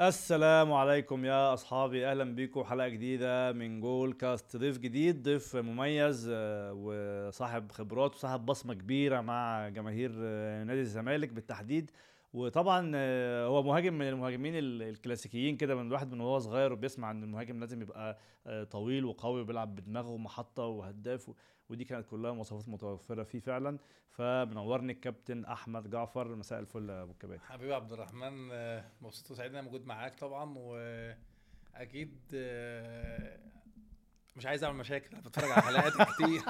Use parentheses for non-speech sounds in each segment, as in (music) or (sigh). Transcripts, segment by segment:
السلام عليكم يا أصحابي. أهلا بيكم حلقة جديدة من جول كاست. ضيف جديد ضيف مميز آه، وصاحب خبرات وصاحب بصمة كبيرة مع جماهير آه، نادي الزمالك بالتحديد. وطبعا آه، هو مهاجم من المهاجمين ال- الكلاسيكيين كده من الواحد من وهو صغير وبيسمع إن المهاجم لازم يبقى آه، طويل وقوي وبيلعب بدماغه ومحطة وهداف ودي كانت كلها مواصفات متوفرة فيه فعلا. فمنورني الكابتن أحمد جعفر. مساء الفل يا أبو الكباتن. حبيبي عبد الرحمن آه، مبسوط وسعيد إن أنا موجود معاك طبعا وأكيد مش عايز أعمل مشاكل أنا بتفرج على حلقات كتير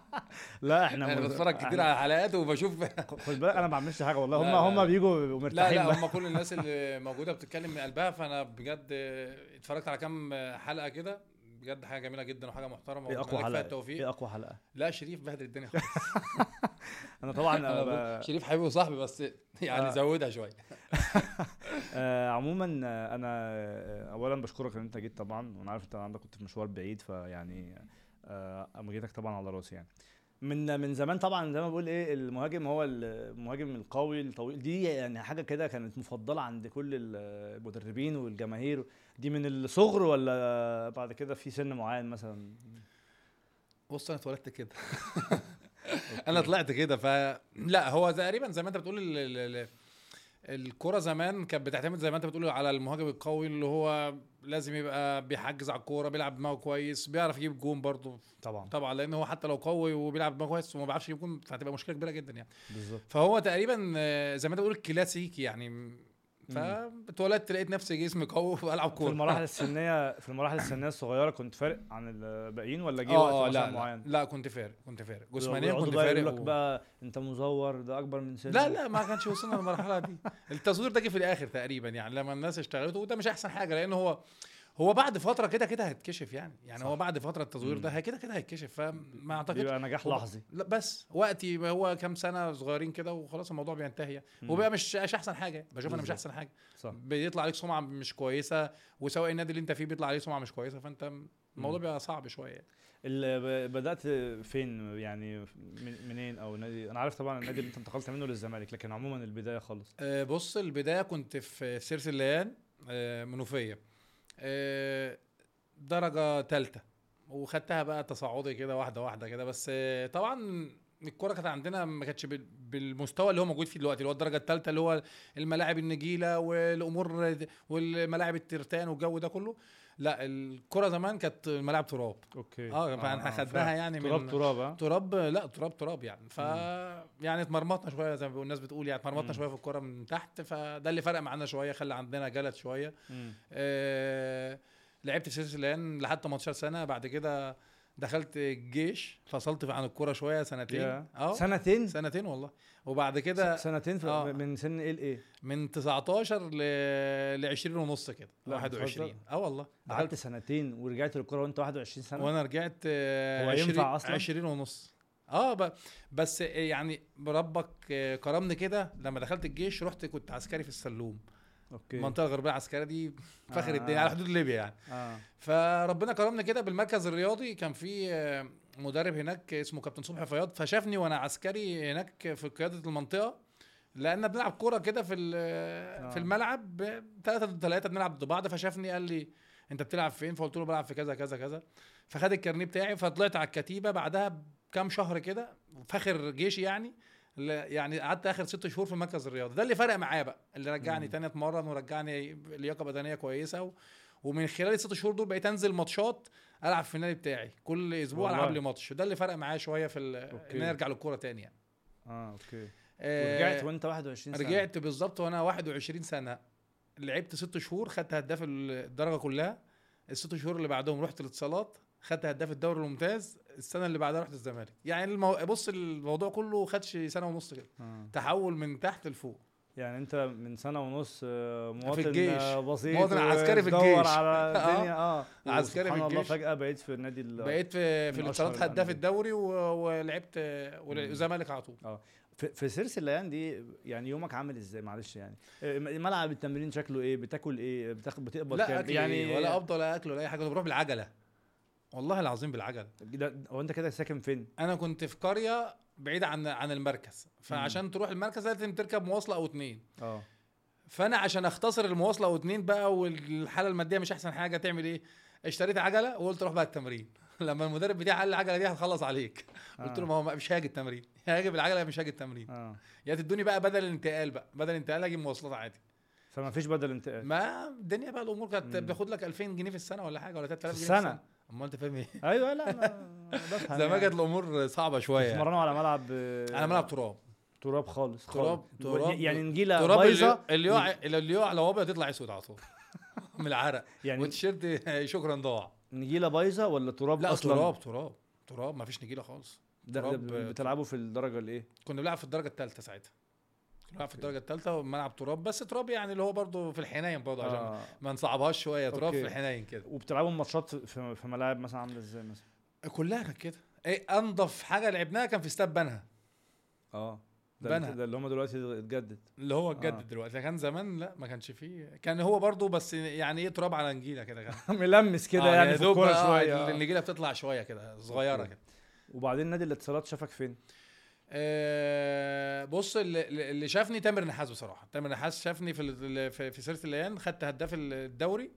(laughs) لا إحنا أنا بتفرج كتير على حلقات وبشوف (laughs) خد بالك أنا ما بعملش حاجة والله هم لا، لا، هم لا. بيجوا لا ومرتاحين لا بقى. هم كل الناس اللي موجودة بتتكلم من قلبها فأنا بجد اتفرجت على كام حلقة كده بجد حاجة جميلة جدا وحاجة محترمة إيه أقوى حلقة التوفيق. إيه أقوى حلقة. لا شريف بهدل الدنيا خالص. (laughs) أنا طبعا (laughs) أنا ب... شريف حبيبي وصاحبي بس يعني آه. زودها شوية. (laughs) آه عموما آه، أنا اولا بشكرك إن أنت جيت طبعا وأنا عارف أنت عندك كنت في مشوار بعيد فيعني آه أما جيتك طبعا على راسي يعني. من من زمان طبعا زي ما بقول إيه المهاجم هو المهاجم القوي الطويل. دي يعني حاجة كده كانت مفضلة عند كل المدربين والجماهير. دي من الصغر ولا بعد كده في سن معين مثلا؟ بص أنا اتولدت كده. (laughs) أنا طلعت كده فلا هو تقريبا زي ما أنت بتقول ال... ال... ال... الكرة زمان كانت بتعتمد زي ما أنت بتقول على المهاجم القوي اللي هو لازم يبقى بيحجز على الكورة بيلعب دماغه كويس بيعرف يجيب جون برضه. طبعا. طبعا لأن هو حتى لو قوي وبيلعب دماغه كويس وما بيعرفش يجيب جون فهتبقى مشكلة كبيرة جدا يعني. بالظبط. فهو تقريبا زي ما أنت بتقول كلاسيكي يعني فاتولدت لقيت نفسي جسمي قوي والعب في كورة. المراحل (laughs) السنية في المراحل السنية الصغيرة كنت فارق عن الباقيين ولا جه آه وقت مثلا لا, لا. معين؟ لا كنت فارق كنت فارق. جسمانيا كنت فارق يقول لك و- بقى انت مزور ده أكبر من سنك لا لا ما كانش وصلنا للمرحلة دي. التصوير ده جه في الآخر تقريبا يعني لما الناس اشتغلت وده مش أحسن حاجة لأن هو هو بعد فترة كده كده هيتكشف يعني. يعني صح. هو بعد فترة التصوير ده كده كده هيتكشف. فما اعتقدش بيبقى نجاح لحظي. لا بس وقتي هو كام سنة صغيرين كده وخلاص الموضوع بينتهي يعني. مم. وبقى مش مش أحسن حاجة. بشوف أنا مش. أحسن حاجة. صح. بيطلع عليك سمعة مش كويسة وسواء النادي اللي أنت فيه بيطلع عليه سمعة مش كويسة. فأنت الموضوع. بيبقى صعب شوية يعني. بدأت فين يعني من- منين؟ أو نادي أنا عارف طبعا النادي اللي أنت انتقلت منه للزمالك لكن عموما البداية خالص. آه، بص البداية كنت في سيرس الليان آه، منوفية. درجة ثالثه وخدتها بقى تصاعدي كده واحدة واحدة كده. بس آه، طبعا الكوره كانت عندنا ما كانتش بال- بالمستوى اللي هو موجود فيه دلوقتي اللي هو الدرجة الثالثه اللي هو الملاعب النجيلة والأمور والملاعب الترتان والجو ده كله. لا الكرة زمان كانت الملاعب تراب. okay. آه فاحنا خدناها يعني تراب من تراب ها تراب لا تراب تراب يعني. ف يعني اتمرمطنا شوية زي ما الناس بتقول يعني اتمرمطنا. شوية في الكوره من تحت فده اللي فرق معانا شوية خلى عندنا جلد شوية. آه لعبت في سرس الليان لحد 18 سنة بعد كده دخلت الجيش فصلت عن الكورة شوية سنتين. آه. سنتين؟ سنتين والله. وبعد كده سنتين في آه. من سن إيه لإيه؟ من 19 ل ل 20 ونص كده لا، 21 بتهزر؟ آه والله. قعدت دخلت. سنتين ورجعت للكورة وأنت 21 سنة؟ وأنا رجعت آه، هو 20 ينفع أصلاً؟ 20 ونص. آه ب... بس يعني بربك آه، كرمني كده. لما دخلت الجيش رحت كنت عسكري في السلوم. أوكي. المنطقة الغربيه العسكريه دي فخر آه. الدنيا على حدود ليبيا يعني. آه. فربنا كرمني كده بالمركز الرياضي. كان في آه، مدرب هناك اسمه كابتن صبحي فياض فشافني وأنا عسكري هناك في قيادة المنطقة لأن بنلعب كورة كده في ال- في الملعب ثلاثة ضد ثلاثة بنلعب ضد بعض. فشافني قال لي أنت بتلعب فين؟ فقلت له بلعب في كذا كذا كذا. فخد الكارنيه بتاعي فطلعت على الكتيبة. بعدها بكام شهر كده فاخر جيشي يعني. يعني قعدت آخر ست شهور في المركز الرياضي ده اللي فرق معايا بقى اللي رجعني مم. تاني أتمرن ورجعني لياقة بدنية كويسة و... ومن خلال الست شهور دول بقيت أنزل ماتشات ألعب في النادي بتاعي. كل أسبوع والله. ألعب لي ماتش. ده اللي فرق معايا شوية في ال... إن أنا أرجع للكورة تاني يعني. آه أوكي. آه، ورجعت وأنت 21 سنة. رجعت بالظبط وأنا 21 سنة. لعبت ست شهور خدت هداف الدرجة كلها. الست شهور اللي بعدهم رحت الاتصالات خدت هداف الدوري الممتاز. السنة اللي بعدها رحت الزمالك. يعني المو... بص الموضوع كله خدش سنة ونص كده. آه. تحول من تحت لفوق. يعني انت من سنة ونص آه، مواطن الجيش. آه، بسيط مواطن عسكري في الجيش. على (laughs) الدنيا. آه. عسكري في وسبحان الله الجيش. فجأة بقيت في النادي ال- بقيت في في الاتصالات هداف. الدوري. ولعبت والزمالك على طول. في, في سيرس الليان دي يعني يومك عامل إزاي؟ معلش يعني. آه، ملعب التمرين شكله إيه؟ بتاكل إيه؟ بتاخد بتقبض لا كام؟ يعني يعني ولا أفضل ولا أكل ولا أي حاجة. بروح بالعجلة. والله العظيم بالعجله ده- هو انت كده ساكن فين؟ أنا كنت في قرية بعيده عن عن المركز فعشان تروح المركز لازم تركب مواصلة أو اتنين. آه. فأنا عشان أختصر المواصلة أو اتنين بقى والحالة المادية مش أحسن حاجة تعمل إيه؟ اشتريت عجلة وقلت روح بقى التمرين. (laughs) لما المدرب بتاعي قال لي العجله دي هتخلص عليك. قلت له ما هو مش هاجي التمرين. يا هاجي بالعجلة مش هاجي التمرين. آه. يا تدوني بقى بدل الانتقال بقى بدل الانتقال أجي مواصلات عادي. فما فيش بدل انتقال. ما الدنيا بقى الأمور كانت مم. بياخد لك 2000 جنيه في السنة ولا حاجة ولا 3000 في جنيه في؟ السنة. أمال أنت فاهم إيه؟ (laughs) أيوه لا ما- بفهم زمان يعني. كانت الأمور صعبة شوية يعني. اتمرنوا على ملعب أنا ملعب تراب. تراب خالص تراب-. تراب- يعني نجيلة تراب بايظة. اللي يقع اللي يقع لو أبيض يطلع أسود على طول. (laughs) من العرق. يعني والتيشيرت (laughs) شكرا ضاع. نجيلة بايظة ولا تراب لا أصلا؟ تراب تراب. تراب ما فيش نجيلة خالص. ده, بتلعبوا في الدرجة الإيه؟ كنا بنلعب في الدرجة الثالثه ساعتها. بنلعب في الدرجة الثالثه وملعب تراب بس تراب يعني اللي هو برضه في الحنين برضه عشان آه. ما نصعبهاش شوية تراب أوكي. في الحنين كده وبتلعبوا ماتشات في, في ملاعب مثلا عاملة إزاي مثلا كلها كانت كده إيه انضف حاجة لعبناها كان في استاد بنها آه ده, بنها. ده اللي هم دلوقتي اتجدد اللي هو اتجدد آه. دلوقتي كان زمان لا ما كانش فيه كان هو برضه بس يعني إيه تراب على نجيلة كده كان (laughs) ملمس كده آه، يعني في الكورة شوية آه. النجيلة بتطلع شوية كده صغيرة. كده وبعدين نادي الاتصالات شافك فين؟ آه، بص اللي, اللي شافني تامر نحاس بصراحة. تامر نحاس شافني في في, سرس الليان خدت هداف الدوري.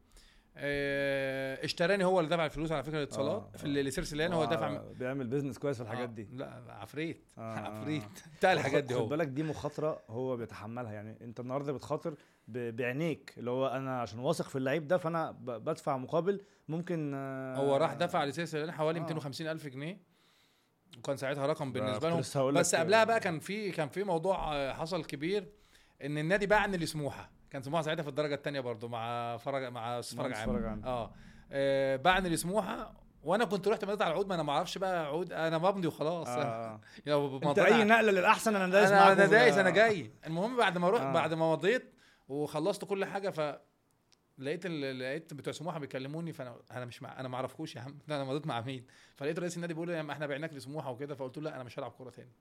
آه، اشتراني هو اللي دفع الفلوس على فكرة الاتصالات آه، في ال- لسرس الليان هو آه، دفع بيعمل business كويس في الحاجات آه، دي. لا عفريت. آه، (laughs) عفريت. آه. بتاع الحاجات دي خد هو. بالك دي مخاطرة هو بيتحملها. يعني انت النهارده بتخاطر ب- بعينيك. اللي هو أنا عشان واثق في اللعيب ده فأنا ب- بدفع مقابل ممكن آه، هو راح دفع لسيرة الليان حوالي آه. 250 ألف جنيه. وكان ساعتها رقم بالنسبة لهم. بس قبلها آه، بقى كان في كان في موضوع آه، حصل كبير إن النادي باعني لسموحه كان سموحة ساعتها في الدرجة الثانية برضو مع فرج مع فرج عام. آه. آه، باعني لسموحه وأنا كنت رحت مضيت على العقود ما أنا ما أعرفش بقى عقود أنا مبمضي وخلاص. آه، (laughs) آه. أنت أي نقلة للأحسن أنا دايس أنا في- دايس أنا جاي. (laughs) المهم بعد ما رحت آه. بعد ما مضيت وخلصت كل حاجة ف لقيت. لقيت بتوع سموحة بيكلموني فأنا أنا مش مع... أنا ما اعرفكوش يا عم. (laughs) أنا مضيت مع مين؟ فلقيت رئيس النادي بيقول لي يا عم إحنا بعناك لسموحة وكده. فقلت له لا أنا مش هلعب كورة تاني.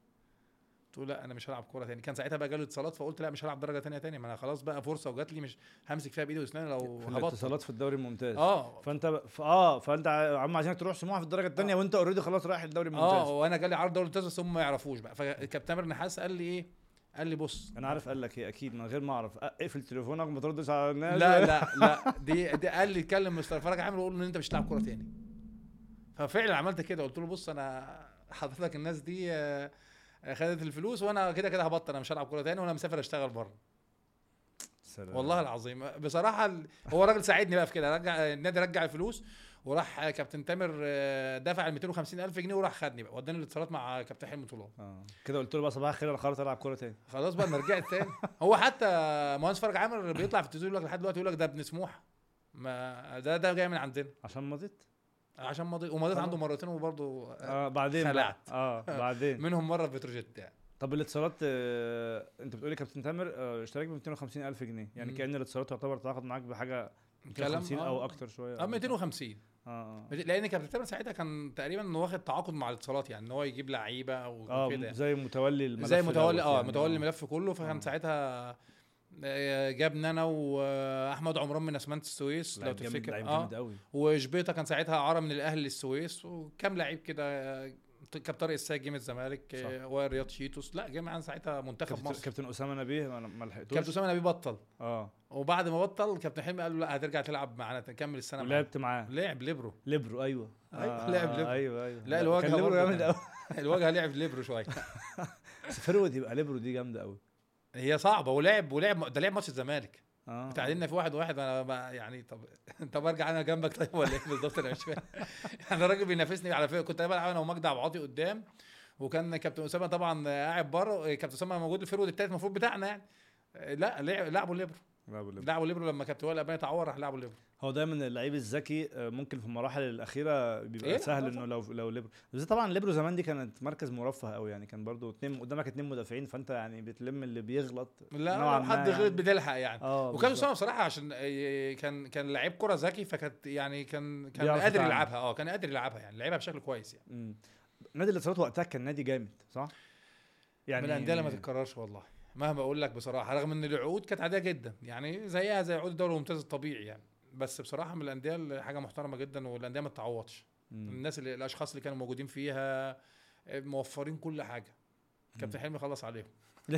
قلت له لا أنا مش هلعب كورة تاني. كان ساعتها بقى جاله اتصالات فقلت لا مش هلعب درجة تانية تاني. ما أنا خلاص بقى فرصة وجات لي مش همسك فيها بإيدي وأسناني لو في هبطل. الاتصالات في الدوري الممتاز. آه. فأنت ب... ف... آه فأنت عم عايزينك تروح سموحة في الدرجة الثانية وأنت already خلاص رايح الدوري الممتاز. آه وأنا جالي عرض دوري ممتاز بس هم ما يعرفوش بقى. فكابتن تامر نحاس قال لي إيه؟ قال لي بص. أنا عارف قال لك إيه أكيد من غير ما أعرف. اقفل تليفونك ما تردش على الناس. لا لا (laughs) لا. دي, دي قال لي اتكلم مستر فرج عامل وقول له إن أنت مش هتلعب كورة تاني. ففعلا عملت كده. قلت له بص أنا حضرتك الناس دي آه، خدت الفلوس وأنا كده كده هبطل. أنا مش هلعب كورة تاني وأنا مسافر أشتغل بره. سلام. والله العظيم. بصراحة هو راجل ساعدني بقى في كده. رجع النادي رجع الفلوس وراح كابتن تامر آه، دفع ال 250 ألف جنيه وراح خدني بقى وداني الاتصالات مع كابتن حلمي طولان آه. كده قلت له بقى صباح الخير أنا قررت العب كوره تاني. خلاص بقى أنا رجعت تاني. (laughs) هو حتى مهندس فرج عامر بيطلع في التلفزيون يقول لك لحد دلوقتي يقول لك ده ابن سموحة. ما ده ده جاي من عندنا. عشان مضيت؟ عشان مضيت. ومضيت خلاص. عنده مرتين وبرضه آه بعدين. خلعت. آه بعدين. (laughs) منهم مرة بتروجيت يعني. طب الاتصالات آه انت بتقولي كابتن تامر آه اشتراك ب 250 ألف جنيه يعني مم. كأن الاتصالات تعتبر تعاقد معاك بحاجة 250 آه. أو أكتر شوية آه 250 آه آه لأن كابتن تامر ساعتها كان تقريبا واخد تعاقد مع الاتصالات يعني إن هو يجيب لعيبة أو آه كده يعني. زي متولي الملف زي متولي آه يعني. متولي الملف كله فكان آه. ساعتها آه، جابنا أنا وأحمد عمران من أسمنت السويس لو تفتكر آه وشبيطة كان ساعتها إعارة من الأهلي للسويس وكام لعيب كده آه، كان طارق السيد جه من الزمالك. آه، ورياض شيتوس. لا جه معانا ساعتها منتخب كابتن, مصر. كابتن اسامه نبيه ما لحقتوش. كابتن اسامه نبيه بطل. آه. وبعد ما بطل كابتن حلمي قال له لا هترجع تلعب معانا تكمل السنة ولعبت معاه. لعب ليبرو. ليبرو أيوه. أيوة، لعب ليبرو. أيوه أيوه. لا، الواجهة كان ليبرو جامد قوي (laughs) الواجهة لعب ليبرو شوية. (laughs) بس forward يبقى ليبرو دي جامدة قوي هي صعبة ولعب ولعب ده لعب ماتش الزمالك. آه. تعادلنا في واحد واحد أنا ما يعني طب (laughs) طب أرجع أنا جنبك طيب ولا إيه بالظبط؟ أنا مش فاهم. (laughs) يعني الراجل بينافسني على فكرة. كنت بلعب أنا ومجدي عبد العاطي قدام وكان كابتن أسامة طبعا قاعد بره. كابتن أسامة موجود ال forward التالت المفروض بتاعنا يعني. لا لعب- لعبوا ليبرو. لا بقول لك. لعبوا ليبرو لما كابتن وائل القباني اتعور راح لعبوا ليبرو. هو دايما اللعيب الذكي آه، ممكن في المراحل الأخيرة بيبقى إيه؟ سهل آه، إنه لو لو ليبرو بس طبعا ليبرو زمان دي كانت مركز مرفه قوي يعني كان برضو اتنين قدامك اتنين مدافعين فأنت يعني بتلم اللي بيغلط لا نوعاً لو ما حد يعني. غلط بتلحق يعني آه وكان. اسامه بصراحة عشان آه، كان كان لعيب كرة ذكي فكانت يعني كان كان قادر. يلعبها آه كان قادر يلعبها يعني لعبها بشكل كويس يعني. نادي الاتصالات وقتها كان نادي جامد صح؟ يعني من الأندية اللي ما تتكررش والله مهما أقول لك بصراحة رغم إن العقود كانت عادية جدا يعني زيها زي عقود الدوري الممتاز الطبيعي يعني بس بصراحة من الأندية اللي حاجة محترمة جدا والأندية ما تتعوضش. الناس اللي الأشخاص اللي كانوا موجودين فيها موفرين كل حاجة. كابتن حلمي خلص عليهم. (laughs)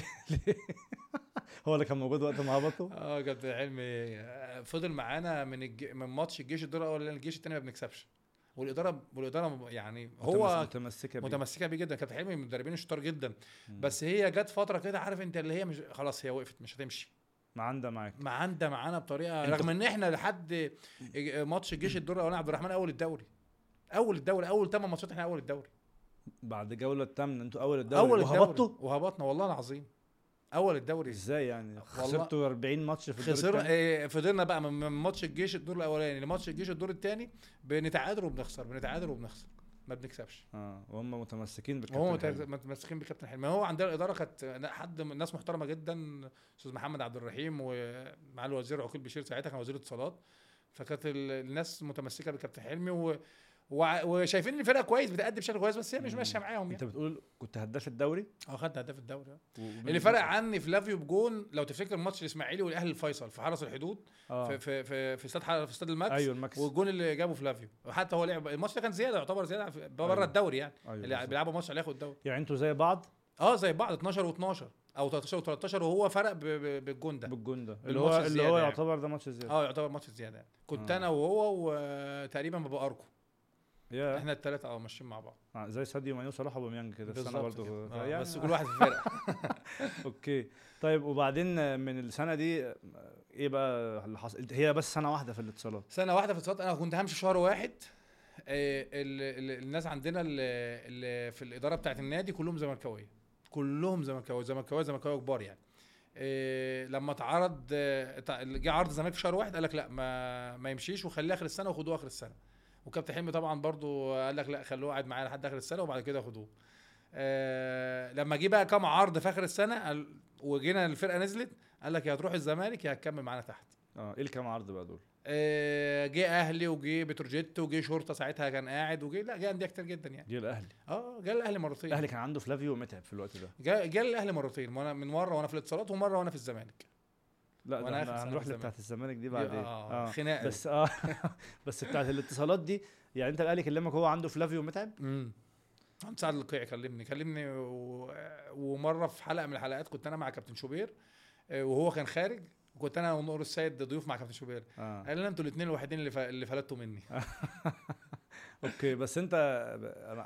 هو اللي كان موجود وقت ما هبطوا (laughs) آه كابتن حلمي آه، فضل معانا من الج... من ماتش الجيش الدور الأول للجيش الثاني ما بنكسبش. والإدارة والإدارة يعني هو متمسكة بيه. متمسكة بيه جدا. كابتن حلمي من المدربين الشطار جدا. بس هي جت فترة كده عارف أنت اللي هي مش خلاص هي وقفت مش هتمشي. ما عندها معاك. ما عندها معانا بطريقة رغم إن إحنا لحد ماتش الجيش الدور الاولاني عبد الرحمن أول الدوري. أول الدوري أول ثمان ماتشات إحنا أول الدوري. بعد جولة الثامنه أنتوا أول الدوري. أول الدوري. وهبطتوا؟ وهبطنا والله العظيم. أول الدوري. إزاي يعني؟ خسرتوا 40 ماتش في الدور خسر التاني؟ إيه، فضلنا بقى من ماتش الجيش الدور الأولاني لماتش الجيش الدور الثاني بنتعادل وبنخسر بنتعادل وبنخسر. ما بنكسبش. آه وهم متمسكين بالكابتن حلمي. متمسكين بكابتن حلمي هو عندنا الإدارة كانت حد من ناس محترمة جدا أستاذ محمد عبد الرحيم ومع الوزير عقيل بشير ساعتها كان وزير اتصالات. فكانت ال- الناس متمسكة بكابتن حلمي وشايفين إن الفرقة كويس بتأدي بشكل كويس بس هي مش. ماشية معاهم أنت يعني بتقول كنت هداف الدوري؟ آه خدت هداف الدوري. آه. و- اللي فرق عني فلافيو بجون لو تفتكر ماتش الإسماعيلي والأهلي الفيصل في حرس الحدود آه. في في في في استاد في استاد المكس أيوه المكس. والجون اللي جابه فلافيو وحتى هو لعب الماتش ده كان زيادة يعتبر زيادة بره أيوة. الدوري يعني. أيوه اللي. بيلعبوا ماتش عليه ياخد الدوري. يعني أنتوا زي بعض؟ آه زي بعض 12 و12 أو 13 و13 وهو فرق بالجون ده. بالجون ده. اللي هو اللي هو يعني. يعتبر ده ماتش زياده آه يعتبر ماتش زياده يعني. كنت آه. أنا وهو وتقريبا بابا أركو. يا إحنا الثلاثه آه ماشيين مع بعض. آه، زي ساديو ماني وصلاح وأوباميانج كده. السنة برضه كده. آه يعني بس (laughs) كل واحد في فرقة. (laughs) okay. طيب وبعدين من السنة دي إيه بقى اللي حصل؟ هي بس سنة واحدة في الاتصالات. سنة واحدة في اتصالات أنا كنت همشي شهر واحد. آه، ال- ال- الناس عندنا اللي, في الإدارة بتاعت النادي كلهم زملكاوية. كلهم زملكاوية زملكاوية زملكاوية كبار يعني. آه، لما اتعرض آه، جه عرض الزمالك في شهر واحد قال لك لا ما ما يمشيش وخليه آخر السنة وخدوه آخر السنة. وكابتن حلمي طبعا برضو قال لك لا خلوه قاعد معايا لحد آخر السنة وبعد كده خدوه. آه لما جه بقى كام عرض في آخر السنة وجينا الفرقة نزلت قال لك يا هتروح الزمالك يا هتكمل معانا تحت. آه إيه الكام عرض بقى دول؟ آه، جه أهلي وجه بتروجيت وجه شرطة ساعتها كان قاعد وجه لا جه أندية كتير جدا يعني. دي الأهلي. آه جه الأهلي مرتين. الأهلي كان عنده فلافيو ومتعب في الوقت ده. جه جه الأهلي مرتين وأنا من مرة وأنا في الاتصالات ومرة وأنا في الزمالك. لا آخر سنة هنروح لبتاعت الزمالك دي بعدين. آه خناقة. بس آه (laughs) بس بتاعت الاتصالات دي يعني أنت الاهلي كلمك هو عنده فلافيو ومتعب؟ امم عم سعد القيعي كلمني كلمني و... ومرة في حلقة من الحلقات كنت أنا مع كابتن شوبير آه، وهو كان خارج وكنت أنا ونور السيد ضيوف مع كابتن شوبير. آه. قال لنا أنتوا الاثنين الوحيدين اللي ف... اللي فلتوا مني. (laughs) okay بس أنت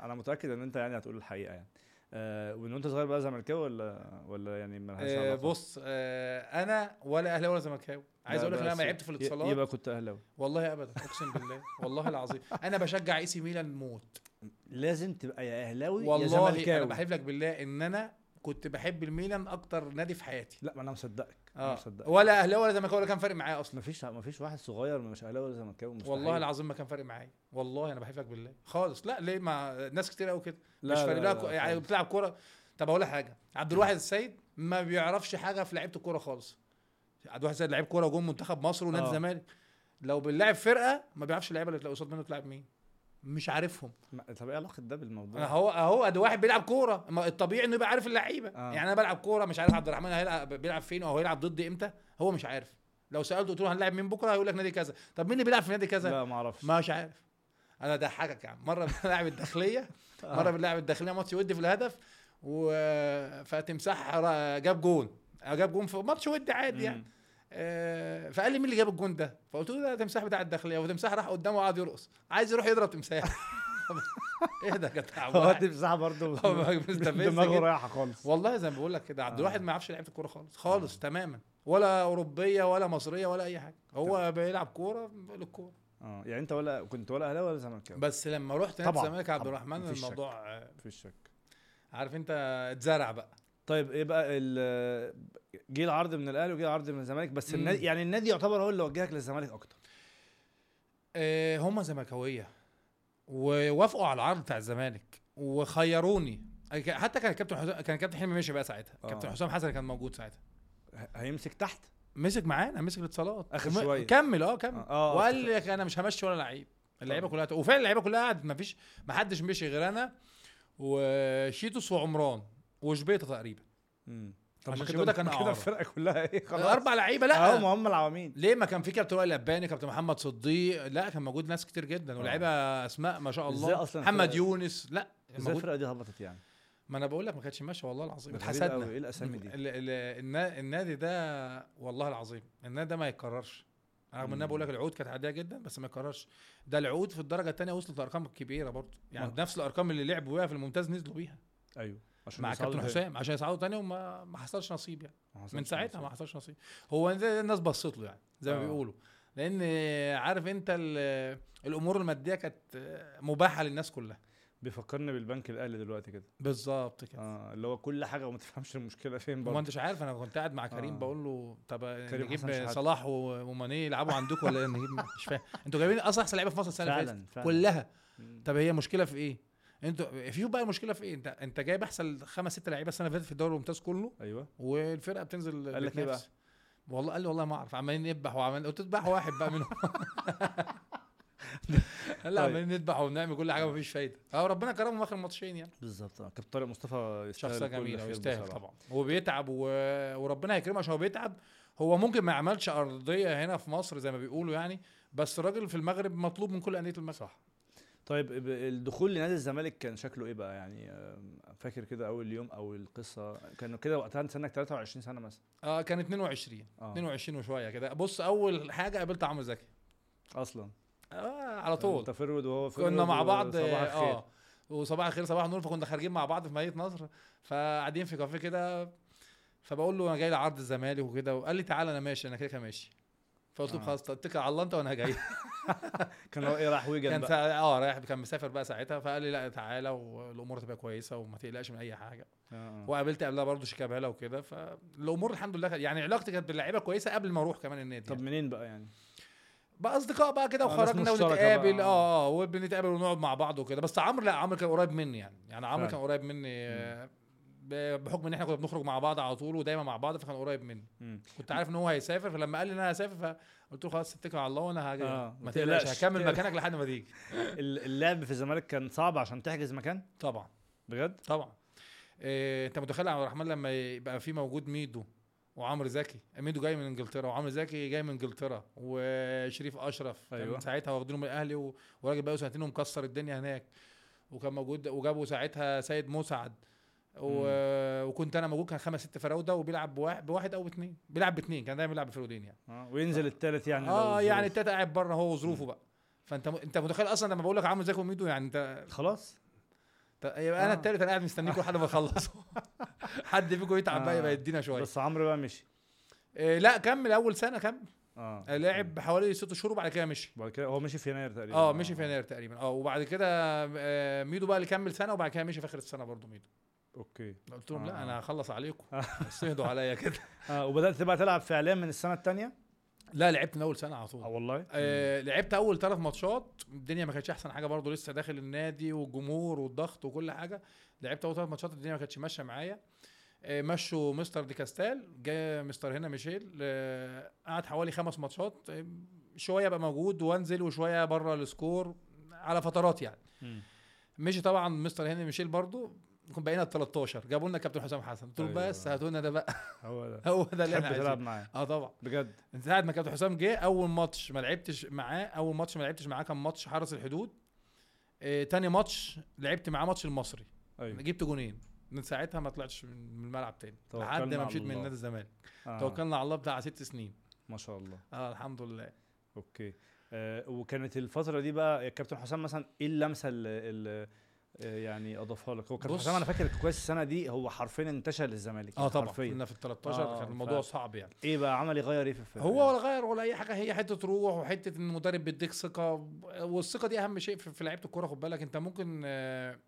أنا متأكد إن أنت يعني هتقول الحقيقة يعني. آه وإن انت صغير بقى زملكاوي ولا ولا يعني مالهاش آه، علاقة؟ بص آه، أنا ولا أهلاوي ولا زملكاوي. عايز أقول لك أنا لما لعبت في الاتصالات. يبقى كنت أهلاوي. والله ابدا أقسم بالله والله العظيم. أنا بشجع إي سي ميلان موت. لازم تبقى يا أهلاوي يا والله زملكاوي. أنا بحلف لك بالله إن أنا كنت بحب الميلان أكتر نادي في حياتي. لا ما أنا مصدقك. آه. ولا أهلاوي ولا زملكاوي ولا كان فارق معايا أصلا. مفيش مفيش واحد صغير مش أهلاوي ولا زملكاوي. والله العظيم ما كان فارق معايا. والله أنا بحلف لك بالله. خالص. لا ليه ما ناس كتير قوي كده. لا مش فارق. لا لها يعني. بتلعب كورة. طب أقول لك حاجة. عبد الواحد السيد ما بيعرفش حاجة في لعيبة الكورة خالص. عبد الواحد السيد لعيب كورة وجون منتخب مصر ونادي آه. الزمالك. لو بنلاعب فرقة ما بيعرفش اللعيبة اللي قصاد منه تلعب مين. مش عارفهم. طب إيه علاقة ده بالموضوع؟ اهو اهو ده واحد بيلعب كورة. الطبيعي إنه يبقى عارف اللعيبة. آه. يعني أنا بلعب كورة مش عارف عبد الرحمن هيلعب بيلعب فين أو هيلعب ضدي إمتى؟ هو مش عارف. لو سألته قلت له هنلعب مين بكرة هيقول لك نادي كذا. طب مين اللي بيلعب في نادي كذا؟ لا ما أعرفش. مش عارف. أنا ضحكك يا عم. مرة بنلعب الداخلية. مرة بنلعب الداخلية ماتش ودي في الهدف فتمساح را- جاب جون. جاب جون في ماتش ودي عادي يعني. آه، فقال لي مين اللي جاب الجون ده؟ فقلت له ده تمساح بتاع الداخلية وتمساح راح قدامه وقعد يرقص. عايز يروح يضرب تمساح. (laughs) إيه ده جدع؟ هو. تمساح برضه (laughs) (laughs) دماغه. رايحة خالص. والله زي ما بقول لك كده عبد آه. الواحد ما يعرفش لعيبة الكورة خالص خالص تماما. ولا أوروبية ولا مصرية ولا أي حاجة. هو بيلعب كورة للكورة. آه يعني أنت ولا كنت ولا أهلاوي ولا زملكاوي؟ بس لما رحت نادي الزمالك عبد الرحمن. الموضوع آه، مفيش شك. عارف أنت اتزرع بقى. طيب إيه بقى ال- جه العرض من الاهلي وجه العرض من الزمالك بس. النادي يعني النادي يعتبر هو اللي وجهك للزمالك أكتر. آه، هم زملكاوية ووافقوا على العرض بتاع الزمالك وخيروني. حتى كان الكابتن حسام كان الكابتن حلمي ماشي بقى ساعتها. آه. كابتن حسام حسن كان موجود ساعتها. هيمسك تحت؟ مسك معانا مسك الاتصالات. آخر وم- شوية. كمل آه كمل. آه وقال لك أنا مش همشي ولا لعيب. اللعيبة كلها وفعلا اللعيبة كلها قعدت ما فيش ما حدش مشي غير أنا وشيتوس وعمران. وشبيطة تقريبا. مم. عشان ما شبيطة كان كده. الفرقة كلها إيه؟ خلاص. أربع لعيبة آه لا ما هم العواميد. ليه ما كان في كابتن وائل لباني كابتن محمد صديق؟ لأ كان موجود ناس كتير جدا ولاعيبة أسماء ما شاء إزاي الله. أصلاً محمد يونس لأ إزاي الفرقة دي هبطت يعني؟ ما أنا بقول لك ما كانتش ماشية والله العظيم. اتحسدنا. إيه الأسامي دي؟ ال- ال- النا- النادي ده والله العظيم النادي ده ما يتكررش. رغم إن أنا. بقول لك العقود كانت عادية جدا بس ما يتكررش. ده العقود في الدرجة الثانية وصلت لأرقام كبيرة برضه. يعني نفس الأرقام اللي لعبوا بيها في الممتاز نزلوا بيها. أيوه. عشان مع كابتن. حسام عشان يصعدوا تاني وما ما حصلش نصيب يعني ما حصلش من ساعتها ما. حصلش نصيب هو الناس بصت له يعني زي ما آه. بيقولوا لأن عارف أنت ال- الأمور المادية كانت مباحة للناس كلها بيفكرني بالبنك الأهلي دلوقتي كده بالظبط كده آه اللي هو كل حاجة وما تفهمش المشكلة فين ما برضه أنتش عارف أنا كنت قاعد مع كريم آه. بقول له طب نجيب. صلاح وماني يلعبوا عندكم ولا نجيب مش فاهم أنتوا جايبين أصلا أحسن لعيبة في مصر السنة اللي فعلا فاتت فعلا كلها. طب هي مشكلة في إيه؟ أنتوا في بقى المشكلة في إيه؟ انت انت جايب أحسن خمس ست لعيبة السنة اللي فاتت في الدوري الممتاز كله أيوه والفرقة بتنزل قال لك إيه بتنافس. والله قال لي والله ما أعرف عمالين نذبح وعمالين قلت تذبح واحد بقى منهم (laughs) لي طيب. عمالين نذبح وبنعمل كل حاجة مفيش فايدة آه ربنا كرمهم آخر ماتشين يعني بالظبط آه. كابتن طارق مصطفى شخصية جميلة ويستاهل. طبعا هو بيتعب و... وربنا يكرمه عشان هو بيتعب هو ممكن ما يعملش أرضية هنا في مصر زي ما بيقولوا يعني بس الراجل في المغرب مطلوب من كل أندية المغرب صح طيب الدخول لنادي الزمالك كان شكله إيه بقى؟ يعني فاكر كده أول يوم أو القصة؟ كانوا كده وقتها أنت سنك 23 سنة مثلا. آه كان 22 آه. 22 وشوية كده. بص أول حاجة قابلت عمرو زكي. أصلا. آه على طول. أنت forward وهو forward كنا مع بعض صباح الخير. آه وصباح الخير صباح النور فكنا خارجين مع بعض في مدينة نصر. فقاعدين في كافيه كده. فبقول له أنا جاي لعرض الزمالك وكده. وقال لي تعالى أنا ماشي أنا كده كده ماشي. فقلت له آه. خلاص اتكل على الله أنت وأنا جاي. (laughs) (laughs) كان هو إيه راح ويجن كان بقى. آه رايح كان مسافر بقى ساعتها فقال لي لا تعالى والأمور تبقى كويسة وما تقلقش من أي حاجة آه، آه. وقابلت قبلها برضه شيكابالا وكده فالامور الحمد لله يعني علاقتي كانت باللعيبة كويسة قبل ما أروح كمان النادي طب يعني. منين بقى يعني بقى أصدقاء بقى كده آه، وخرجنا ونتقابل. آه آه وبنتقابل ونقعد مع بعض وكده بس عمرو لا عمرو كان قريب مني يعني يعني عمرو. كان قريب مني آه، بحكم إن إحنا كنا بنخرج مع بعض على طول ودايما مع بعض فكان قريب مني مم. كنت عارف إن هو هيسافر فلما قال لي إن أنا هسافر فقلت له خلاص اتكل على الله وأنا هاجي. آه، ما تقلقش. هكمل. مكانك لحد ما تيجي. (laughs) ال- اللعب في الزمالك كان صعب عشان تحجز مكان؟ طبعا. بجد؟ طبعا. إيه أنت متخيل عبد الرحمن لما يبقى في موجود ميدو وعمرو زكي؟ ميدو جاي من إنجلترا وعمرو زكي جاي من إنجلترا وشريف أشرف. كان أيوة. من ساعتها واخدينه من الأهلي و- وراجل بقى سنتين ومكسر الدنيا هناك. وكان موجود وجابوا ساعتها سيد مسعد. و... وكنت أنا موجود كان خمس ست فراوده وبيلعب بواحد, بواحد أو باثنين بيلعب باثنين كان دايما بيلعب بفرودين يعني. آه وينزل الثالث يعني آه. يعني التلاته قاعد بره هو وظروفه بقى. فأنت م... أنت متخيل أصلا لما بقول لك عمرو زكي وميدو يعني أنت خلاص. يبقى أنا آه. التالت أنا قاعد مستنيكم لحد ما اخلص (laughs) حد فيكم يتعب بقى آه. يبقى يدينا شوية. بس عمرو بقى مشي. إيه لا كمل أول سنة كمل. آه آه، لعب حوالي ست شهور وبعد كده مشي. بعد كده هو مشي في يناير تقريبا. آه مشي في يناير تقريبا. آه وبعد كده آه، ميدو بقى اللي كمل سنة وبعد كده مشي في آخر السنة برضه ميدو. okay. قلت لهم لا آه. أنا هخلص عليكم. (laughs) بس اهدوا عليا كده. (laughs) آه وبدأت بقى تلعب فعليا من السنة الثانية لا لعبت من أول سنة على آه طول والله؟ آه لعبت أول ثلاث ماتشات. الدنيا ما كانتش أحسن حاجة برضه لسه داخل النادي والجمهور والضغط وكل حاجة. لعبت أول ثلاث ماتشات الدنيا ما كانتش ماشية معايا. آه مشوا مستر دي كاستال جه مستر هنا ميشيل. آه قعد حوالي خمس ماتشات. آه شوية بقى موجود وأنزل وشوية بره ال squad على فترات يعني. مشي طبعا مستر هنا ميشيل برضه. كنا بقينا ال 13 جابوا لنا كابتن حسام حسن. قلت له أيوة. بس هاتوا لنا ده بقى. هو ده. (laughs) هو ده اللي إحنا تلعب معاه آه طبعا. بجد. من ساعة ما كابتن حسام جه أول ماتش ما لعبتش معاه أول ماتش ما لعبتش معاه كان ماتش حرس الحدود. آه تاني ماتش لعبت معاه ماتش المصري. أيوه. جبت جونين. من ساعتها ما طلعتش من الملعب تاني. لحد ما مشيت من. نادي الزمالك. آه. توكلنا على الله بتاع ست سنين. ما شاء الله. آه الحمد لله. okay. آه وكانت الفترة دي بقى كابتن حسام مثلا إيه اللمسة اللي, يعني أضافها لك. هو بص. حسام أنا فاكر كويس السنة دي هو حرفيا انتشل الزمالك آه طبعا. حرفيا. كنا في ال 13 آه، كان الموضوع ف- صعب يعني. إيه بقى؟ عمل يغير إيه في الفرقه هو ولا غير ولا أي حاجة هي حتة روح وحتة إن المدرب بيديك ثقة. والثقة دي أهم شيء في في لعيبة الكورة خد بالك. أنت ممكن آه،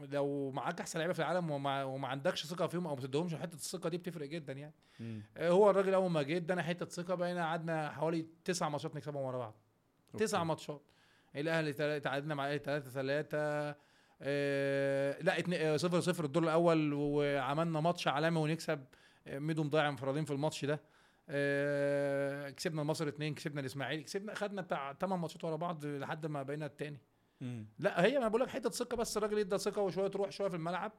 لو معاك أحسن لعيبة في العالم وما, وما عندكش ثقة فيهم أو ما تديهمش حتة الثقة دي بتفرق جدا يعني. مم. آه، هو الراجل أول ما جه ادانا حتة ثقة بقينا قعدنا حوالي تسع ماتشات نكسبهم ورا بعض. تسع. ماتشات. الأهلي تعادلنا مع الأهلي 3 3 آه لا اتنين- آه، صفر صفر الدور الأول وعملنا ماتش عالمي ونكسب آه، ميدو مضيع انفرادين في الماتش ده. آه كسبنا المصري اتنين كسبنا الإسماعيلي كسبنا خدنا بتاع 8 ماتشات ورا بعض لحد ما بقينا التاني. مم. لا هي ما بقول لك حتة ثقة بس الراجل ادى ثقة وشوية روح شوية في الملعب.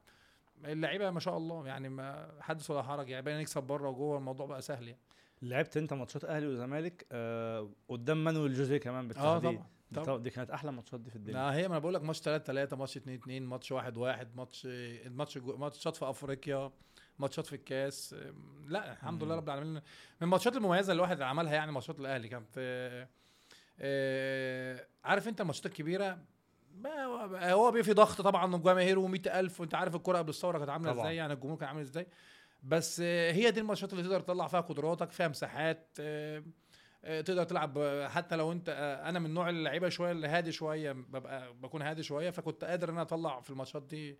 اللعيبة ما شاء الله يعني ما حدث ولا حرج يعني بقينا نكسب بره وجوه الموضوع بقى سهل يعني. لعبت أنت ماتشات أهلي وزمالك آه قدام مانويل جوزيه كمان آه بالتحديد. طبعا. طب. طب. دي كانت أحلى ماتشات دي في الدنيا. لا هي ما أنا بقول لك ماتش 3 3 ماتش 2 2 ماتش 1 1 ماتش الماتش جو- ماتشات في أفريقيا ماتشات في الكاس. لا الحمد لله. رب العالمين. من الماتشات المميزة اللي الواحد عملها يعني ماتشات الأهلي كانت آه، عارف أنت الماتشات الكبيرة؟ ما هو- بيبقى في ضغط طبعا وجماهير و100000 وأنت عارف الكوره قبل الثورة كانت عاملة. إزاي يعني الجمهور كان عامل إزاي. بس آه، هي دي الماتشات اللي تقدر تطلع فيها قدراتك فيها مساحات آه، تقدر تلعب آه، حتى لو انت آه، أنا من نوع اللعيبة شوية اللي هادي شوية ببقى بكون هادي شوية فكنت قادر إن أنا أطلع في الماتشات دي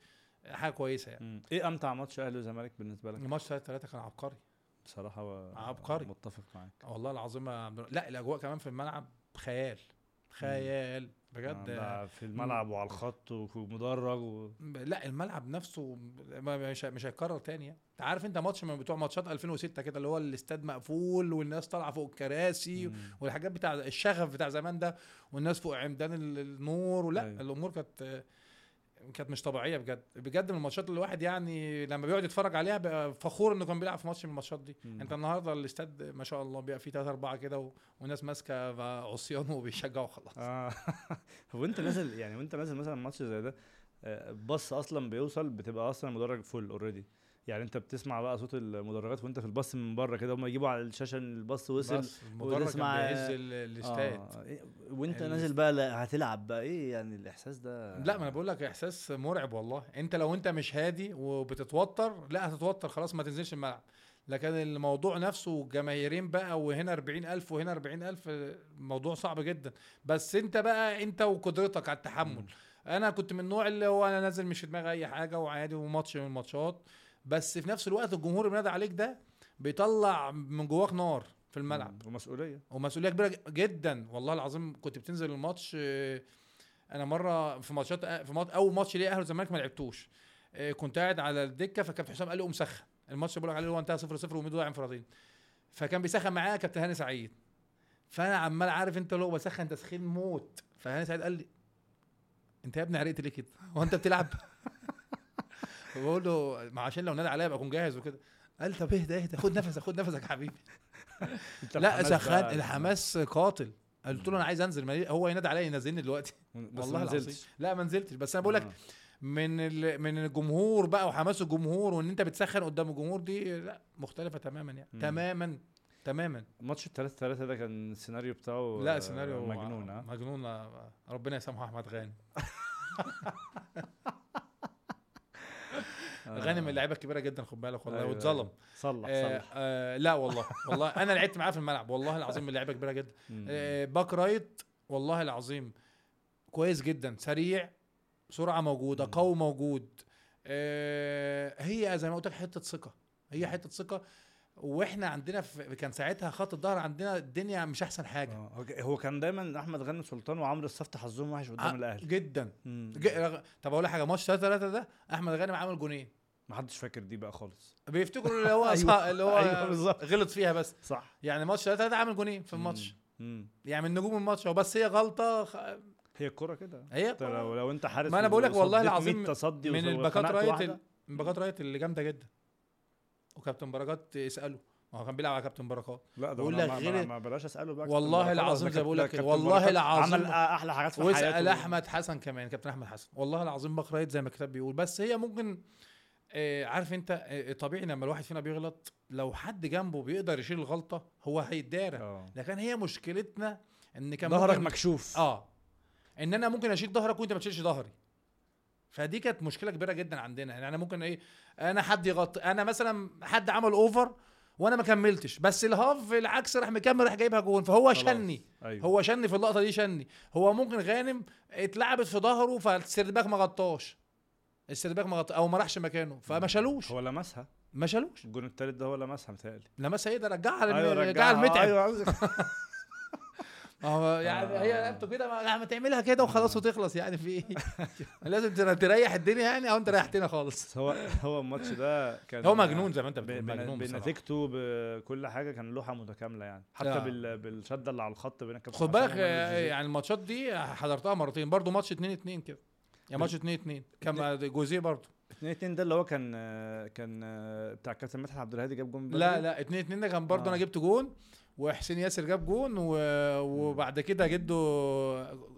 حاجة كويسة يعني. مم. إيه أمتع ماتش أهلي وزمالك بالنسبة لك؟ الماتش 3 3 كان عبقري. بصراحة و... عبقري. متفق معاك. والله العظيم لا الأجواء كمان في الملعب خيال خيال. بجد آه، في الملعب وعلى الخط ومدرج و... لا الملعب نفسه مش مش هيتكرر تاني يعني. انت عارف انت ماتش من بتوع ماتشات 2006 كده اللي هو الاستاد مقفول والناس طالعة فوق الكراسي مم. والحاجات بتاع الشغف بتاع زمان ده والناس فوق عمدان ال- النور ولا أيوة. الأمور كانت كانت مش طبيعية بجد. بجد من الماتشات اللي الواحد يعني لما بيقعد يتفرج عليها بقى فخور إنه كان بيلعب في ماتش من الماتشات دي. مم. أنت النهارده الاستاد ما شاء الله بيبقى فيه ثلاثة أربعة كده و... وناس ماسكة عصيان وبيشجعوا خلاص آه. (laughs) هو انت نازل يعني وأنت نازل مثلا ماتش زي ده آه، الباص أصلا بيوصل بتبقى أصلا المدرج full already يعني انت بتسمع بقى صوت المدرجات وانت في الباص من بره كده هم يجيبوا على الشاشة إن الباص وصل وتسمع- بيهز ال- الاستاد. آه. وانت نازل بقى هتلعب بقى إيه يعني الإحساس ده؟ لا ما أنا بقول لك إحساس مرعب والله. أنت لو أنت مش هادي وبتتوتر لا هتتوتر خلاص ما تنزلش الملعب. لكن الموضوع نفسه جماهيرين بقى وهنا 40000 وهنا 40000 موضوع صعب جدا. بس أنت بقى أنت وقدرتك على التحمل. مم. أنا كنت من النوع اللي هو أنا نازل مش في دماغي أي حاجة وعادي وماتش من الماتشات. بس في نفس الوقت الجمهور اللي بينادي عليك ده بيطلع من جواك نار في الملعب. ومسؤولية. ومسؤولية كبيرة جدا. والله العظيم كنت بتنزل الماتش آه، أنا مرة في ماتشات في ماتش أول ماتش ليا أهلي والزمالك ما لعبتوش. آه، كنت قاعد على الدكة فكابتن حسام قال لي قوم سخن. الماتش بقول لك عليه هو انتهى 0 0 وميدو ضيع انفرادين. فكان بيسخن معايا كابتن هاني سعيد. فأنا عمال عارف أنت هو بسخن تسخين موت. فهاني سعيد قال لي أنت يا ابني عرقت ليه كده؟ هو أنت بتلعب؟ (laughs) بقول له ما عشان لو نادى عليا أبقى أكون جاهز وكده. قال طب اهدى اهدى خد نفسك خد نفسك يا حبيبي. (laughs) لا سخان الحماس قاتل. قلت له أنا عايز أنزل. هو ينادي عليا ينزلني دلوقتي. (laughs) والله ما العظيم. لا ما نزلتش. بس أنا بقول لك. من. من الجمهور بقى وحماس الجمهور وإن أنت بتسخن قدام الجمهور دي لا مختلفة تماما يعني. تماما. تماما. ماتش الثلاثة ثلاثة ده كان السيناريو بتاعه لا سيناريو مجنون مجنون. ربنا يسامحه أحمد غانم. (laughs) غانم اللعيبه الكبيره جدا خد بالك والله أيوة، واتظلم. أيوة. صلح آه صلح. آه لا والله والله أنا لعبت معاه في الملعب والله العظيم من لعيبة كبيرة جدا. آه back right والله العظيم كويس جدا سريع سرعة موجودة. قوي موجود. آه هي زي ما قلت لك حتة ثقة هي حتة ثقة. وإحنا عندنا في كان ساعتها خط الظهر عندنا الدنيا مش أحسن حاجة. آه، هو كان دايما أحمد غانم سلطان وعمرو الصفتي حظهم وحش قدام آه، الأهلي. جدا. ج- طب أقول لك حاجة ماتش 3 3 ده أحمد غانم عامل جونين. ما حدش فاكر دي بقى خالص. بيفتكروا اللي (laughs) هو أيوة. أصحاب اللي هو أيوة. غلط فيها بس. صح. يعني ماتش 3 3 عامل جونين في الماتش. يعني من نجوم الماتش هو بس هي غلطة خ... هي الكرة كده. هي لو لو أنت حارس ما أنا بقول لك والله العظيم 100 تصدي من الباكات right واحدة، ال- من باكات right اللي جامدة جدا. وكابتن بركات اساله ما هو كان بيلعب على كابتن بركات. لا ده بقول لك ما, غير- ما, ما بلاش أسأله بقى والله العظيم زي بقول لك والله العظيم عمل أحلى حاجات في وسط حياته. أحمد حسن كمان كابتن أحمد حسن. والله العظيم back right زي ما الكتاب بيقول. بس هي ممكن آه عارف أنت آه طبيعي لما الواحد فينا بيغلط لو حد جنبه بيقدر يشيل الغلطة هو هيتدارى. آه. لكن هي مشكلتنا إن كان ظهرك مكشوف. آه. إن أنا ممكن أشيل ظهرك وأنت ما تشيلش ظهري. فدي كانت مشكلة كبيرة جدا عندنا. يعني أنا ممكن إيه أنا حد يغطي أنا مثلا حد عمل over وأنا ما كملتش بس ال half العكس راح مكمل راح جايبها جون. فهو خلاص. شني. أيوه. هو شني في اللقطة دي شني. هو ممكن غانم اتلعبت في ظهره فالسيرباك ما غطاش. السيرباك ما غطاش أو ما راحش مكانه فما شالوش. هو لمسها؟ ما شالوش. الجون التالت ده هو لمسها متهيألي. لما سيدة رجعها للم- أيوه رجعها. رجعها المتعب. أيوه (laughs) هو يعني آه. هي لعبته كده ما تعملها كده وخلاص وتخلص يعني في إيه (laughs) لازم تر- تريح الدنيا يعني أو انت ريحتنا خالص هو هو الماتش ده كان هو مجنون زي ما انت بتقول مجنون. بنتيجته بكل حاجة كان لوحة متكاملة يعني حتى. بال... بالشدة اللي على الخط بين الكابتن خد بالك. يعني الماتشات دي حضرتها مرتين برضو ماتش 2 2 كده يعني ماتش 2 2 كان جوزيه برضو 2 2 ده اللي هو كان كان بتاع كابتن مدحت عبد الهادي جاب جون لا. لا 2 2 ده كان برضو آه. أنا جبت جون وحسين ياسر جاب جون و... وبعد كده جده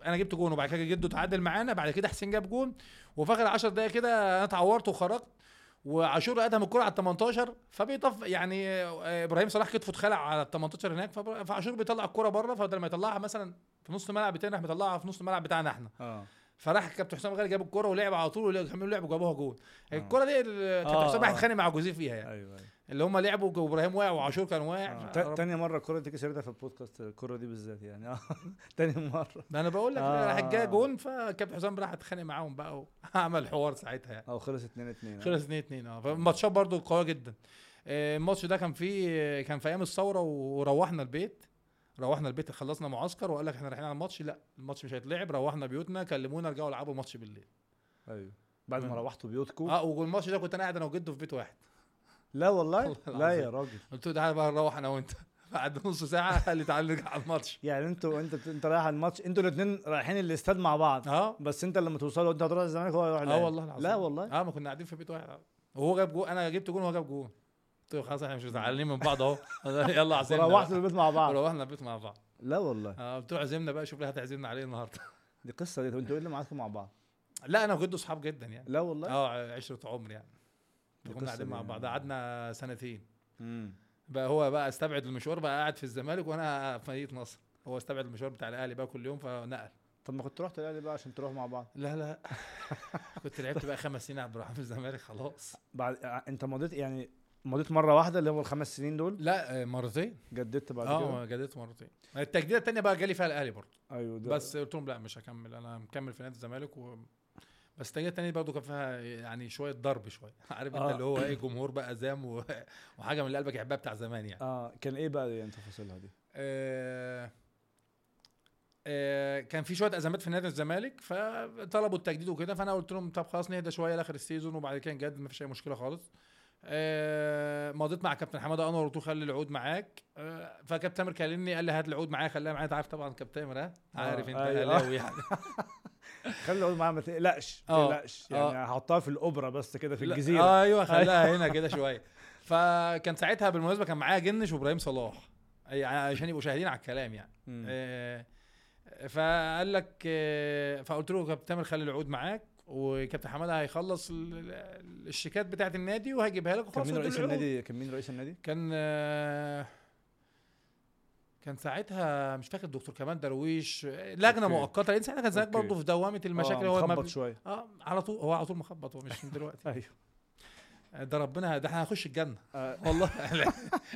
أنا جبت جون وبعد كده جده تعادل معانا بعد كده حسين جاب جون. وفي آخر 10 دقايق كده أنا اتعورت وخرجت وعاشور ادهم الكرة على ال 18 فبيطف يعني آه، إبراهيم صلاح كتفه اتخلع على ال 18 هناك فعاشور بيطلع الكرة بره فبدل ما يطلعها مثلا في نص الملعب بتاعنا راح مطلعها في نص الملعب بتاعنا إحنا. آه. فراح كابتن حسام غالي جاب الكرة ولعب على طول وكملوا لعب وجابوها جول آه. الكرة دي ال- كابتن آه، حسام راح آه. يتخانق مع جوزيه فيها يعني. أيوه أيوه. اللي هم لعبوا وابراهيم واقع وعاشور كان واقع. آه. تاني مرة الكره دي كسرتها في البودكاست الكره دي بالذات يعني. آه. (laughs) تاني مرة. ده أنا بقول لك آه. راح جاي جون فكابتن حسام راح اتخانق معاهم بقى وعمل حوار ساعتها يعني. أو خلص 2 2 خلص 2 2 آه. فالماتشات برضو قوية جدا. آه، الماتش ده كان فيه كان في أيام الثورة وروحنا البيت. روحنا البيت خلصنا معسكر وقال لك إحنا رايحين على الماتش. لا الماتش مش هيتلعب روحنا بيوتنا كلمونا رجعوا العبوا ماتش بالليل. أيوه. بعد ما روحتوا بيوتكم. آه والماتش ده كنت أنا قاعد أنا وجده في بيت واحد. لا (laughs) والله؟ لا. يا راجل. قلت له تعالى بقى نروح أنا وأنت. (laughs) بعد نص ساعة قال لي تعالى نرجع على الماتش. (laughs) يعني أنتوا انت انت رايح على الماتش. أنتوا الاثنين رايحين الاستاد مع بعض. آه. بس انت لما توصلوا انت هتروح الزمالك وهو يروح آه. والله العظيم. لا والله. آه ما كنا قاعدين في بيت واحد. وهو جاب جون أنا جبت جون وهو جاب جون. قلت له خلاص إحنا مش زعلانين من بعض أهو. يلا عزمنا روحتوا. البيت مع بعض. روحنا البيت مع بعض. لا والله. آه قلت له عزمنا بقى شوف لي هتعزمنا عليه النهارده. دي قصة دي. أنتوا إيه اللي معاكم مع بعض؟ لا أنا وجده اصحاب جدا يعني. لا والله؟ آه عشرة عمر يعني. كنا قاعدين دي مع. بعض قعدنا سنتين. امم بقى هو بقى استبعد المشوار بقى قاعد في الزمالك وأنا في مدينه نصر. هو استبعد المشوار بتاع الأهلي بقى كل يوم فنقل. طب ما كنت رحت الأهلي بقى عشان تروحوا مع بعض؟ لا لا. (laughs) كنت لعبت بقى خمس سنين عبد الرحمن في الزمالك خلاص. بعد أنت مضيت يعني مضيت مرة واحدة اللي هو الخمس سنين دول؟ لا آه، مرتين. جددت بعد كده؟ آه جددت مرتين. التجديدة الثانية بقى جالي فيها الأهلي برضه. أيوه ده بس قلت لهم لا مش هكمل أنا مكمل في نادي الزمالك و... بس التجديده الثانية برضه كان فيها يعني شوية ضرب شوية. (laughs) عارف انت آه. اللي هو إيه جمهور بقى زام و... (laughs) وحاجة من اللي قلبك يحبها بتاع زمان يعني. آه كان إيه بقى يعني تفاصيلها دي؟ آه آه كان في شوية أزمات في نادي الزمالك فطلبوا التجديد وكده فأنا قلت لهم طب خلاص نهدى شوية لآخر ال season وبعد كده نجدد مفيش أي مشكلة خالص. آه مضيت مع كابتن حمادة. انور قلت له خلي العقود معاك. آه فكابتن تامر كلمني قال لي هات العقود معايا خليها معايا. عارف طبعا كابتن تامر ها عارف أنت أيوة. اهلاوي يعني. (laughs) خلي أقول معايا ما تقلقش ما آه، تقلقش. يعني هحطها في الاوبرا بس كده في الجزيرة. آه أيوه (laughs) خلاها هنا كده شوية. فكان ساعتها بالمناسبة كان معايا جنش وإبراهيم صلاح. يعني عشان يبقوا شاهدين على الكلام يعني. آه، فقال لك آه، فقلت له كابتن تامر خلي العقود معاك. وكابتن حماده هيخلص ال- ال- الشيكات بتاعه النادي وهيجيبها لك كان وخلاص مين ودي رئيس. النادي؟ كان مين رئيس النادي؟ كان آه، كان ساعتها مش فاكر الدكتور كمال درويش آه، لجنه. مؤقتة لأن ساعتها كان زيك أوكي. برضه في دوامة المشاكل آه، هو ما مخبط شوية. آه على طول هو على طول مخبط هو مش من (laughs) دلوقتي. أيوه. ده ربنا ده إحنا هنخش الجنة. آه، (laughs) والله.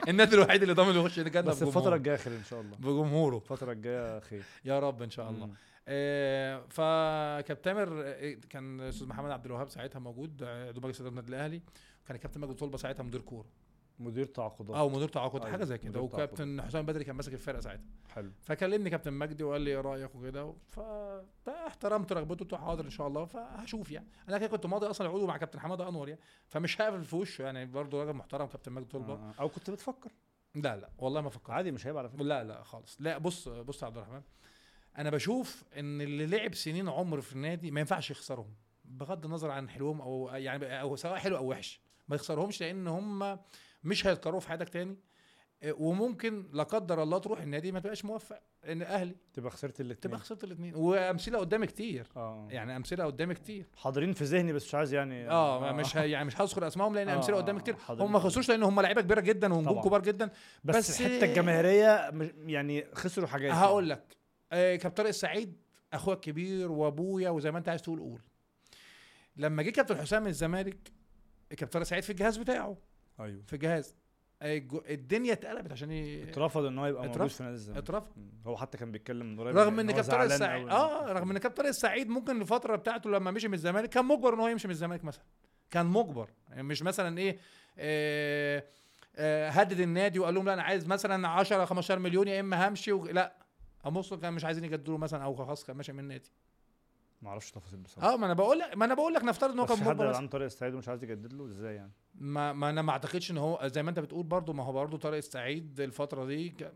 النادي الوحيد اللي ضامن يخش الجنة بس. الفترة الجاية خير إن شاء الله. بجمهوره. الفترة الجاية خير. يا رب إن شاء الله. آه، فكابتن تامر آه، كان أستاذ محمد عبد الوهاب ساعتها موجود آه، عضو مجلس اداره النادي الأهلي. وكان الكابتن ماجد طلبه ساعتها مدير كورة. مدير تعاقدات. أو مدير تعاقد أيوة، حاجة زي كده. وكابتن حسام بدري كان ماسك الفرقة ساعتها. حلو. فكلمني كابتن مجدي وقال لي إيه رأيك وكده. فاحترمت رغبته قلت حاضر إن شاء الله. فهشوف يعني. أنا كده كنت ماضي أصلا عضو مع كابتن حمادة أنور يعني. فمش هقفل في وشه يعني. برضه راجل محترم كابتن مجدي طلبه آه. أو كنت بتفكر؟ لا لا. والله ما فكرت. عادي مش هيبقى على فكرة. لا لا خالص. لا بص بص يا عبد الرحمن. أنا بشوف إن اللي لعب سنين عمر في النادي ما ينفعش يخسرهم بغض النظر عن حلوهم أو يعني أو سواء حلو أو وحش. ما يخسرهمش لأن هم مش هيتكرروا في حياتك تاني. إيه، وممكن لا قدر الله تروح النادي ما تبقاش موفق إن أهلي. تبقى خسرت الاثنين تبقى خسرت الاثنين وأمثلة قدامي كتير. آه. يعني أمثلة قدامي كتير. حاضرين في ذهني بس مش عايز يعني آه مش ه- يعني مش هذكر أسمائهم لأن آه، أمثلة آه، قدامي كتير حاضرين. هم ما خسروش لأن هم لعيبة كبيرة جدا ونجوم. كبار جدا. بس, بس- الحته الجماهيرية يعني خسروا حاجات هقول لك. آه كابتن طارق السعيد اخويا الكبير وأبويا وزي ما أنت عايز تقول قول لما جه كابتن حسام من الزمالك كابتن طارق السعيد في الجهاز بتاعه أيوه في الجهاز آه، الدنيا اتقلبت عشان. اترفض إن هو يبقى موجود. في نادي الزمالك اترفض. هو حتى كان بيتكلم من قريب رغم إن كابتن طارق السعيد. آه رغم إن كابتن طارق السعيد ممكن الفترة بتاعته لما مشي من الزمالك كان مجبر إن هو يمشي من الزمالك مثلا كان مجبر يعني مش مثلا إيه آه آه هدد النادي وقال لهم لا أنا عايز مثلا 10 15 مليون يا إما همشي و... لا اموسو كان مش عايزين يجددوا مثلا أو خلاص كان ماشي من النادي ما أعرفش تفاصيل بصراحة. آه ما أنا بقول لك ما أنا بقول لك نفترض إن هو كان في حد. عن طارق السعيد ومش عايز يجدد له؟ إزاي يعني؟ ما, ما أنا ما أعتقدش إن هو زي ما أنت بتقول برضو ما هو برضو طارق السعيد الفترة دي ك-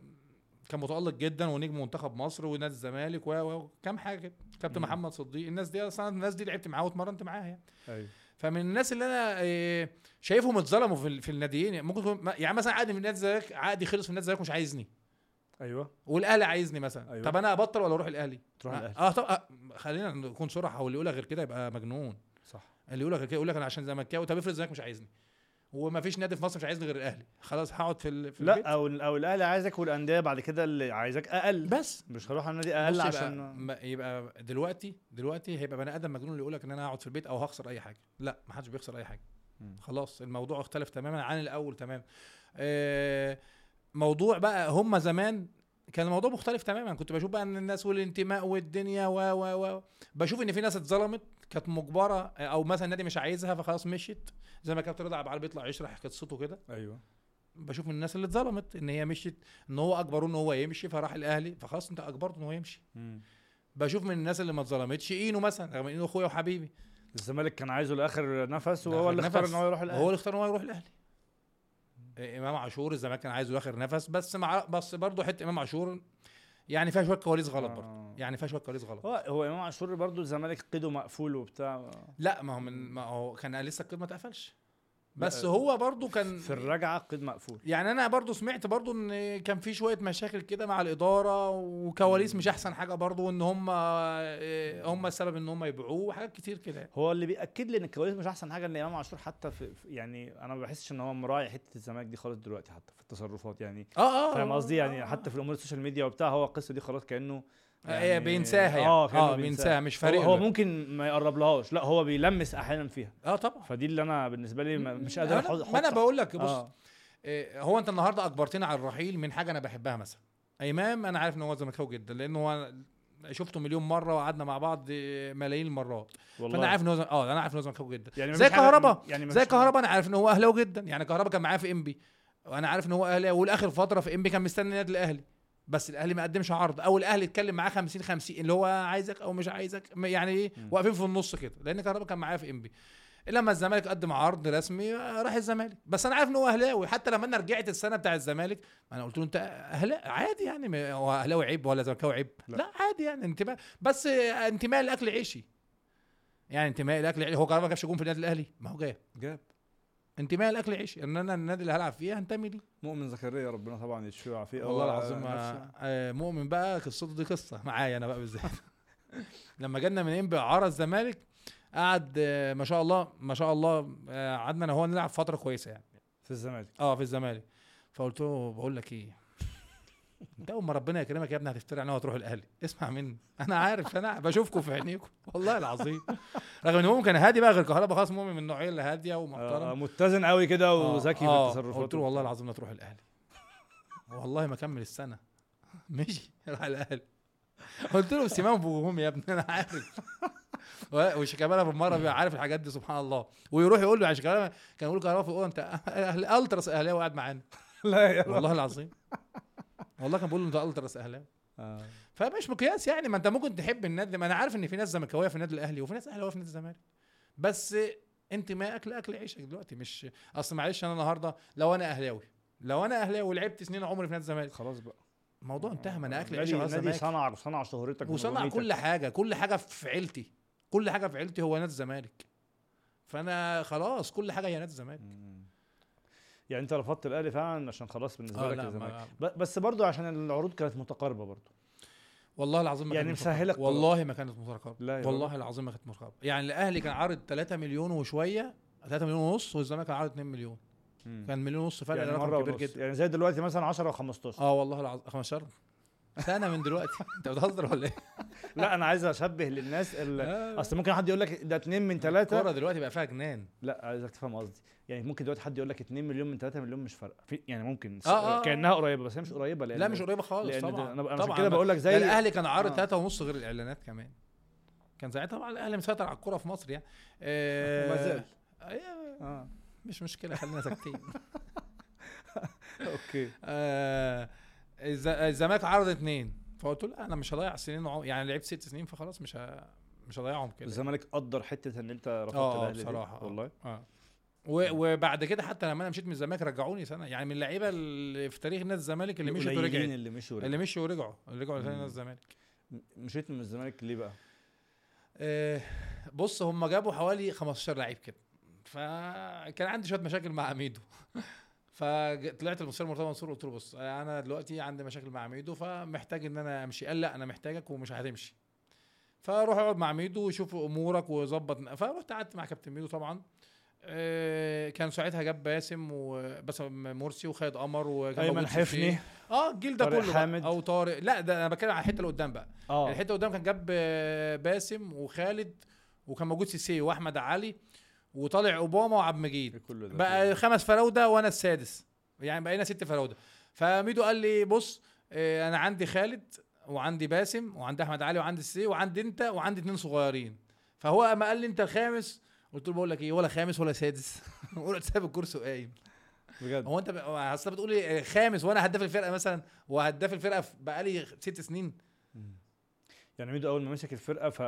كان متألق جدا ونجم منتخب مصر ونادي الزمالك و- و- وكام حاجة كده. كابتن. محمد صديق. الناس دي أصلا الناس دي لعبت معاها واتمرنت معاها يعني. أيوه. فمن الناس اللي أنا إيه، شايفهم اتظلموا في, ال- في الناديين يعني. ممكن يكون يعني مثلا عقدي من نادي الزمالك عقدي خلص من نادي الزمالك مش عايزني. أيوه. والأهلي عايزني مثلا. أيوة. طب أنا أبطل ولا أروح الأهلي؟ تروح آه. الأهلي. آه، طب آه خلينا نكون صراحة هو اللي يقولها غير كده يبقى مجنون. صح. اللي يقول لك غير كده يقول لك أنا عشان زملكاوي. طب افرض الزمالك مش عايزني. وما فيش نادي في مصر مش عايزني غير الأهلي. خلاص هقعد في, ال... في البيت. لا أو أو الأهلي عايزك والأندية بعد كده اللي عايزك أقل. بس. مش هروح على النادي بص أقل يبقى عشان ما- يبقى دلوقتي دلوقتي هيبقى بني آدم مجنون اللي يقول لك إن أنا هقعد في البيت أو هخسر أي حاجة. لا ما حدش بيخسر أي حاجة. مم. خلاص الموضوع اختلف تماما عن الأول تماما. آه، موضوع بقى هم زمان كان الموضوع مختلف تماما. كنت بشوف بقى إن الناس والانتماء والدنيا و و و بشوف إن في ناس اتظلمت كانت مجبرة أو مثلا النادي مش عايزها فخلاص مشيت زي ما كابتن رضا عبد العال بيطلع يشرح قصته كده. أيوه. بشوف من الناس اللي اتظلمت إن هي مشيت إن هو اجبروه إن هو يمشي فراح الأهلي فخلاص أنت أجبرته إن هو يمشي. مم. بشوف من الناس اللي ما اتظلمتش إينو مثلا رغم إنه أخويا وحبيبي. الزمالك كان عايزه لآخر نفس وهو اللي اختار. إن هو يروح الأهلي. هو اللي اختار إن هو يروح الأهلي. امام عاشور الزمالك كان عايزه اخر نفس بس مع بس برضه حتة امام عاشور يعني فيها شوية كواليس غلط برضه. آه. يعني فيها شوية كواليس غلط. هو هو امام عاشور برضو الزمالك قيده مقفول وبتاع. لا ما هو من ما هو كان لسه القيد ما اتقفلش. بس هو برضه كان في الرجعة قيد مقفول. يعني أنا برضو سمعت برضو إن كان في شوية مشاكل كده مع الإدارة وكواليس مش أحسن حاجة برضو إن هم إيه، هم السبب إن هم يبيعوه وحاجات كتير كده هو اللي بيأكد لي إن الكواليس مش أحسن حاجة إن امام عاشور حتى في يعني أنا ما بحسش إن هو مراعي حتة الزمالك دي خالص دلوقتي حتى في التصرفات يعني. آه آه فاهم آه، قصدي؟ يعني آه. حتى في الأمور ال social media وبتاع هو القصة دي خلاص كأنه آه، بينساها يعني. آه آه بينساها مش فارق هو, هو. ممكن ما يقربلهاش لا هو بيلمس أحيانا فيها. آه طبعا. فدي اللي أنا بالنسبة لي مش قادر أحط ما أنا بقول لك بص آه. إيه، هو أنت النهارده أجبرتني على الرحيل من حاجة أنا بحبها مثلا. امام أنا عارف إن هو زملكاوي جدا لأنه هو شفته مليون مرة وقعدنا مع بعض إيه، ملايين المرات. والله. فأنا عارف إن هو آه أنا عارف إن هو زملكاوي جدا. يعني زي كهربا. يعني زي كهربا أنا عارف إن هو أهلاوي جدا. يعني كهربا كان معايا في إنبي. وأنا عارف إن هو أهلاوي والآخر فترة في إنبي كان مستني النادي الأهلي. بس الأهلي ما قدمش عرض. أو الأهلي اتكلم معاه 50 50 اللي هو عايزك أو مش عايزك يعني إيه. واقفين في النص كده. لأن كهربا كان معايا في إنبي. لما الزمالك قدم عرض رسمي راح الزمالك. بس أنا عارف إن هو أهلاوي. حتى لما أنا رجعت السنة بتاع الزمالك أنا قلت له أنت أهلاوي؟ عادي يعني. هو أهلاوي عيب ولا زملكاوي عيب؟ لا. لا. عادي يعني. انتماء بس انتماء لاكل عيشي. يعني انتماء لاكل عيشي. هو كهربا ما جابش جون في النادي الأهلي؟ ما هو جاب. جاب. انتماء لأكل عيشي ان أنا النادي اللي هلعب فيه هنتمي ليه. مؤمن زكريا ربنا طبعا يشفيه ويعافيه. والله العظيم آه، آه، مؤمن بقى قصته دي قصة. معايا أنا بقى بالذات. (laughs) لما جالنا من انبي عرى الزمالك. قعد آه، ما شاء الله ما شاء الله آه، قعدنا أنا هو نلعب فترة كويسة يعني. في الزمالك. آه في الزمالك. فقلت له بقول لك إيه؟ انت اول ما ربنا يكرمك يا ابني هتفتري عنها وتروح الاهلي. اسمع مني. أنا عارف أنا بشوفكم في عينيكم. والله العظيم. رغم ان مؤمن كان هادي بقى غير كهربا خلاص مؤمن من النوعية اللي هادية ومحترم آه متزن قوي كده آه، وذكي آه، في تصرفاته قلت له والله العظيم لا تروح الاهلي. والله ما كمل السنة. مشي راح الاهلي. قلت له سيمان بوهم يا ابني أنا عارف. وشيكابالا بالمرة بيبقى عارف الحاجات دي سبحان الله. ويروح يقول له يا شيكابالا كان يقول كهربا في الأوضة أنت أهل ألتراس أهلاوي قاعد معانا. (laughs) لا يا والله العظيم. والله كان بيقول له انت ألتراس أهلاوي آه. فمش مقياس يعني ما أنت ممكن تحب النادي ما أنا عارف إن في ناس زملكاوية في النادي الأهلي وفي ناس أهلاوية في نادي الزمالك بس انتمائك لأكل عيشك دلوقتي مش أصل معلش أنا النهارده لو أنا أهلاوي لو أنا أهلاوي ولعبت سنين عمري في نادي الزمالك خلاص بقى الموضوع انتهى ما أنا أكل عيشي خلاص نادي زمالك صنع صنع شهرتك وصنع. كل حاجة كل حاجة في عيلتي كل حاجة في عيلتي هو نادي الزمالك فأنا خلاص كل حاجة هي نادي الزمالك. يعني انت رفضت الاهلي فعلا عشان خلاص بالنسبة آه لك الزمالك بس برضو عشان العروض كانت متقاربة برضو. والله العظيم ما يعني مترقبة. والله ما كانت مترقبه لا والله العظيم ما كانت مترقبه يعني الأهلي كان عارض 3 مليون وشوية 3 مليون ونص والزمالك كان عارض 2 مليون. مم. كان مليون ونص فرق يعني رقم كبير. جدا. يعني زي دلوقتي مثلا 10 و15 آه والله العظيم 15 سنة من دلوقتي. (laughs) انت بتهزر ولا إيه؟ (laughs) لا أنا عايز أشبه للناس ال- آه. أصل ممكن حد يقول لك ده 2 من 3 الكورة دلوقتي بقى فيها جنان. لا عايزك تفهم قصدي. يعني ممكن دلوقتي حد يقول لك 2 مليون من 3 مليون مش فارقة. في يعني ممكن آه، آه، آه. كأنها قريبة بس هي مش قريبة لأن لا مش قريبة خالص لأن طبعا. أنا طبعا. كده بقول لك زي الأهلي كان عارض آه. 3 ونص غير الإعلانات كمان. كان ساعتها طبعا الأهلي مسيطر على الكورة في مصر يعني. آه ما زال. أيوة، آه. مش مشكلة خلينا ساكتين. (laughs) أوكي. آه، الزمالك عرض اتنين. فقلت له أنا مش هضيع سنين وعم... يعني لعبت ست سنين فخلاص مش ه... مش هضيعهم كده. الزمالك قدر حتة إن أنت رفضت آه الأهلي دي. بصراحة آه. والله. آه. و... وبعد كده حتى لما أنا مشيت من الزمالك رجعوني سنة. يعني من اللعيبة اللي في تاريخ نادي الزمالك اللي مشيت ورجعت. اللي مشوا اللي مشوا ورجعوا اللي رجعوا تاني مم. نادي الزمالك. مشيت من الزمالك ليه بقى؟ آه، بص هم جابوا حوالي 15 لعيب كده. فكان عندي شوية مشاكل مع ميدو فطلعت للمستشار مرتضى منصور قلت له بص أنا دلوقتي عندي مشاكل مع ميدو فمحتاج إن أنا أمشي. قال لا أنا محتاجك ومش هتمشي. فروح اقعد مع ميدو وشوف أمورك وظبط. فرحت قعدت مع كابتن ميدو طبعا. آه، كان ساعتها جاب باسم وباسم مرسي وخالد قمر وكان أيمن موجود حفني. آه الجيل ده كله حامد. أو طارق. لا ده أنا بتكلم على الحتة اللي قدام بقى. آه. الحتة اللي قدام كان جاب آه، باسم وخالد وكان موجود سيسي وأحمد علي. وطالع أوباما وعبد المجيد. ده بقى خمس فراودة وأنا السادس. يعني بقينا ست فراودة. فميدو قال لي بص آه، أنا عندي خالد وعندي باسم وعندي أحمد علي وعندي السي وعندي أنت وعندي اتنين صغيرين. فهو اما قال لي أنت الخامس. قلت له بقول لك إيه ولا خامس ولا سادس. (laughs) قلت ساب الكرسي وقايم. بجد؟ هو أنت أصل بتقول لي خامس وأنا هداف الفرقة مثلا وهداف الفرقة بقالي ست سنين. يعني ميدو أول ما مسك الفرقة ف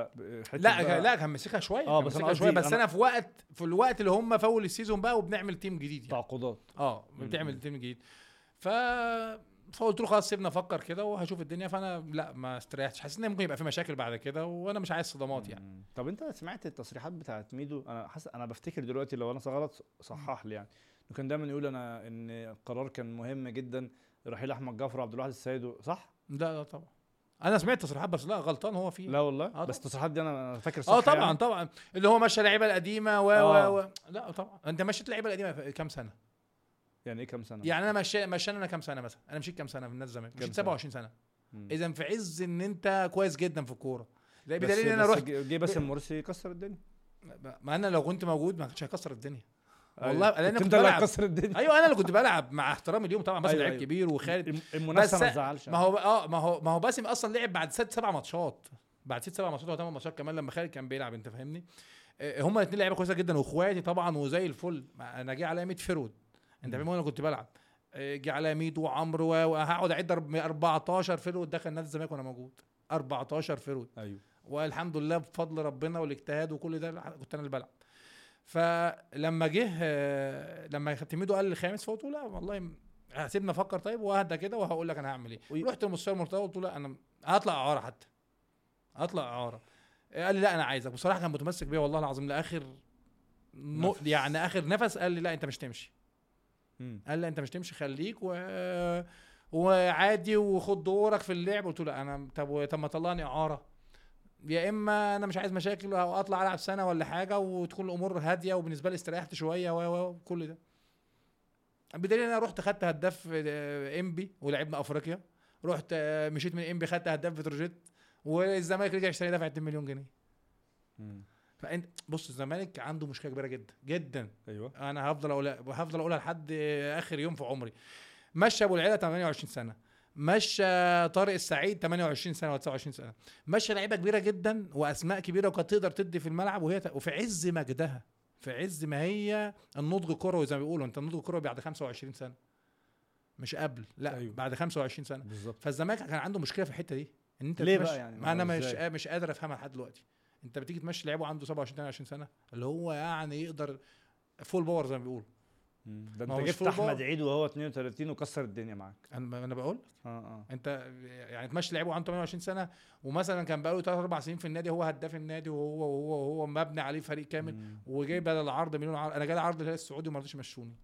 لا لا كان مسكها شوية آه، بس شوية بس أنا- أنا في وقت في الوقت اللي هم في أول ال season بقى وبنعمل team جديد يعني. تعاقدات. آه بتعمل team جديد. ف فقلت له خلاص سيبنا أفكر كده وهشوف الدنيا. فأنا لا ما استريحتش. حسيت إن ممكن يبقى في مشاكل بعد كده وأنا مش عايز صدمات يعني. طب أنت سمعت التصريحات بتاعت ميدو؟ أنا حاسس أنا بفتكر دلوقتي لو أنا غلط صحح لي يعني. كان دايما يقول أنا إن القرار كان مهم جدا رحيل أحمد جعفر وعبد الواحد السيد صح؟ لا لا طبعا. أنا سمعت تصريحات بس لا غلطان هو فيه لا والله آه بس. التصريحات دي أنا أنا فاكر صح آه طبعا يعني. طبعا اللي هو مشى اللعيبة القديمة و آه. و و لا طبعا أنت مشيت اللعيبة القديمة كام سنة يعني إيه كام سنة؟ يعني أنا مشي مشينا أنا كام سنة مثلا أنا مشيت كام سنة في النادي الزمالك مشيت سنة؟ 27 سنة مم. اذا في عز إن أنت كويس جدا في الكورة بس- بدليل إن أنا رحت جه باسم مرسي كسر الدنيا ما أنا لو كنت موجود ما كنتش هكسر الدنيا. والله لأن كنت كنت بلعب. هتكسر الدنيا. أيوه أنا اللي كنت بلعب مع احترامي اليوم طبعا باسم أيوة، لعيب أيوة. كبير وخالد. الم- المنافسة ما تزعلش. ما هو آه ما هو ما هو باسم أصلا لعب بعد ست سبع ماتشات. بعد ست سبع ماتشات أو ثمان ماتشات كمان لما خالد كان بيلعب أنت فاهمني؟ آه، هما الاثنين لعيبة كويسة جدا. وإخواتي طبعا وزي الفل. أنا جه عليا 100 forward أنت فاهم أنا كنت بلعب. آه، جه عليا 100 وعمرو وهقعد أعد أرب- 14 forward دخل نادي الزمالك وأنا موجود. 14 forward أيوه. والحمد لله بفضل ربنا والاجتهاد وكل ده. كنت أنا اللي بلعب. فلما جه لما كابتن ميدو قال الخامس فقلت له لا والله م- هسيبني أفكر طيب وهدى كده وهقول لك أنا هعمل إيه. وي- رحت للمستشار مرتضى قلت له لا أنا هطلع اعاره حتى هطلع اعاره. قال لي لا أنا عايزك. بصراحه كان متمسك بيا والله العظيم لآخر نو نفس. يعني آخر نفس قال لي لا انت مش تمشي. مم. قال لي انت مش تمشي خليك و... وعادي وخد دورك في اللعب. قلت له لا أنا طب طب ما طلعني اعاره. يا إما أنا مش عايز مشاكل وأطلع ألعب سنة ولا حاجة وتكون الأمور هادية وبالنسبة لي استريحت شوية و وكل ده. بدليل ان أنا رحت خدت هداف آه، إنبي ولعبنا أفريقيا. رحت آه، مشيت من إنبي خدت هداف بتروجيت والزمالك رجع اشتري دفع 2 مليون جنيه. مم. فأنت بص الزمالك عنده مشكلة كبيرة جدا جدا. أيوه. أنا هفضل أقولها هفضل أقولها لحد آخر يوم في عمري. مشى أبو العيلة 28 سنة. مشى طارق السعيد 28 سنة ولا 29 سنة مشى لعيبة كبيرة جدا وأسماء كبيرة وكانت تقدر تدي في الملعب وهي. وفي عز مجدها في عز ما هي النضج الكروي زي ما بيقولوا أنت النضج الكروي بعد 25 سنة مش قبل لا أيوة. أيوه. بعد 25 سنة بالظبط فالزمالك كان عنده مشكلة في الحتة دي إن أنت ليه بقى يعني؟ ما أنا مش؟ مش قادر أفهمها لحد دلوقتي أنت بتيجي تمشي لعيبه عنده 27 28 سنة اللي هو يعني يقدر full power زي ما بيقولوا. ده انت جبت أحمد. عيد وهو 32 وكسر الدنيا معاك. أنا أنا بقول آه آه. أنت يعني تمشي لعيبه عنده 28 سنة ومثلا كان بقاله 3 4 سنين في النادي هو هداف النادي وهو وهو وهو مبني عليه فريق كامل مم. وجاي بدل العرض مليون عرض. أنا جالي عرض الهلال السعودي وما رضيش يمشوني.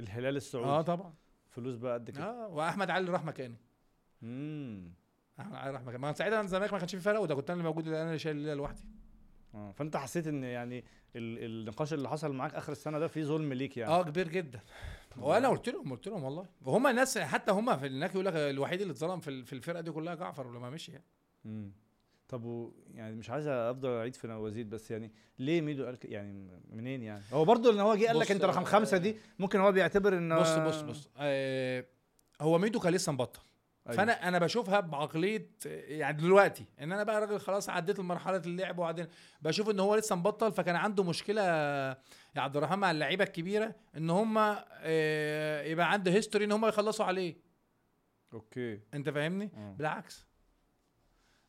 الهلال السعودي؟ آه طبعا. فلوس بقى قد كده. آه وأحمد علي راح مكاني. امم أحمد علي راح مكاني. ما ساعتها الزمالك ما كانش في فرق وده كنت أنا اللي موجود أنا اللي شايل الليلة لوحدي. آه فأنت حسيت إن يعني ال- النقاش اللي حصل معاك آخر السنة ده فيه ظلم ليك يعني؟ آه كبير جدا. وأنا قلت لهم قلت لهم والله. وهم الناس حتى هم في هناك يقول لك الوحيد اللي اتظلم في في الفرقة دي كلها جعفر لما مشي يعني. امم طب و يعني مش عايز أفضل أعيد في نوازيد بس يعني ليه ميدو قال يعني منين يعني؟ هو برضه إن هو جه قال لك أنت رقم خمسة دي ممكن هو بيعتبر إن بص بص بص. آه هو ميدو كان لسه مبطل. أيوة. فأنا أنا بشوفها بعقلية يعني دلوقتي إن أنا بقى راجل خلاص عديت مرحله اللعب وبعدين بشوف إن هو لسه مبطل فكان عنده مشكلة يا عبد الرحمن مع اللعيبة الكبيرة إن هم آه يبقى عنده history إن هم يخلصوا عليه. okay. أنت فاهمني؟ آه. بالعكس.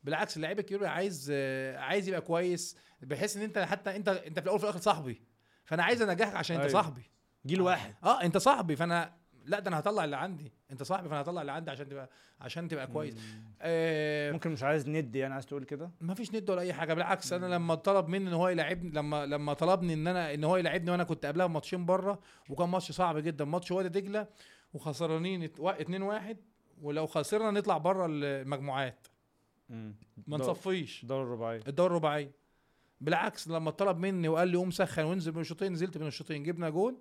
بالعكس اللعيب الكبير عايز آه، عايز يبقى كويس بحيث إن أنت حتى أنت أنت في الأول وفي الآخر صاحبي. فأنا عايز أنجحك عشان أنت أيوة. صاحبي. جيل واحد. آه أنت صاحبي. فأنا لا ده أنا هطلع اللي عندي. أنت صاحبي فأنا هطلع اللي عندي عشان تبقى عشان تبقى كويس. آه ممكن مش عايز ند يعني عايز تقول كده؟ ما فيش ند ولا أي حاجة. بالعكس أنا لما طلب مني إن هو يلعبني لما لما طلبني إن أنا إن هو يلعبني وأنا كنت قبلها بماتشين بره وكان ماتش صعب جدا. ماتش وادي دجلة وخسرانين 2 1 ولو خسرنا نطلع بره المجموعات. ما نصفيش. الدور الرباعي. الدور الرباعي. بالعكس لما طلب مني وقال لي قوم سخن وانزل من الشوطين نزلت من الشوطين جبنا جول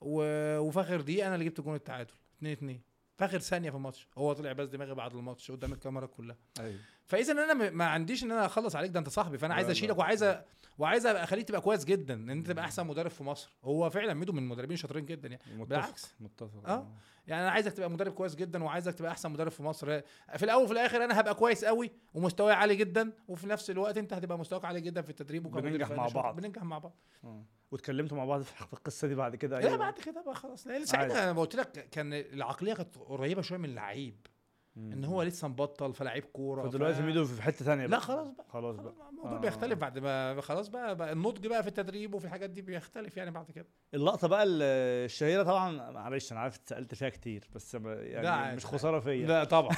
و... وفي اخر دقيقة أنا اللي جبت جول التعادل 2 2 في اخر ثانية في الماتش هو طلع بس دماغي بعد الماتش قدام الكاميرا كلها أيوه فإذا أنا ما عنديش إن أنا أخلص عليك ده أنت صاحبي فأنا عايز. أشيلك وعايز أ- وعايز ابقى أخليك تبقى كويس جدا إن أنت تبقى أحسن مدرب في مصر هو فعلا ميدو من المدربين شاطرين جدا يعني متفق بالعكس. متفق آه. يعني أنا عايزك تبقى مدرب كويس جدا وعايزك تبقى أحسن مدرب في مصر في الأول وفي الآخر أنا هبقى كويس قوي ومستواي عالي جدا وفي نفس الوقت أنت هتبقى مستواك عالي جدا في التدريب وكمدير بننجح مع. بعض. بننجح مع بعض آه. واتكلمتوا مع بعض في القصة دي بعد كده لا بعد كده بقى خلاص. لأن. ساعتها أنا قلت لك كان العقلية كانت قريبة شوية من اللعيب إن هو لسه مبطل فلاعيب كورة فدلوقتي ميدو في حتة ثانية لا خلاص بقى. خلاص بقى. الموضوع آه. بيختلف بعد ما خلاص بقى, بقى النضج بقى في التدريب وفي الحاجات دي بيختلف يعني بعد كده. اللقطة بقى ال- الشهيرة طبعا معلش أنا عارف اتسالت فيها كتير بس يعني. مش خسارة فيا. لا طبعا.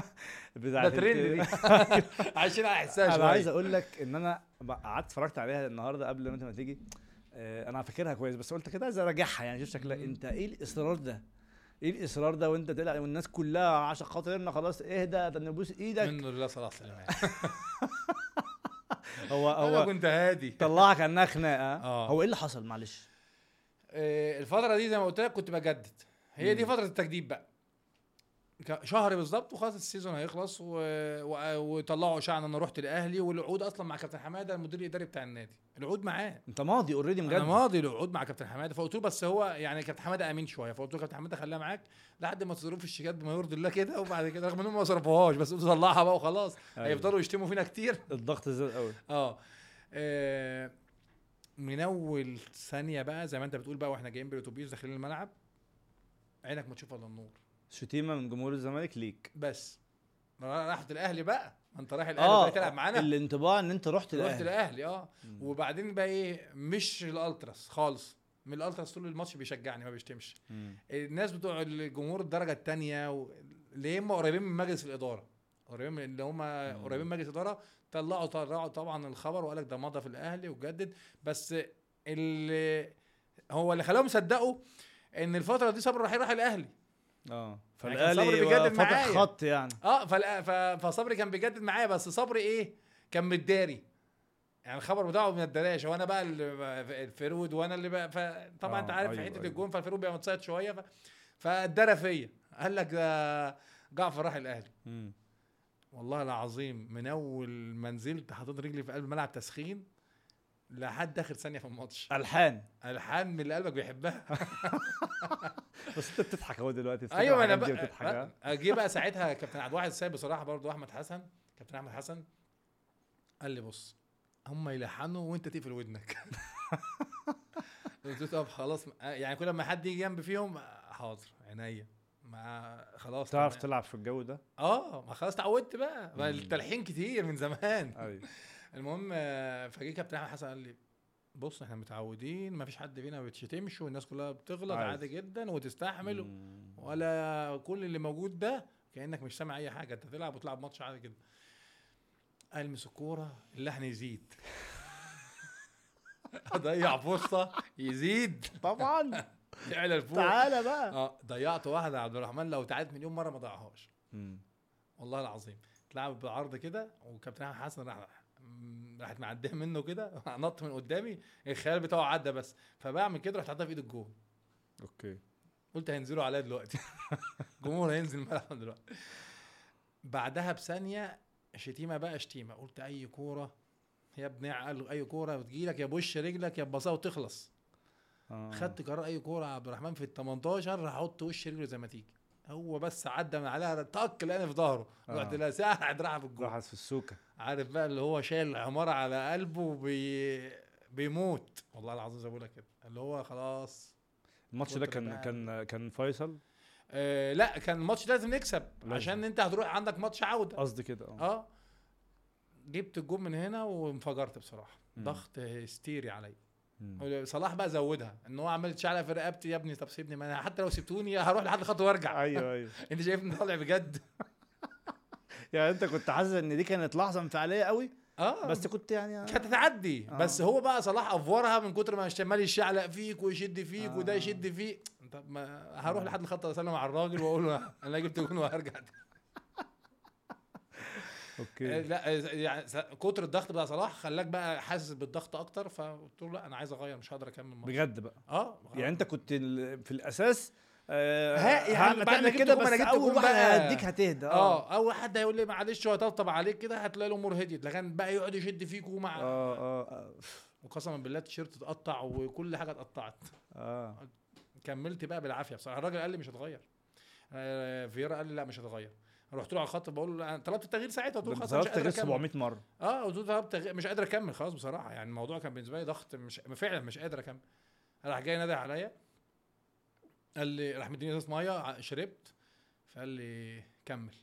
(laughs) ده ترند دي. (laughs) (laughs) عشان احسها أنا شوية. عايز أقول لك إن أنا قعدت اتفرجت عليها النهارده قبل ما أنت ما تيجي. أنا فاكرها كويس بس قلت كده عايز أراجعها يعني شوف شكلها. أنت إيه الإصرار ده؟ إيه الإصرار ده وأنت تلعب والناس كلها عشان خاطرنا خلاص اهدى ده نبوس إيدك. منه لله صلاح سليمان (laughs) هو أنا هو كنت هادي. طلعها كانها خناقة آه. هو إيه اللي حصل؟ معلش. آه، الفترة دي زي ما قلت لك كنت بجدد. هي دي. فترة التجديد بقى. شهر بالظبط وخلاص السيزون هيخلص و... و... وطلعوا اشاعه ان أنا رحت الاهلي والعقود أصلا مع كابتن حمادة المدير الإداري بتاع النادي. العقود معاه. أنت ماضي اوريدي أنا مجدد ماضي العقود مع كابتن حمادة. فقلت له بس هو يعني كابتن حمادة أمين شوية. فقلت له كابتن حمادة خليها معاك لحد ما تصرفوا الشيكات بما يرضي الله كده. وبعد كده رغم إنهم ما صرفوهاش بس قلت طلعها بقى وخلاص. أيوة. هيفضلوا يشتموا فينا كتير. الضغط زاد قوي آه. آه، من أول ثانية بقى زي ما أنت بتقول بقى وإحنا جايين بالأتوبيس داخلين الملعب عينك ما تشوف إلا النور. شتيمة من جمهور الزمالك ليك. بس. راحت الأهلي بقى. ما انت رايح الأهلي بقى تلعب معانا. الانطباع إن أنت رحت رحت الأهلي. الأهلي آه. مم. وبعدين بقى إيه مش الألتراس خالص. من الألتراس طول الماتش بيشجعني ما بيشتمش. مم. الناس بتوع الجمهور الدرجة الثانية و... اللي هم قريبين من مجلس الإدارة. قريبين من اللي هم قريبين من مجلس الإدارة. طلعوا طلعوا طبعا الخبر وقال لك ده مضى في الأهلي وجدد. بس اللي هو اللي خلاهم يصدقوا إن الفترة دي صبري رحيل راح الأهلي. آه يعني فالاهلي بيجدد معايا. خط يعني آه فالآ- ف... فصبري كان بيجدد معايا بس صبري إيه كان متداري يعني الخبر بتاعه ما اتدراش وأنا بقى ال- ال forward وأنا اللي بقى فطبعا آه، انت عارف في أيوة، حتة أيوة. الجون فال forward بيبقى متصيد شوية ف... فيا قال لك ده جعفر راح الأهلي. والله العظيم من أول ما نزلت حطيت رجلي في قلب الملعب تسخين لحد آخر ثانية في الماتش. ألحان. ألحان من اللي قلبك بيحبها. (laughs) بس أنت بتضحك أهو دلوقتي أيوه أنا بقى؟ أجي بقى ساعتها كابتن عبد الواحد السيد بصراحة برضو أحمد حسن. كابتن أحمد حسن قال لي بص هم يلحنوا وأنت تقفل ودنك. قلت له طب خلاص يعني كل ما حد يجي جنب فيهم حاضر عينيا. ما خلاص تعرف. تلعب في الجو ده؟ آه ما خلاص اتعودت بقى. التلحين كتير من زمان. أيوه. المهم آه، فجه كابتن أحمد حسن قال لي بص إحنا متعودين ما فيش حد فينا ما بتشتمش والناس كلها بتغلط عادي. عادي جدا وتستحمل مم. ولا كل اللي موجود ده كأنك مش سامع أي حاجة أنت تلعب وتلعب ماتش عادي جدا. المس الكوره اللحن يزيد. (laughs) اضيع فرصة يزيد. طبعا. (laughs) يعلى لفوق تعالى بقى. آه ضيعت واحدة يا عبد الرحمن لو تعادت مليون مرة ما ضيعهاش. والله العظيم. اتلعب بعرض كده وكابتن أحمد حسن راح راحت معديه منه كده (laughs) نط من قدامي الخيال بتاعه عدى بس. فبعمل كده رحت حاطها في ايد الجون. okay. قلت هينزلوا عليا دلوقتي. (laughs) الجمهور هينزل الملعب (laughs) دلوقتي. بعدها بثانية شتيمة بقى شتيمة. قلت أي كورة؟ يا ابني قال أي كورة بتجيلك؟ يا بوش رجلك يا بباصها وتخلص آه. خدت قرار أي كورة عبد الرحمن في ال 18 راح أحط وش رجله زي ما تيجي. هو بس عدى من عليها طق لقاني في ظهره. آه. رحت لا ساعة دراعها في الجول راحت في السوكة. عارف بقى اللي هو شايل عماره على قلبه وبي... بيموت. والله العظيم زي بقول لك كده. اللي هو خلاص. الماتش ده كان بقى. كان كان فيصل؟ آه لا كان الماتش لازم نكسب لازم. عشان انت هتروح عندك ماتش عودة. قصدي كده آه. آه. جبت الجون من هنا وانفجرت بصراحة. ضغط هستيري عليا. صلاح بقى زودها. إن هو عمال يتشعلق في رقبتي يا ابني طب سيبني ما أنا حتى لو سبتوني هروح لحد الخط وأرجع. أيوه أيوه. (laughs) أنت شايفني طالع بجد. (laughs) يعني أنت كنت حاسس إن دي كانت لحظة انفعالية قوي؟ آه. بس كنت يعني كانت تعدي آه. بس هو بقى صلاح أفورها من كتر ما عمال يشعلق فيك ويشد فيك آه. وده يشد فيك طب ما هروح لحد الخط أسلم على الراجل وأقول له (laughs) أنا جبت جون وهرجع okay. لا يعني س- كتر الضغط بتاع صلاح خلاك بقى حاسس بالضغط أكتر فقلت له لا أنا عايز أغير مش هقدر أكمل الماتش بجد بقى؟ آه. يعني أنت كنت في الأساس آه ها- يعني بعد كده أنا بس جبت أول واحد بقى. هيديك هتهدى آه. أول حد هيقول لي معلش هو عليك كده هتلاقي الأمور هديت لكن بقى يقعد يشد فيك ومع آه آه. وقسما بالله التيشيرت اتقطع وكل حاجة اتقطعت. آه. كملت بقى بالعافية بصراحة. الراجل قال لي مش هتغير. آه فييرا قال لي لا مش هتغير. رحت له على الخط بقول له أنا طلبت التغيير ساعتها. قلت له خلاص مش طلبت قادر تغيير أكمل. 700 مرة. آه قلت له طلبت تغيير مش قادر أكمل خلاص بصراحة يعني الموضوع كان بالنسبة لي ضغط مش فعلا مش قادر أكمل. راح جاي نادى عليا قال لي راح مديني إزازة مية شربت فقال لي كمل.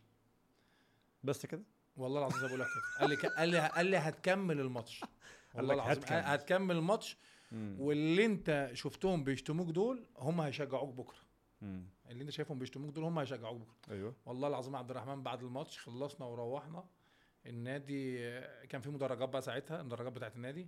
بس كده؟ والله العظيم زي ما بقول لك كده. قال لي قال لي قال لي هتكمل الماتش. (laughs) والله العظيم. هتكمل. الماتش واللي أنت شفتهم بيشتموك دول هم هيشجعوك بكرة. مم. اللي انت شايفهم بيشتموك دول هم هيشجعوك. أيوه. والله العظيم عبد الرحمن بعد الماتش خلصنا وروحنا. النادي آه، كان في مدرجات بقى ساعتها المدرجات بتاعت النادي.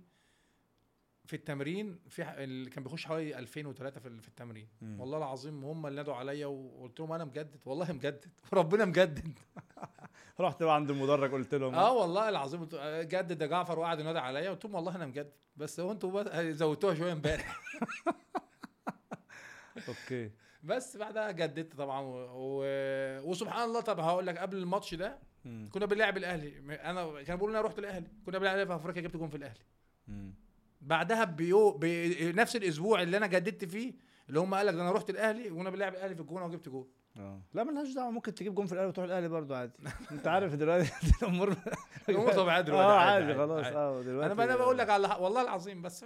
في التمرين في اللي كان بيخش حوالي 2003 في في التمرين. مم. والله العظيم هم اللي نادوا عليا وقلت لهم أنا مجدد. والله مجدد. (laughs) وربنا مجدد. (laughs) رحت بقى عند المدرج قلت لهم. آه والله العظيم. آه، جدد يا جعفر وقعد ينادي عليا. قلت لهم والله أنا مجدد. بس هو أنتوا بس زودتوها شوية امبارح. (laughs) أوكي. (laughs) بس بعدها جددت طبعا و... و... وسبحان الله طب هقول لك قبل الماتش ده مم. كنا بنلعب الأهلي. أنا كانوا بيقولوا أنا رحت الأهلي. كنا بنلعب في أفريقيا جبت جون في الأهلي. بعدها بيو بنفس الأسبوع اللي أنا جددت فيه اللي هم قال لك ده أنا رحت الأهلي وأنا بنلعب الأهلي في الجونة وجبت جون. آه لا ملهاش دعوة ممكن تجيب جون في الأهلي وتروح الأهلي برضه عادي (laughs) أنت عارف دلوقتي (laughs) الأمور (laughs) الأمور طبيعية دلوقتي آه عادي، خلاص. آه دلوقتي أنا أنا بقول لك على والله العظيم بس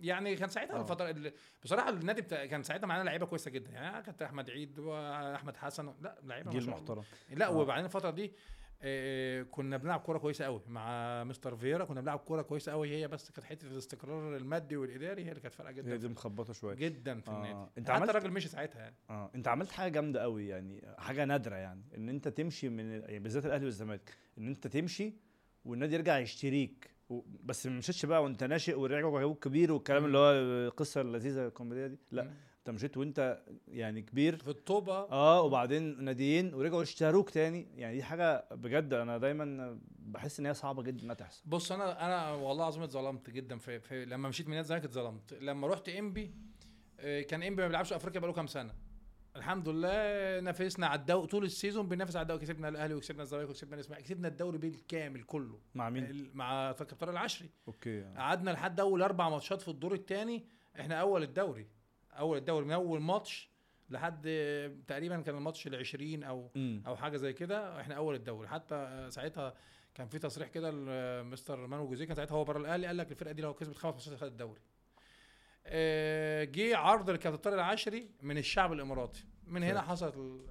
يعني كان ساعتها آه. الفترة بصراحة النادي بتاع كان ساعتها معانا لعيبة كويسة جدا يعني كانت أحمد عيد وأحمد حسن لا لعيبة جيل. محترم لا آه. وبعدين الفترة دي كنا بنلعب كورة كويسة قوي مع مستر فييرا كنا بنلعب كورة كويسة قوي هي بس كانت حتة الاستقرار المادي والإداري هي اللي كانت فارقة هي جدا دي مخبطة شوية جدا في آه. النادي أنت حتى الراجل مشي ساعتها يعني آه أنت عملت حاجة جامدة قوي يعني حاجة نادرة يعني إن أنت تمشي من يعني بالذات الأهلي والزمالك إن أنت تمشي والنادي يرجع يشتريك و- بس ما مشيتش بقى وأنت ناشئ ورجعوا كبير والكلام. اللي هو القصة اللذيذة الكوميدية دي لا مم. انت مشيت وانت يعني كبير. في الطوبة. آه وبعدين ناديين ورجعوا اشتروك تاني. يعني دي حاجة بجد أنا دايما بحس إن هي صعبة جدا إنها تحصل. بص أنا أنا والله العظيم اتظلمت جدا في, في لما مشيت من نادي الزمالك اتظلمت لما رحت إنبي آه، كان إنبي ما بيلعبش أفريقيا بقاله كام سنة. الحمد لله نافسنا على الدوري طول ال season بننافس على الدوري كسبنا الأهلي وكسبنا الزمالك وكسبنا الإسماعيلي. كسبنا الدوري بالكامل كله. مع مين؟ مع كابتن العشري. okay. قعدنا لحد أول أربع ماتشات في الدور الثاني إحنا أول الدوري. أول الدوري من أول ماتش لحد آه، تقريبا كان الماتش ال 20 أو امم أو حاجة زي كده إحنا أول الدوري. حتى آه، ساعتها كان في تصريح كده لمستر مانو جوزيه كان ساعتها هو بره الأهلي قال لك الفرقة دي لو كسبت خمس ماتشات خدت الدوري. آه، جه عرض لكابتن طارق العشري من الشعب الإماراتي. من هنا حصلت ال-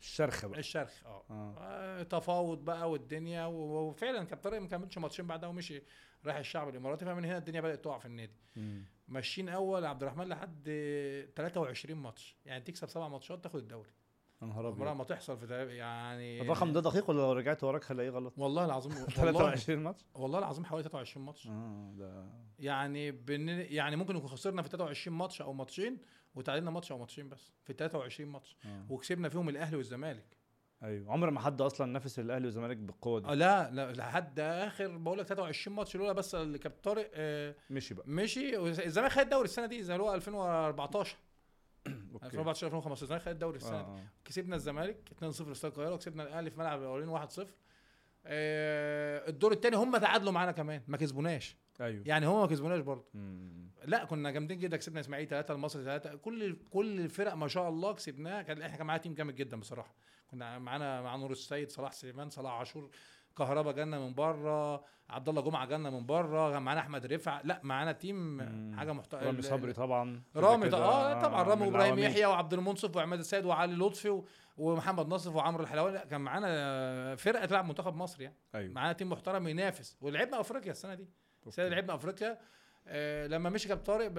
الشرخه بقى. الشرخ آه. آه. آه، تفاوض بقى والدنيا وفعلا كابتن طارق ما كملش ماتشين بعدها ومشي راح الشعب الإماراتي فمن هنا الدنيا بدأت تقع في النادي. مم. ماشيين أول عبد الرحمن لحد 23 ماتش. يعني تكسب سبع ماتشات تاخد الدوري. يا نهار أبيض. ما تحصل في يعني الرقم ده دقيق ولا لو رجعت وراك هلاقيه غلط؟ والله العظيم (laughs) والله 23 ماتش؟ والله العظيم حوالي 23 ماتش. آه ده يعني بن يعني ممكن نكون خسرنا في 23 ماتش أو ماتشين وتعادلنا ماتش أو ماتشين بس في 23 ماتش. آه. وكسبنا فيهم الأهلي والزمالك. أيوه. عمر ما حد أصلا نافس الأهلي والزمالك بالقوة آه دي لا لا لحد آخر بقول لك 23 ماتش لولا بس اللي كابتن طارق آه مشي بقى. مشي. والزمالك خد الدوري السنة دي زي اللي هو 2014 (clears throat) okay. 2014 2015 الزمالك خد الدوري السنة آه دي. آه. كسبنا الزمالك 2-0 في استاد القاهرة وكسبنا الأهلي في ملعب الاولين 1-0 آه الدور الثاني هم تعادلوا معانا كمان ما كسبوناش. أيوه. يعني هم ما كسبوناش برضه. لا كنا جامدين جدا كسبنا اسماعيلي ثلاثة المصري ثلاثة كل كل الفرق ما شاء الله كسبناها. كان إحنا كان معانا تيم جامد جدا بصراحة. كنا معانا مع نور السيد صلاح سليمان صلاح عاشور كهربا جالنا من بره عبد الله جمعة جالنا من بره معانا أحمد رفع لا معانا تيم. حاجة محترمه رامي صبري طبعا رامي آه طبعا رامي وابراهيم. يحيى وعبد المنصف وعماد السيد وعلي لطفي ومحمد ناصف وعمرو الحلواني لا، كان معانا فرقة تلعب منتخب مصر يعني. أيوه. معانا team محترم ينافس. ولعبنا أفريقيا السنة دي. السنة دي. لعبنا أفريقيا. آه لما مشي كابتن طارق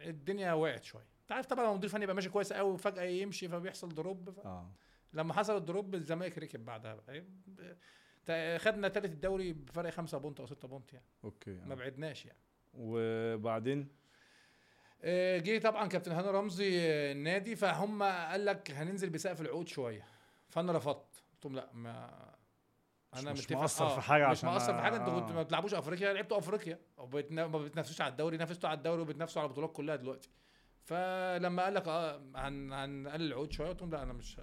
الدنيا وقعت شوية. أنت عارف طبعا لما المدير الفني يبقى ماشي كويس قوي وفجأة يمشي فبيحصل drop ف... آه. لما حصل ال drop الزمالك ركب بعدها بقى. خدنا تالت الدوري بفرق خمسة point أو ستة point يعني. okay ما آه. بعدناش يعني. وبعدين؟ آه، جه طبعا كابتن هاني رمزي آه، النادي فهم قال لك هننزل بسقف العقود شوية. فأنا رفضت. قلت لهم لا ما أنا مش متفق- مقصر آه، في حاجة مش عشان مقصر في حاجة. أنتوا. كنتوا ما بتلعبوش أفريقيا. لعبتوا أفريقيا. ما بتنافسوش على الدوري نافستوا على الدوري وبتنافسوا على البطولات كلها دلوقتي. فلما قال لك آه هن هنقلل العقود شوية قلت لهم لا أنا مش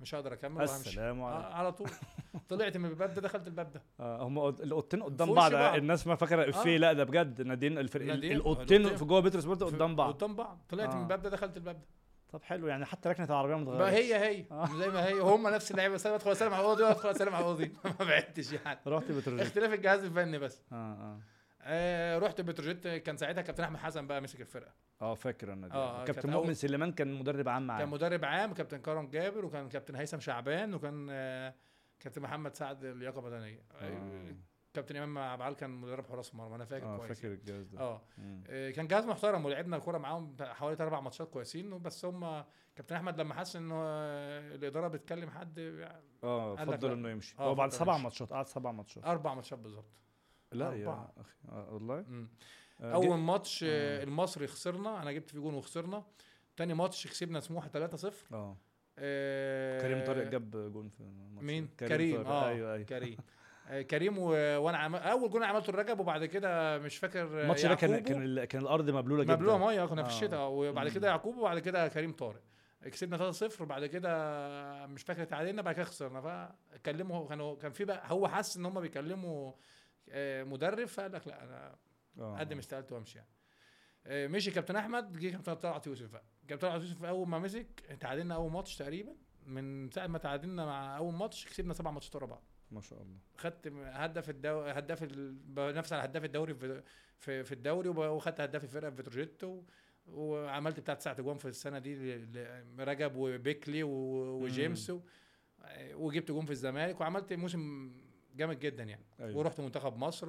مش هقدر أكمل وهمشي السلام آه عليكم على طول. (laughs) طلعت من الباب ده دخلت الباب ده. آه هم الاوضتين قدام بعض. الناس ما فاكرة افيه آه. لا ده بجد. ناديين الفريق ناديين، الاوضتين. في جوه بيترو سبورت قدام بعض. قدام بعض. طلعت آه. من الباب ده دخلت الباب ده. طب حلو يعني حتى ركنة العربية متغيره بقى هي هي. آه. زي ما هي. هم نفس اللعيبة. بس أنا بدخل أسلم على اوضي وادخل أسلم على اوضي (laughs) ما بعدتش يعني. رحت بتروجيت. اختلاف الجهاز الفني بس. آه آه. آه رحت بتروجيت كان ساعتها كابتن أحمد حسن بقى مسك الفرقة آه فاكر أنا دي آه، آه كابتن مؤمن سليمان كان مدرب عام كان معاه مدرب عام كابتن كرم جابر وكان كابتن هيثم شعبان وكان آه كابتن محمد سعد لياقه بدنية آه. آه. كابتن إمام عبعال كان مدرب حراس مرمى أنا فاكر آه كويس فاكر الجهاز ده آه. آه، كان جهاز محترم ولعبنا الكورة معاهم حوالي أربع ماتشات كويسين بس هم كابتن أحمد لما حس إنه آه، الإدارة بتكلم حد آه فضل. إنه يمشي آه، هو بعد سبع. ماتشات قعد سبع ماتشات أربع ماتشات بالظبط لا يا أربعة. أخي آه والله. آه، أول ماتش آه،. المصري خسرنا أنا جبت فيه جون وخسرنا تاني ماتش كسبنا سموحة 3-0 آه كريم طارق جاب جون في الماتش مين. كريم, طارق. آه أيوه أيوه كريم (laughs) كريم و... وأنا عم... أول جون عملته الرجب وبعد كده مش فاكر الماتش ده كان. كان ال- كان الأرض مبلولة جدا مبلولة مية كنا في. الشتاء وبعد. كده يعقوب وبعد كده كريم طارق كسبنا 3-0 وبعد كده مش فاكر تعادلنا بعد كده خسرنا فكلموا كانوا كان في بقى هو حس إن هم بيكلموا مدرب فقال لك لا أنا آه. اقدم استقالتي وامشي يعني آه، مشي كابتن احمد جه كابتن طلعت يوسف بقى كابتن طلعت يوسف اول ما مسك تعادلنا اول ماتش تقريبا من ساعه ما تعادلنا مع اول ماتش كسبنا سبع ماتشات ورا بعض ما شاء الله خدت هدف الدو... هداف ال... بنفس على هداف الدوري في في, في الدوري وخدت هداف الفرقه في بتروجيت و... وعملت بتاع تسعة اجوان في السنة دي. ل... رجب وبيكلي و... وجيمس و... وجبت جون في الزمالك وعملت موسم جامد جدا يعني. أيوه. ورحت منتخب مصر.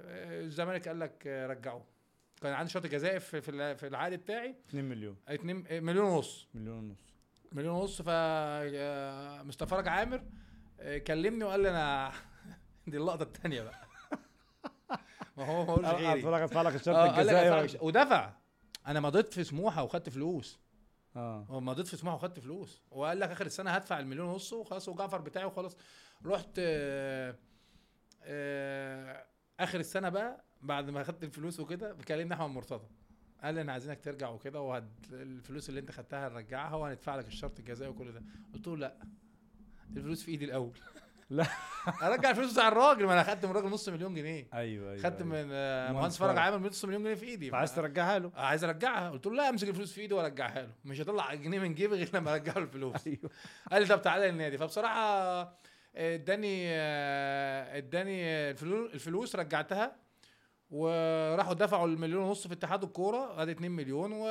آه، الزمالك قال لك رجعوه كان عندي شرط جزائي في في الع- في العقد بتاعي. 2 مليون. 2 مليون ونص. مليون ونص. مليون ونص. ف مصطفى فرج عامر كلمني وقال لي أنا (laughs) دي اللقطة الثانية بقى. ما هو ما قالش غيري. أدفع لك الشرط آه الجزائي ودفع. أنا مضيت في سموحة وخدت فلوس. آه. مضيت في سموحه وخدت فلوس. وقال لك آخر السنة هدفع المليون ونص وخلاص وجعفر بتاعي وخلاص. رحت آه، آه، آخر السنة بقى بعد ما خدت الفلوس وكده بكلمني أحمد مرتضى. قال لي أنا عايزينك ترجع وكده والفلوس اللي أنت خدتها هنرجعها وهندفع لك الشرط الجزائي وكل ده. قلت له لأ الفلوس في إيدي الأول. لا. ارجع الفلوس بتاع الراجل ما أنا خدت من الراجل نص مليون جنيه. أيوه أيوه خدت أيوة. من آه، مهندس فرج. عامل نص مليون جنيه في إيدي. فعايز ف- ترجعها له؟ عايز أرجعها. قلت له لا أمسك الفلوس في إيدي وأرجعها له. مش هطلع جنيه من جيبي غير لما أرجع له الفلوس. (laughs) أيوه. قال لي طب تعالى للنادي. فبصراحة آه، اداني آه، اداني الفلو- الفلوس رجعتها وراحوا دفعوا المليون ونص في اتحاد الكورة أدي 2 مليون و...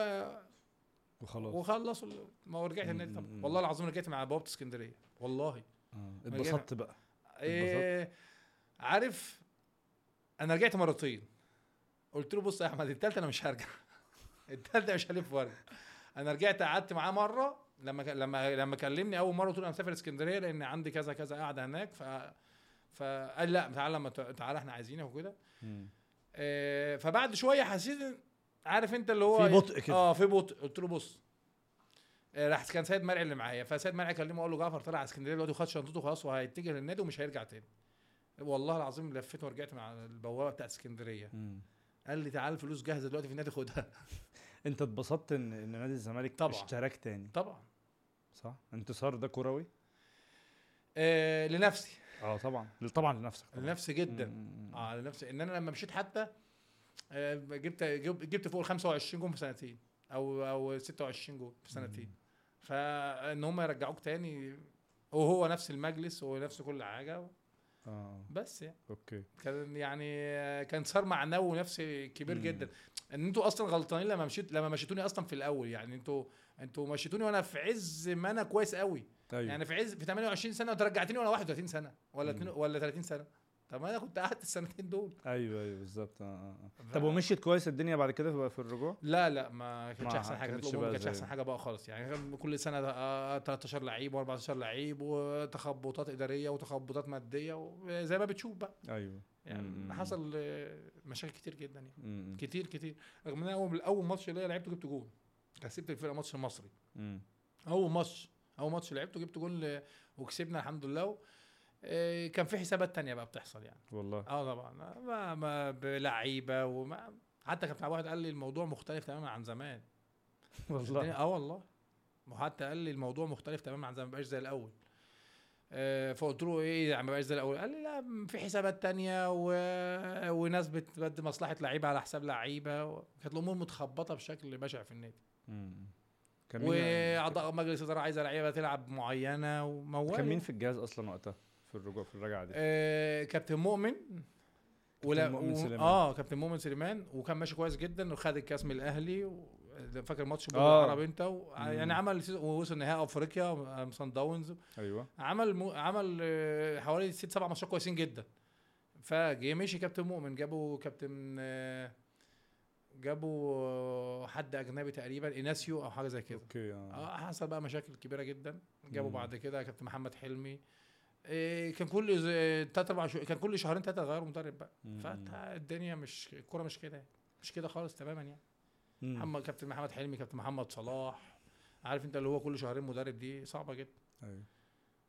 وخلاص. وخلصوا ما رجعت النادي طبعا. والله العظيم رجعت مع بوابه اسكندريه والله. آه. اتبسطت بقى. إيه عارف أنا رجعت مرتين. قلت له بص يا أحمد التالتة أنا مش هرجع. (laughs) التالتة مش هلف وارجع أنا رجعت قعدت معاه مرة. لما لما لما كلمني أول مرة قلت له أنا مسافر اسكندرية لأن عندي كذا كذا قاعدة هناك. ف فقال لأ تعالى لما ت- تعالى إحنا عايزينك وكده. إيه فبعد شوية حسيت عارف أنت اللي هو في بطء كده. آه في بطء. قلت له بص راح كان سيد مرعي اللي معايا. فسيد مرعي كلمه قال له جعفر طلع على اسكندرية دلوقتي وخد شنطته خلاص وهيتجه للنادي ومش هيرجع تاني. والله العظيم لفيت ورجعت مع البوابة بتاع اسكندرية. مم. قال لي تعال الفلوس جاهزة دلوقتي في النادي خدها. (laughs) انت اتبسطت ان ان نادي الزمالك طبعاً. اشتراك تاني؟ طبعا. صح؟ انتصار ده كروي؟ آه لنفسي. آه طبعا. طبعا لنفسك طبعا. لنفسي جدا. مم. آه لنفسي. ان أنا لما مشيت حتى آه جبت جب- جبت فوق ال 25 جون في سنتين أو أو 26 جون في سنتين. فان هم يرجعوك تاني وهو نفس المجلس ونفس كل حاجة. آه. بس يعني. okay. كان يعني كان صار معنوي نفسي كبير مم. جدا. إن أنتوا أصلا غلطانين لما مشيت لما مشيتوني أصلا في الأول. يعني أنتوا أنتوا مشيتوني وأنا في عز ما أنا كويس قوي أيوه. يعني في عز في 28 سنة وترجعتني وأنا 31 سنة ولا مم. ولا 30 سنة. طب أنا كنت قعدت السنتين دول أيوه أيوه بالظبط آه آه آه. طب ومشيت كويس الدنيا بعد كده في- في الرجوع لا لا ما كانتش أحسن حاجة ما كانتش زي- أحسن حاجة بقى خالص يعني كل سنة آه، 13 لعيب و14 لعيب وتخبطات إدارية وتخبطات مادية وزي ما بتشوف بقى أيوه يعني مم. حصل آه، مشاكل كتير جدا يعني مم. كتير كتير رغم إن أول أول ماتش ليا لعبته جبت جول كسبت الفرقة ماتش المصري مم. أول ماتش أول ماتش لعبته جبت جول وكسبنا الحمد لله. آه، كان في حسابات تانية بقى بتحصل يعني. والله. آه طبعا. ما, ما بلعيبة وما حتى كان واحد قال لي الموضوع مختلف تماما عن زمان. (laughs) والله. آه والله. وحتى قال لي الموضوع مختلف تماما عن زمان ما بقاش زي الأول. آه، فقلت له إيه يعني ما بقاش زي الأول؟ قال لي لا في حسابات تانية و... وناس بتبدي مصلحة لعيبة على حساب لعيبة و... كانت الأمور متخبطة بشكل بشع في النادي. مم. كان مين واعضاء مجلس الاداره عايزة لعيبة تلعب معينة وموال كان مين في الجهاز أصلا وقتها؟ في الرجوع في الرجعة دي. آه كابتن مؤمن ولا مؤمن و- سليمان. آه كابتن مؤمن سليمان وكان ماشي كويس جدا وخد الكاس من الأهلي و... فاكر ماتش آه. العرب أنت؟ و... يعني. عمل ووصل نهائي أفريقيا سان داونز أيوه. عمل م... عمل آه، حوالي ست سبع ماتشات كويسين جدا. فجه مشي كابتن مؤمن جابوا كابتن آه، جابوا آه، حد أجنبي تقريبا إناسيو أو حاجة زي كده. أوكي آه. آه حصل بقى مشاكل كبيرة جدا. جابوا مم. بعد كده كابتن محمد حلمي. إيه كان كل تلات أربع شهور كان كل شهرين ثلاثة غيروا مدرب بقى. فالدنيا مش الكورة مش كده يعني. مش كده خالص تماما يعني. محمد كابتن محمد حلمي كابتن محمد صلاح. عارف انت اللي هو كل شهرين مدرب دي صعبة جدا. أيوه.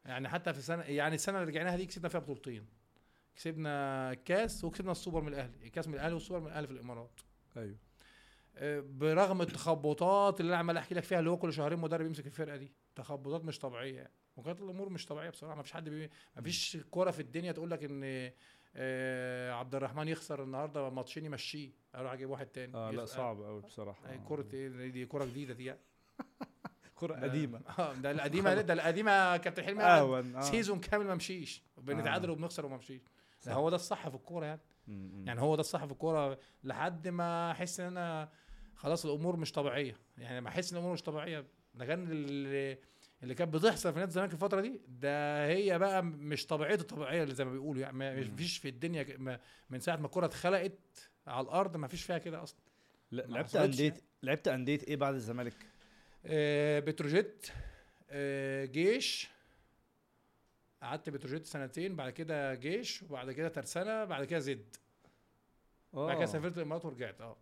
يعني حتى في السنة يعني السنة اللي رجعناها دي كسبنا فيها بطولتين. كسبنا الكاس وكسبنا السوبر من الأهلي. الكاس من الأهلي والسوبر من الأهلي في الإمارات. أيوه. آه، برغم التخبطات اللي أنا عمال أحكي لك فيها اللي هو كل شهرين مدرب يمسك الفرقة دي. تخبطات مش طبيعية يعني. وكانت الأمور مش طبيعية بصراحة. ما فيش حد بي... ما فيش كوره في الدنيا تقول لك إن آه، عبد الرحمن يخسر النهارده ماتشين يمشيه أروح أجيب واحد تاني. آه لا. صعب قوي بصراحة. آه، آه. كوره إيه دي كوره جديدة دي يعني. (laughs) كرة قديمة. (laughs) آه ده القديمة (laughs) ده القديمة كابتن حلمي اهون آه سيزون كامل ما مشيش. بنتعادل آه. وبنخسر وما مشيش. هو ده الصح في الكورة يعني. يعني هو ده الصح في الكورة لحد ما أحس إن أنا خلاص الأمور مش طبيعية. يعني أحس إن الأمور مش طبيعية ده كان اللي, كانت بتحصل في نادي الزمالك الفترة دي ده هي بقى مش طبيعته الطبيعية اللي زي ما بيقولوا يعني ما مم. فيش في الدنيا من ساعة ما الكوره اتخلقت على الأرض ما فيش فيها كده أصلا لعبت أندية يعني. لعبت أندية إيه بعد الزمالك؟ آه بتروجيت آه جيش قعدت بتروجيت سنتين بعد كده جيش وبعد كده ترسانة بعد كده زد بعد كده آه سافرت الإمارات ورجعت آه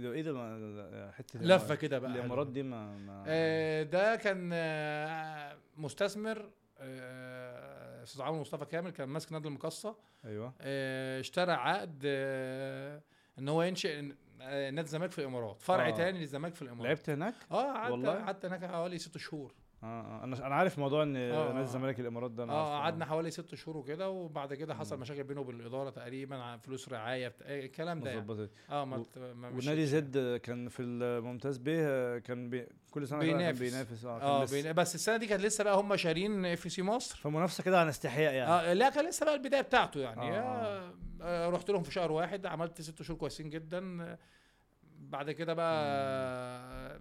ده إيه ده ما- حتة لفة كده بقى الإمارات. دي ما, ما آه، ده كان آه، مستثمر آه، أستاذ عمرو مصطفى كامل كان ماسك نادي المقصه أيوه آه، اشترى عقد آه، إن هو ينشئ آه، نادي الزمالك في الإمارات فرع آه. تاني للزمالك في الإمارات لعبت هناك؟ آه قعدت؟ قعدت هناك حوالي ست شهور آه آه أنا أنا عارف موضوع إن آه، نادي آه. الزمالك الإمارات ده أنا آه. قعدنا حوالي ست شهور وكده وبعد كده حصل مم. مشاكل بينه وبين الاداره تقريبا فلوس رعاية الكلام ده يعني. آه ما و- ما ونادي يعني. زد كان في الممتاز به كان بي كل سنة كان بينافس. بينافس آه, لسه. بين- بس السنة دي كانت لسه بقى هم شارين FC مصر فمنافسة كده عن استحياء يعني آه لا كان لسه بقى البداية بتاعته يعني آه، آه. آه رحت لهم في شهر واحد عملت ست شهور كويسين جدا آه، بعد كده بقى آه،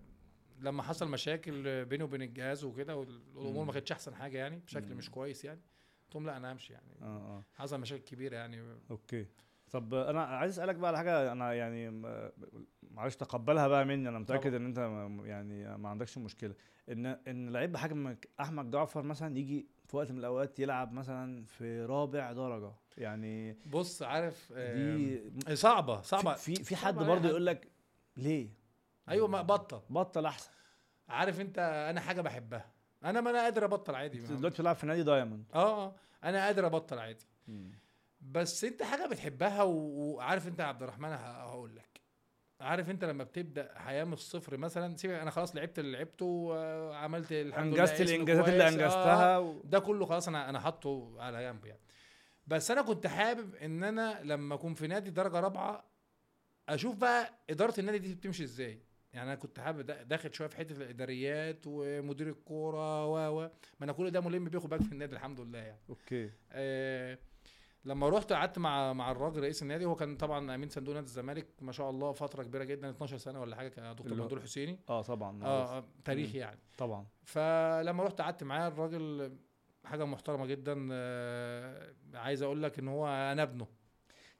لما حصل مشاكل بيني وبين الجهاز وكده والأمور. ما كانتش أحسن حاجة يعني بشكل. مش كويس يعني قلت لهم لا أنا همشي يعني آه آه حصل مشاكل كبيرة يعني أوكي طب أنا عايز أسألك بقى على حاجة أنا يعني معلش تقبلها بقى مني أنا متأكد طبعا. إن أنت يعني ما عندكش مشكلة إن إن لعيب بحجم أحمد جعفر مثلا يجي في وقت من الأوقات يلعب مثلا في رابع درجة يعني بص عارف دي صعبة صعبة في في, حد برضه. يقول لك ليه أيوه ما بطل. بطل أحسن. عارف أنت أنا حاجة بحبها. أنا ما أنا قادر أبطل عادي. دلوقتي بتلعب في نادي دايموند. آه آه. أنا قادر أبطل عادي. بس أنت حاجة بتحبها وعارف أنت يا عبد الرحمن هقول لك. عارف أنت لما بتبدأ حياة من الصفر مثلا سيبك أنا خلاص لعبت اللي لعبته وعملت الحمد لله أنجزت الإنجازات اللي كويس، آه، انجزتها و... ده كله خلاص أنا أنا حاطه على جنب يعني. بس أنا كنت حابب إن أنا لما أكون في نادي درجة رابعة أشوف بقى إدارة النادي دي بتمشي إزاي. يعني أنا كنت حابب دا- داخل شوية في حتة الإداريات ومدير الكورة و و ما أنا كل ده ملم بيه خد بالك في النادي الحمد لله يعني. أوكي. آه لما رحت قعدت مع مع الراجل رئيس النادي هو كان طبعا أمين صندوق نادي الزمالك ما شاء الله فترة كبيرة جدا 12 سنة ولا حاجة كان دكتور ممدوح حسيني آه طبعا. آه آه، تاريخي يعني. طبعا. فلما رحت قعدت معاه الراجل حاجة محترمة جدا آه، عايز أقول لك إن هو أنا ابنه.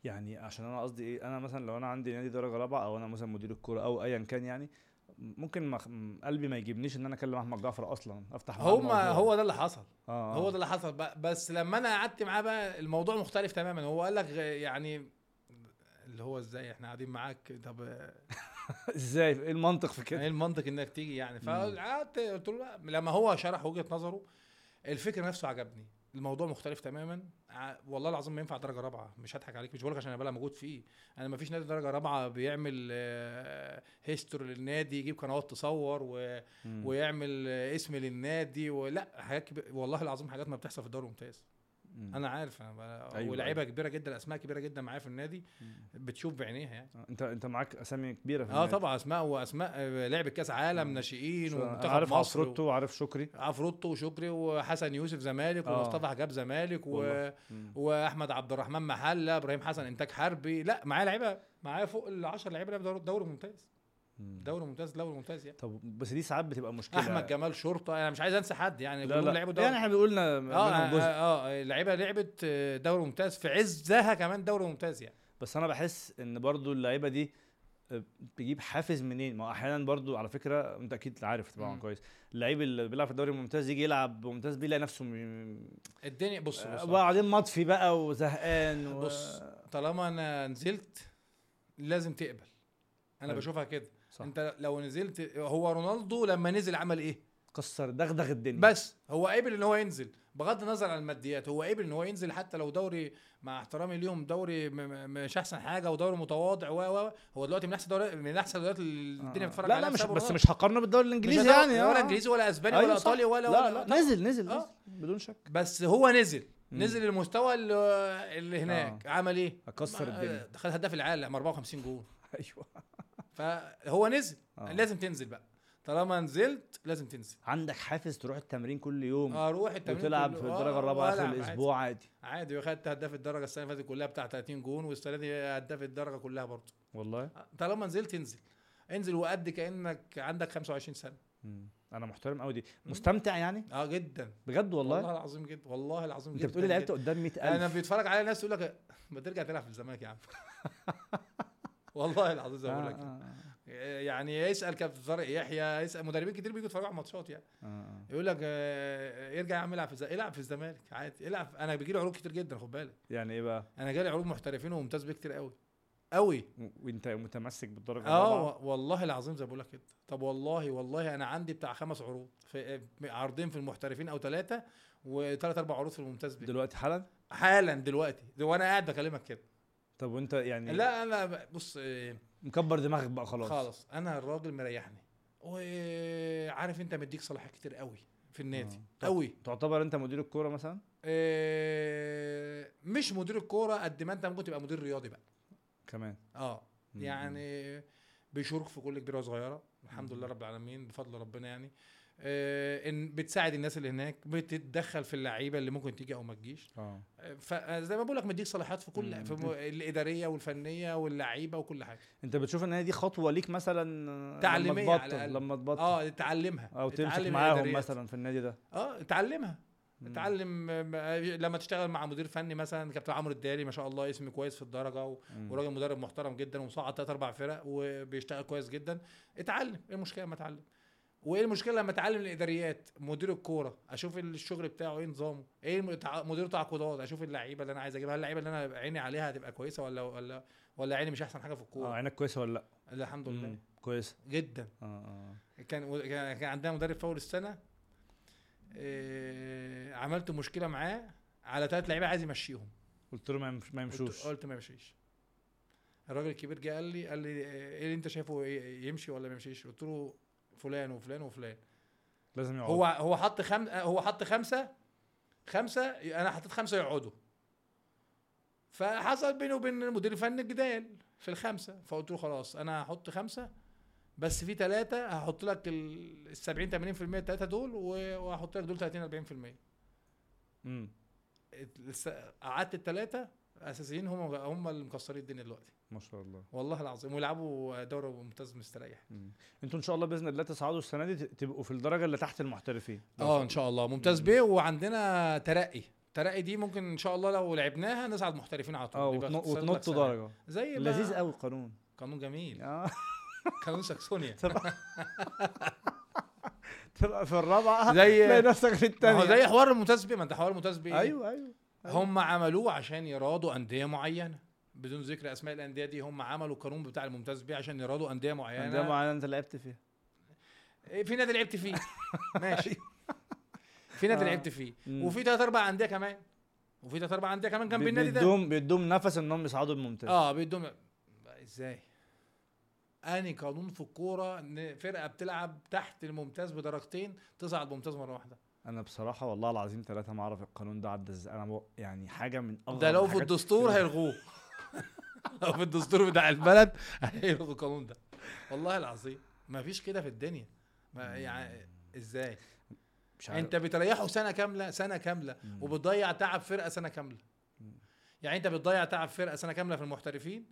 يعني عشان أنا قصدي إيه أنا مثلا لو أنا عندي نادي درجة رابعة أو أنا مثلا مدير الكورة أو ايا كان يعني ممكن ما قلبي ما يجيبنيش إن أنا أكلم أحمد جعفر أصلا أفتح هو الموضوع. هو ده اللي حصل. آه هو ده اللي حصل. بس لما أنا قعدت معاه بقى الموضوع مختلف تماما. هو قال لك يعني اللي هو إزاي إحنا قاعدين معاك؟ طب آه، (laughs) إزاي؟ إيه المنطق في إيه كده المنطق إنك تيجي يعني؟ فقعدت قلت له لما هو شرح وجهة نظره الفكر نفسه عجبني. الموضوع مختلف تماما. والله العظيم ما ينفع درجة رابعة. مش هضحك عليك مش بقولك عشان أنا بقى موجود فيه. أنا ما فيش نادي درجة رابعة بيعمل هيستوري للنادي يجيب قنوات تصور و... ويعمل آه، اسم للنادي ولا حاجات والله العظيم حاجات ما بتحصل في الدوري الممتاز مم. أنا عارف أنا أيوة، ولاعيبه أيوة. كبيرة جدا أسماء كبيرة جدا معايا في النادي مم. بتشوف بعينيها يعني آه، أنت أنت معاك أسامي كبيرة في آه النادي. طبعا أسماء وأسماء آه، لعبه كأس عالم آه. ناشئين ومنتخب عارف مصر عفروتو وعارف شكري عفروتو وشكري وحسن يوسف زمالك آه. ومصطفى حجاب زمالك و... وأحمد عبد الرحمن محلة إبراهيم حسن إنتاج حربي لا معايا لعيبة معايا فوق ال 10 لعيبة لعبوا دوري ممتاز مم. دوري ممتاز دوري ممتاز يعني. طب بس دي ساعات بتبقى مشكلة. أحمد جمال شرطة أنا مش عايز أنسى حد يعني لا لا. لعبوا دوري. يعني إحنا آه منهم آه, جزء. آه لعيبه لعبت آه، دوري ممتاز في عزها كمان دوري ممتاز يعني. بس أنا بحس إن برضو اللعيبة دي آه، بيجيب حافز منين؟ ما أحيانا برضو على فكرة أنت أكيد عارف طبعا مم. كويس. اللعيب اللي بيلعب في الدوري الممتاز يجي يلعب ممتاز بيلاقي نفسه م... الدنيا بص بص. وبعدين مطفي بقى وزهقان و... بص طالما أنا نزلت لازم تقبل. أنا حلو. بشوفها كده. صح. انت لو نزلت هو رونالدو لما نزل عمل إيه كسر دغدغ الدنيا بس هو قبل ان هو ينزل بغض النظر عن الماديات هو قبل ان هو ينزل حتى لو دوري مع احترامي ليهم دوري مش احسن حاجة ودوري متواضع و و هو دلوقتي من أحسن دوري من أحسن دوريات الدنيا آه. بتتفرج لا عليها لا مش بسبب بس. مش هقارنه بالدوري مش الانجليزي يعني ولا آه. انجليزي ولا أسباني أيوة ولا. إيطالي ولا لا ولا لا طبعاً. نزل نزل, آه. نزل بدون شك بس هو نزل مم. نزل المستوى اللي, هناك عمل إيه؟ هكسر ما- الدنيا خد هداف العالم 54 جول أيوه فهو نزل. آه. لازم تنزل بقى. طالما نزلت لازم تنزل. عندك حافز تروح التمرين كل يوم أروح التمرين وتلعب. في آه، الدرجة الرابعة آخر. الأسبوع عادي. عادي واخدت هداف الدرجة السنة اللي فاتت كلها بتاع 30 جون والسنة دي هداف الدرجة كلها برضه. والله؟ طالما نزلت انزل. انزل وقد كأنك عندك 25 سنة. مم. أنا محترم قوي دي. مستمتع يعني؟ آه جدا. بجد والله, والله العظيم جدا. والله العظيم أنت جدا بتقولي لعبت. قدام 100000 أنا بيتفرج عليا ناس يقول لك ما ترجع تلعب في الزمالك يا عم. (laughs) والله العظيم زي ما بقول لك آه، يعني يسأل كابتن طارق يحيى يسأل مدربين كتير بيجوا يتفرجوا على الماتشات يعني. آه، آه. يقول لك آه، يرجع يا عم العب في الزمالك العب في الزمالك عادي. العب أنا بيجي لي عروض كتير جدا خد بالك. يعني إيه بقى؟ أنا جالي عروض محترفين وممتاز بيه كتير قوي. قوي. وانت متمسك بالدرجة آه والله العظيم زي بقول لك كده. طب والله والله أنا عندي بتاع خمس عروض في عرضين في المحترفين أو ثلاثة وثلاث أربع عروض في الممتاز بيه. دلوقتي حالا؟ حالا دلوقتي. وأنا قاعد بكلمك كده. طب وانت يعني لا أنا بص آه، مكبر دماغك بقى خلاص. خلاص أنا الراجل مريحني. وعارف أنت مديك صلاحيات كتير قوي في النادي آه. قوي. تعتبر أنت مدير الكورة مثلا؟ آه، مش مدير الكورة قد ما أنت ممكن تبقى مدير رياضي بقى. كمان. آه. يعني بيشارك في كل كبيرة وصغيرة. الحمد لله رب العالمين بفضل ربنا يعني. إن بتساعد الناس اللي هناك بتتدخل في اللعيبة اللي ممكن تيجي أو ما تجيش. آه. آه، فزي ما بقول لك مديك صلاحيات في كل. في الإدارية والفنية واللعيبة وكل حاجة. أنت بتشوف إن هي دي خطوة ليك مثلا تعليمية لما تبطل. لما تبطل. آه تعلمها. أو تمسك معاهم. مثلا في النادي ده. آه اتعلمها مم. اتعلم آه، لما تشتغل مع مدير فني مثلا كابتن عمرو الدالي ما شاء الله اسم كويس في الدرجة و... وراجل مدرب محترم جدا ومصعد ثلاث أربع فرق وبيشتغل كويس جدا. اتعلم إيه المشكلة لما أتعلم؟ وايه المشكلة لما اتعلم الإداريات؟ مدير الكورة أشوف الشغل بتاعه إيه نظامه؟ إيه مدير تعاقدات أشوف اللعيبة اللي أنا عايز أجيبها اللعيبة اللي أنا عيني عليها هتبقى كويسة ولا ولا ولا عيني مش أحسن حاجة في آه الكوره عينك كويسة ولا لأ؟ الحمد لله. كويسة. جدا. آه آه كان كان كان عندنا مدرب في أول السنة إيه عملت مشكلة معاه على ثلاث لعيبة عايز يمشيهم. قلت له ما يمشوش. قلت ما يمشيش. الراجل الكبير جه قال لي قال لي إيه اللي أنت شايفه يمشي ولا ما يمشيش؟ قلت له فلان وفلان وفلان. لازم يقعد هو هو حط خم هو حط خمسة خمسة أنا حطيت خمسة يقعدوا. فحصل بيني وبين المدير الفني جدال في الخمسة فقلت له خلاص أنا هحط خمسة بس في ثلاثة هحط لك ال 70 80% الثلاثه دول وهحط لك دول 30 40% مم. الس- قعدت الثلاثه أساسيين هم هم اللي مكسرين الدنيا دلوقتي. ما شاء الله. والله العظيم. ويلعبوا دوري ممتاز مستريح. أنتوا إن شاء الله بإذن الله تصعدوا السنة دي تبقوا في الدرجة اللي تحت المحترفين. آه إن شاء الله. ممتاز بيه. وعندنا ترقي. ترقي دي ممكن إن شاء الله لو لعبناها نصعد محترفين على طول. آه يبقى وتن- اختصار لك وتنطوا سنة. درجة. زي ما لذيذ قوي القانون. قانون جميل. آه. (laughs) قانون ساكسونيا. (laughs) تبقى في الرابعة زي- نفسك في الثانية زي حوار الممتاز بيه ما أنت حوار الممتاز بيه أيوه أيوه. هم عملوه عشان يرادوا أندية معينة. بدون ذكر أسماء الأندية دي هم عملوا القانون بتاع الممتاز بيه عشان يرادوا أندية معينة. ده معين أنت لعبت فيها. إيه، في نادي لعبت فيه. (laughs) ماشي. في نادي آه. لعبت فيه. مم. وفي ثلاث أربع أندية كمان. وفي ثلاث أربع أندية كمان جنب بي- النادي ده. بيدوم بيدوم نفس إنهم يصعدوا الممتاز آه بيدوم إزاي؟ اني قانون في الكورة إن فرقة بتلعب تحت الممتاز بدرجتين تصعد ممتاز مرة واحدة. أنا بصراحة والله العظيم ثلاثة ما أعرف القانون ده عدى إزاي. أنا يعني حاجة من اغرب ده لو في الدستور هيلغوه. (laughs) لو في الدستور بتاع البلد هيلغوا القانون ده. والله العظيم. ما فيش كده في الدنيا. ما يعني إزاي؟ مش عارف. أنت بتريحه سنة كاملة سنة كاملة. وبتضيع تعب فرقة سنة كاملة. يعني أنت بتضيع تعب فرقة سنة كاملة في المحترفين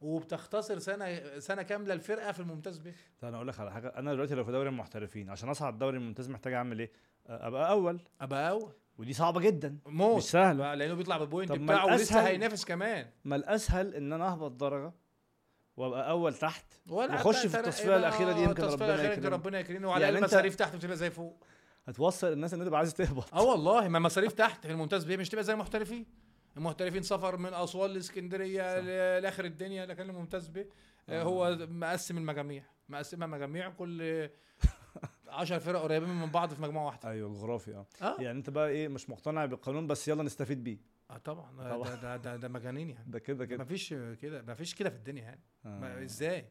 وبتختصر سنة سنة كاملة الفرقة في الممتاز به طب أنا أقول لك على حاجة. أنا دلوقتي لو في دوري المحترفين عشان أصعد دوري الممتاز محتاج أعمل إيه؟ أبقى أول. أبقى أول. ودي صعبة جدا. موت. مش سهل بقى لأنه بيطلع بالبوينت بتاعه ولسه هينافس كمان. ما الأسهل إن أنا أهبط درجة وأبقى أول تحت. حتى في التصفية الأخيرة دي يمكن ربنا يكرمك. ربنا يكرمني وعلى يعني المصاريف تحت بتبقى زي فوق. هتوصل الناس إن تبقى عايزه تهبط. آه والله ما المصاريف تحت في الممتاز بيه مش تبقى زي المحترفين. المحترفين سفر من أسوان لإسكندرية لآخر الدنيا لكن الممتاز بيه آه. هو مقسم المجاميع. مقسمها مجاميع كل 10 فرق قريبين من بعض في مجموعة واحدة. أيوه الجغرافي آه. آه. يعني أنت بقى إيه مش مقتنع بالقانون بس يلا نستفيد بيه. آه طبعا. طبعاً. ده ده ده, ده مجانين يعني. ده كده كده. فيش كده ما فيش كده في الدنيا يعني. آه. إزاي؟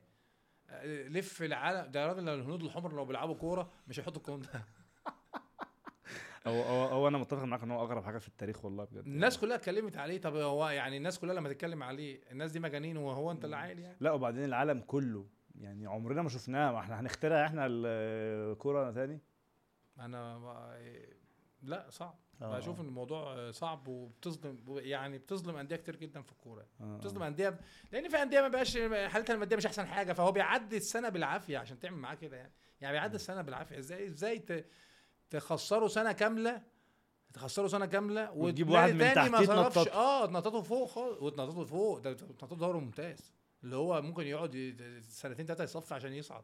آه، لف العالم. ده راجل لو الهنود الحمر لو بيلعبوا كورة مش هيحطوا القانون ده. (laughs) هو هو هو أنا متفق معاك إن هو أغرب حاجة في التاريخ والله بجد. الناس كلها اتكلمت عليه. طب هو يعني الناس كلها لما تتكلم عليه الناس دي مجانين وهو أنت اللي عاقل يعني؟ لا وبعدين العالم كله يعني عمرنا ما شفناه. إحنا هنخترع إحنا الكورة تاني؟ أنا ما- لا صعب. آه. بشوف إن الموضوع صعب وبتظلم يعني بتظلم أندية كتير جدا في الكورة. آه. بتظلم أندية ب... لأن في أندية ما بقاش حالتها المادية مش أحسن حاجة فهو بيعدي السنة بالعافية عشان تعمل معاه كده يعني. يعني بيعدي السنة بالعافية. إزاي إزاي ت... تخسروا سنة كاملة؟ تخسروا سنة كاملة وتجيب واحد من تاني ما صرفش. تنططه. آه تنططوا فوق خالص. وتنططوا فوق. ده تنططوا دوري ممتاز. اللي هو ممكن يقعد سنتين ثلاثة يصفي عشان يصعد.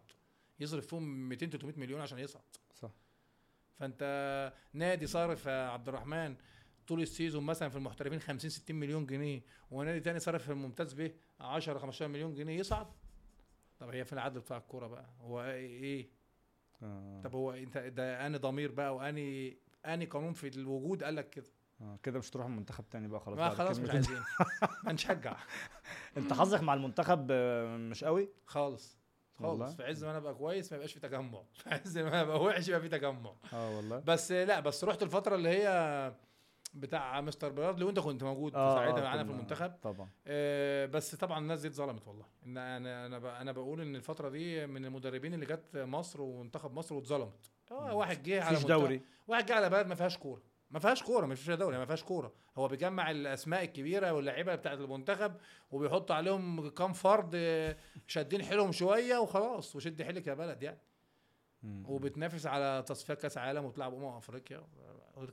يصرف فيهم 200 300 مليون عشان يصعد. صح. فانت نادي صارف يا عبد الرحمن طول السيزون مثلا في المحترفين 50 60 مليون جنيه ونادي تاني صارف في الممتاز به 10 15 مليون جنيه يصعد. طب هي في العدل بتاع الكورة بقى. هو إيه؟ آه. طب هو أنت ده أني ضمير بقى واني أني قانون في الوجود قال لك كده. آه. كده مش تروح المنتخب تاني بقى خلاص ما خلاص مش عايزين. هنشجع (laughs) انت حظك مع المنتخب آه، مش قوي؟ خالص؟ خالص. في عز ما أنا ابقى كويس ما يبقاش في تجمع. (laughs) في عز ما أنا ابقى وحش يبقى في تجمع. آه والله. بس لا بس رحت الفترة اللي هي بتاع مستر بيراردلي وانت كنت موجود آه، ساعتها آه، معانا في المنتخب. طبعا. آه، بس طبعا الناس دي اتظلمت والله. إن أنا أنا أنا بقول إن الفترة دي من المدربين اللي جت مصر ومنتخب مصر واتظلمت. آه واحد جه على منتخب- دوري. واحد جه على بلد ما فيهاش كورة. ما فيهاش كورة مش فيها دوري ما فيهاش كورة. هو بيجمع الأسماء الكبيرة واللعيبة بتاعة المنتخب وبيحط عليهم كام فرد شادين حيلهم شوية وخلاص وشد حيلك يا بلد يعني. وبتنافس على تصفيات كأس عالم وتلعب أمم أفريقيا.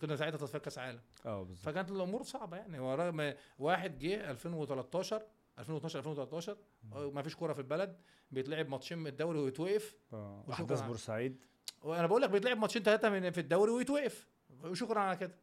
كنا ساعتها تصفيات كأس عالم. آه بالظبط. فكانت الأمور صعبة يعني. هو رغم واحد جه 2013 2012 2013 ما فيش كورة في البلد بيتلعب ماتشين من الدوري ويتوقف. وشكراً أحداث بورسعيد. وأنا بقول لك بيتلعب ماتشين ثلاثة من في الدوري ويتوقف. وشكرا على كده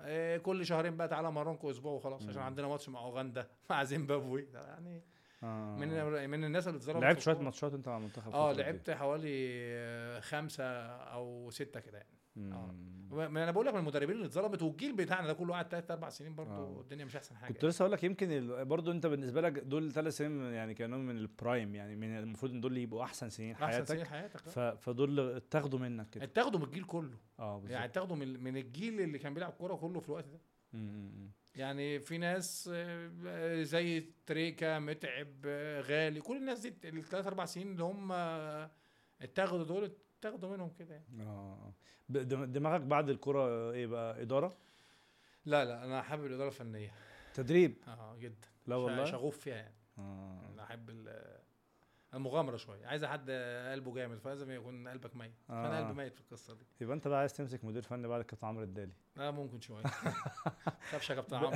إيه، كل شهرين بقى تعالى مرنكم أسبوع وخلاص عشان. عندنا ماتش مع أوغندا (laughs) مع زيمبابوي يعني آه. من من الناس اللي اتظلمت لعبت شوية. ماتشات أنت مع المنتخب آه. لعبت حوالي خمسة أو ستة كده يعني. ما أنا بقول لك من المدربين اللي اتظلمت والجيل بتاعنا ده كله قعد ثلاث أربع سنين برضه آه. الدنيا مش أحسن حاجة. كنت لسه أقول لك يمكن برضو أنت بالنسبة لك دول ثلاث سنين يعني كانوا من البرايم يعني من المفروض إن دول يبقوا أحسن سنين أحسن حياتك. سنين حياتك ف... فدول اتاخدوا منك كده. اتاخدوا من الجيل كله. آه بالظبط. يعني اتاخدوا من من الجيل اللي كان بيلعب كورة كله في الوقت ده. مم، يعني في ناس آه، زي تريكا متعب آه، غالي كل الناس دي الثلاث أربع سنين اللي هم آه، اتاخدوا دول اتاخدوا منهم كده يعني. آه دم- دماغك بعد الكرة إيه بقى إدارة؟ لا لا أنا حابب الإدارة الفنية. تدريب؟ آه جدا. لا والله؟ شغوف فيها يعني. آه. أنا أحب ال- المغامرة شوية. عايز حد قلبه جامد فلازم يكون قلبك ميت. فأنا آه. قلبي ميت في القصة دي. يبقى أنت بقى عايز تمسك مدير فني بعد كابتن عمرو الدالي. آه ممكن شوية. (laughs) خافش يا كابتن عمرو.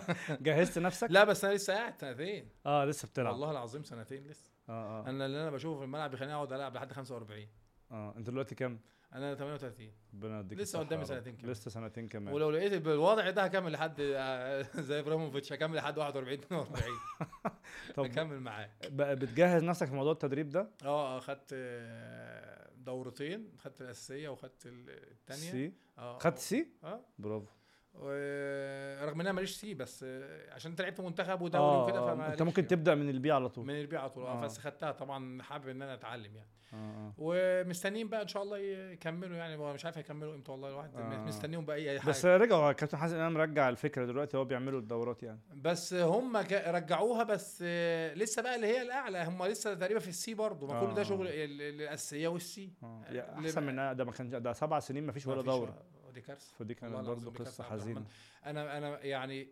(laughs) جهزت نفسك؟ لا بس أنا لسه قاعد سنتين. آه لسه بتلعب. والله العظيم سنتين لسه. آه آه. أنا اللي أنا بشوفه في الملعب بيخليني أقعد ألعب لحد 45 آه انت دلوقتي كام أنا 38 ربنا يديك لسه قدامي. سنتين كمان. لسه سنتين كمان. ولو لقيت بالوضع ده هكمل لحد آه، (laughs) زي إبراهيموفيتش هكمل لحد 41 42 (laughs) طب هكمل معاه. بقى بتجهز نفسك في موضوع التدريب ده؟ آه آه خدت آه، دورتين خدت الأساسية وخدت ال- الثانية سي؟ آه خدت سي؟ آه. برافو. رغم ان أنا ماليش C بس آه، عشان أنت لعبت منتخب ودوري آه وكده آه، فما أنت ممكن تبدأ من ال B على طول. من ال B على طول آه آه. بس خدتها طبعا حابب إن أنا أتعلم يعني. آه آه. ومستنيين بقى إن شاء الله يكملوا يعني هو مش عارف هيكملوا إمتى والله الواحد آه. مستنيهم بأي أي حاجة. بس رجعوا كابتن حسن إمام رجع الفكرة دلوقتي هو بيعملوا الدورات يعني. بس هم رجعوها بس آه، لسه بقى اللي هي الأعلى هم لسه تقريبا في ال C برضه ما كل آه. ده شغل ال- ال- الأساسية وال C. آه، أحسن من ده ما كانش ده سبع سنين ما فيش ولا دوره ولا- دي كارثة. فدي كانت برضه قصة حزينة. أنا أنا يعني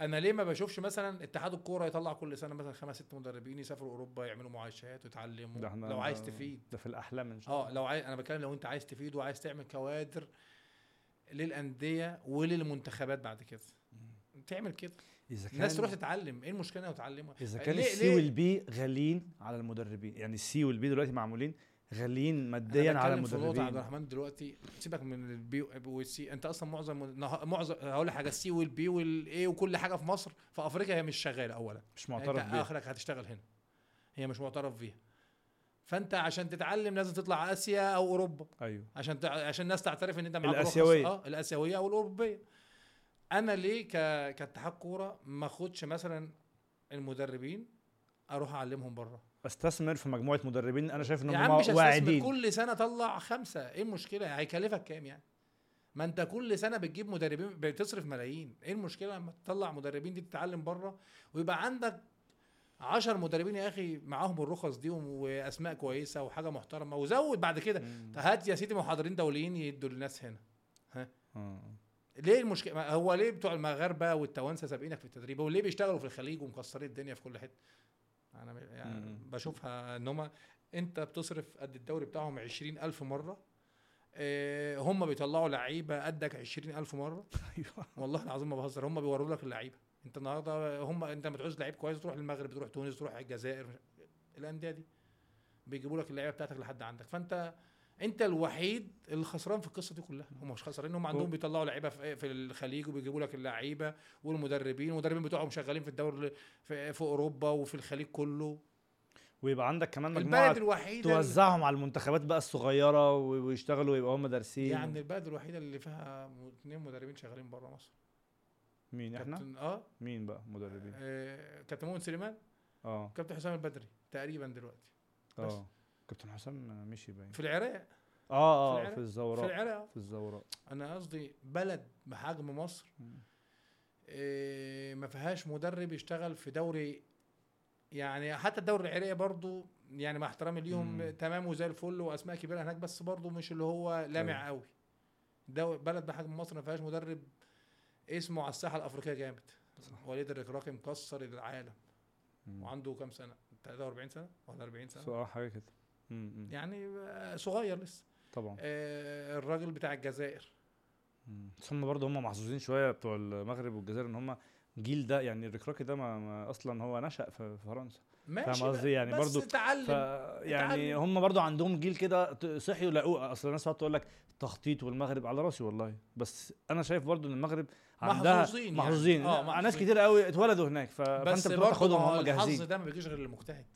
أنا ليه ما بشوفش مثلا اتحاد الكورة يطلع كل سنة مثلا خمس ست مدربين يسافروا أوروبا يعملوا معايشات ويتعلموا؟ ده إحنا لو عايز تفيد. ده في الأحلام إن شاء الله. آه لو عايز أنا بتكلم لو أنت عايز تفيد وعايز تعمل كوادر للأندية وللمنتخبات بعد كده. تعمل كده. إذا كان الناس تروح تتعلم. إيه المشكلة إنها تتعلمها؟ إذا كان ليه- السي؟ والبي غاليين على المدربين. يعني ال C وال B دلوقتي معمولين غاليين ماديا على نقطة عبد المدربين الرحمن دلوقتي سيبك من ال B وال C أنت أصلا معظم معظم هقول لك حاجة ال C وال B وال A وكل حاجة في مصر في أفريقيا هي مش شغالة اولا. مش يعني معترف أنت بيه آخرك هتشتغل هنا. هي مش معترف بيها. فأنت عشان تتعلم لازم تطلع آسيا أو أوروبا. أيوه. عشان تع... عشان الناس تعترف إن أنت معاك رخص. الآسيوية. آه الآسيوية أو الأوروبية. أنا ليه ك... كاتحاد كورة ما أخدش مثلا المدربين أروح أعلمهم بره؟ استثمر في مجموعة مدربين أنا شايف ان يا هم عم مش هستثمر واعدين. كل سنة طلع خمسة. إيه المشكلة؟ هيكلفك كام يعني؟ ما أنت كل سنة بتجيب مدربين بتصرف ملايين. إيه المشكلة لما تطلع مدربين دي تتعلم بره ويبقى عندك عشر مدربين يا أخي معاهم الرخص دي وأسماء كويسة وحاجة محترمة وزود بعد كده. مم. هات يا سيدي محاضرين دوليين يدوا للناس هنا. آه. ليه المشكلة؟ هو ليه بتوع المغاربة والتوانسة سابقينك في التدريب؟ وليه بيشتغلوا في الخليج ومكسرين الدنيا في كل حتة؟ أنا يعني مم. بشوفها إن هم أنت بتصرف قد الدوري بتاعهم عشرين ألف مرة آه، هم بيطلعوا لعيبة قدك عشرين ألف مرة. (laughs) أيوه. والله العظيم ما بهزر هم بيوروا لك اللعيبة. أنت النهارده هم أنت لما تعوز لعيب كويس تروح المغرب تروح تونس تروح الجزائر الأندية دي. بيجيبوا لك اللعيبة بتاعتك لحد عندك. فأنت انت الوحيد اللي خسران في القصة دي كلها. هم مش خسرانين هم عندهم بيطلعوا لعيبة في, الخليج وبيجيبوا لك اللعيبة والمدربين والمدربين بتوعهم شغالين في الدوري في, في أوروبا وفي الخليج كله. ويبقى عندك كمان مجموعة توزعهم على المنتخبات بقى الصغيرة ويشتغلوا ويبقى هم دارسين. يعني البلد الوحيدة اللي فيها اثنين مدربين شغالين بره مصر. مين إحنا؟ آه, مين بقى مدربين؟ آه كابتن مؤمن سليمان. آه. كابتن حسام البدري تقريبا دلوقتي. آه. كابتن حسام مشي باين في العراق آه في آه. في في الزوراء العراق في الزوراء أنا قصدي بلد بحجم مصر. إيه ما فيهاش مدرب يشتغل في دوري يعني حتى الدوري العراقي برضو يعني مع احترامي ليهم. تمام وزي الفل وأسماء كبيرة هناك بس برضو مش اللي هو لامع أيوة. قوي دو بلد بحجم مصر ما فيهاش مدرب اسمه على الساحة الأفريقية جامد صح. وليد الركراكي مكسر العالم مم. وعنده كام سنة 43 سنة ولا 40 سنة آه حاجة كده مم،. يعني آه، صغير لسه. طبعا. آه، الراجل بتاع الجزائر. هم برضه هم محظوظين شوية بتوع المغرب والجزائر إن هم الجيل ده يعني الركراكي ده ما, ما أصلا هو نشأ في فرنسا. ماشي فاهم قصدي؟ يعني بس برضو اتعلم ف يعني اتعلم. هم برضو عندهم جيل كده ت- صحيوا لقوه أصل الناس تقعد تقول لك تخطيط والمغرب على راسي والله. بس أنا شايف برضو إن المغرب عندها محظوظين يعني. محظوظين. آه، آه ناس. كتير قوي اتولدوا هناك ف... فأنت بتروح برضه تاخدهم ما هو هم الحظ جاهزين. ده ما بيجيش غير للمجتهد.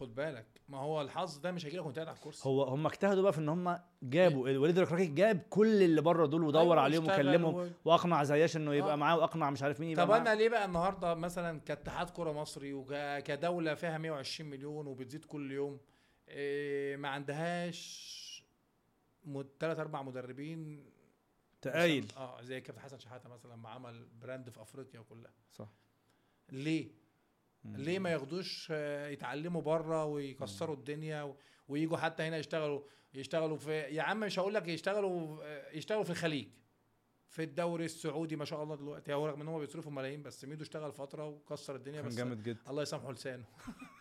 خد بالك. ما هو الحظ ده مش هيجي لك وانت قاعد على الكرسي. هو هم اجتهدوا بقى في ان هم جابوا وليد الركراكي جاب كل اللي بره دول ودور أيوة، عليهم وكلمهم و- واقنع زياش إنه يبقى آه. معاه واقنع مش عارف مين يبقى طب أنا ليه بقى النهارده مثلا كاتحاد كرة مصري وكدوله فيها 120 مليون وبتزيد كل يوم إيه ما عندهاش ثلاث أربع مدربين؟ تقايل. آه زي كابتن حسن شحاتة مثلا لما عمل براند في أفريقيا كلها. صح. ليه؟ ليه ما ياخدوش آه، يتعلموا بره ويكسروا الدنيا ويجوا حتى هنا يشتغلوا يشتغلوا في يا عم مش هقول لك يشتغلوا آه، يشتغلوا في الخليج. في الدوري السعودي ما شاء الله دلوقتي هو رغم إن هم بيصرفوا ملايين بس ميدو اشتغل فترة وكسر الدنيا (laughs) بس جامد جدا. الله يسامحه لسانه. (laughs)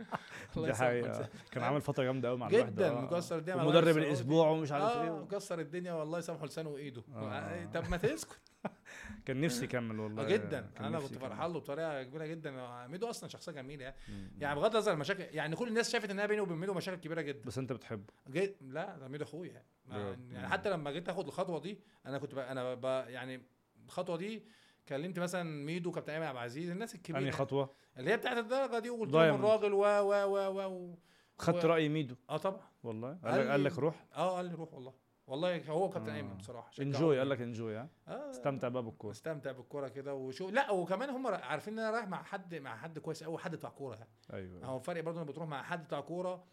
(laughs) الله دي يسامحه حقيقة لسانه. كان عامل فترة جامدة قوي مع جدا آه. مكسر الدنيا مع السعودي. الأسبوع ومش عارف آه إيه مكسر الدنيا والله يسامحه لسانه وإيده آه. طب ما تسكت (laughs) كان نفسي يكمل والله آه جدا أنا كنت. فرحان له بطريقة كبيرة جدا ميدو أصلا شخصية جميلة يعني. يعني بغض النظر المشاكل يعني كل الناس شافت إنها بيني وبين ميدو مشاكل كبيرة جدا بس أنت بتحبه جيت لا ده ميدو أخويا بجد. يعني حتى لما جيت آخد الخطوة دي أنا كنت أنا يعني الخطوة دي كلمت مثلا ميدو كابتن ايمن عبد العزيز الناس الكبيرة أنهي خطوة؟ اللي هي بتاعت الدرجة دي وقلت. لهم الراجل و و و و خدت رأي ميدو. آه طبعا. والله. قال قال لك, روح؟ آه قال لي روح والله. والله هو كابتن آه. ايمن بصراحة شجعه انجوي قال. لك انجوي ها؟ آه. استمتع بقى بالكورة. استمتع بالكورة كده وشوف لا وكمان هم عارفين إن أنا رايح مع حد مع حد كويس قوي حد بتاع كورة يعني. أيوه. هو فرق برضه انك بتروح مع حد بتاع كورة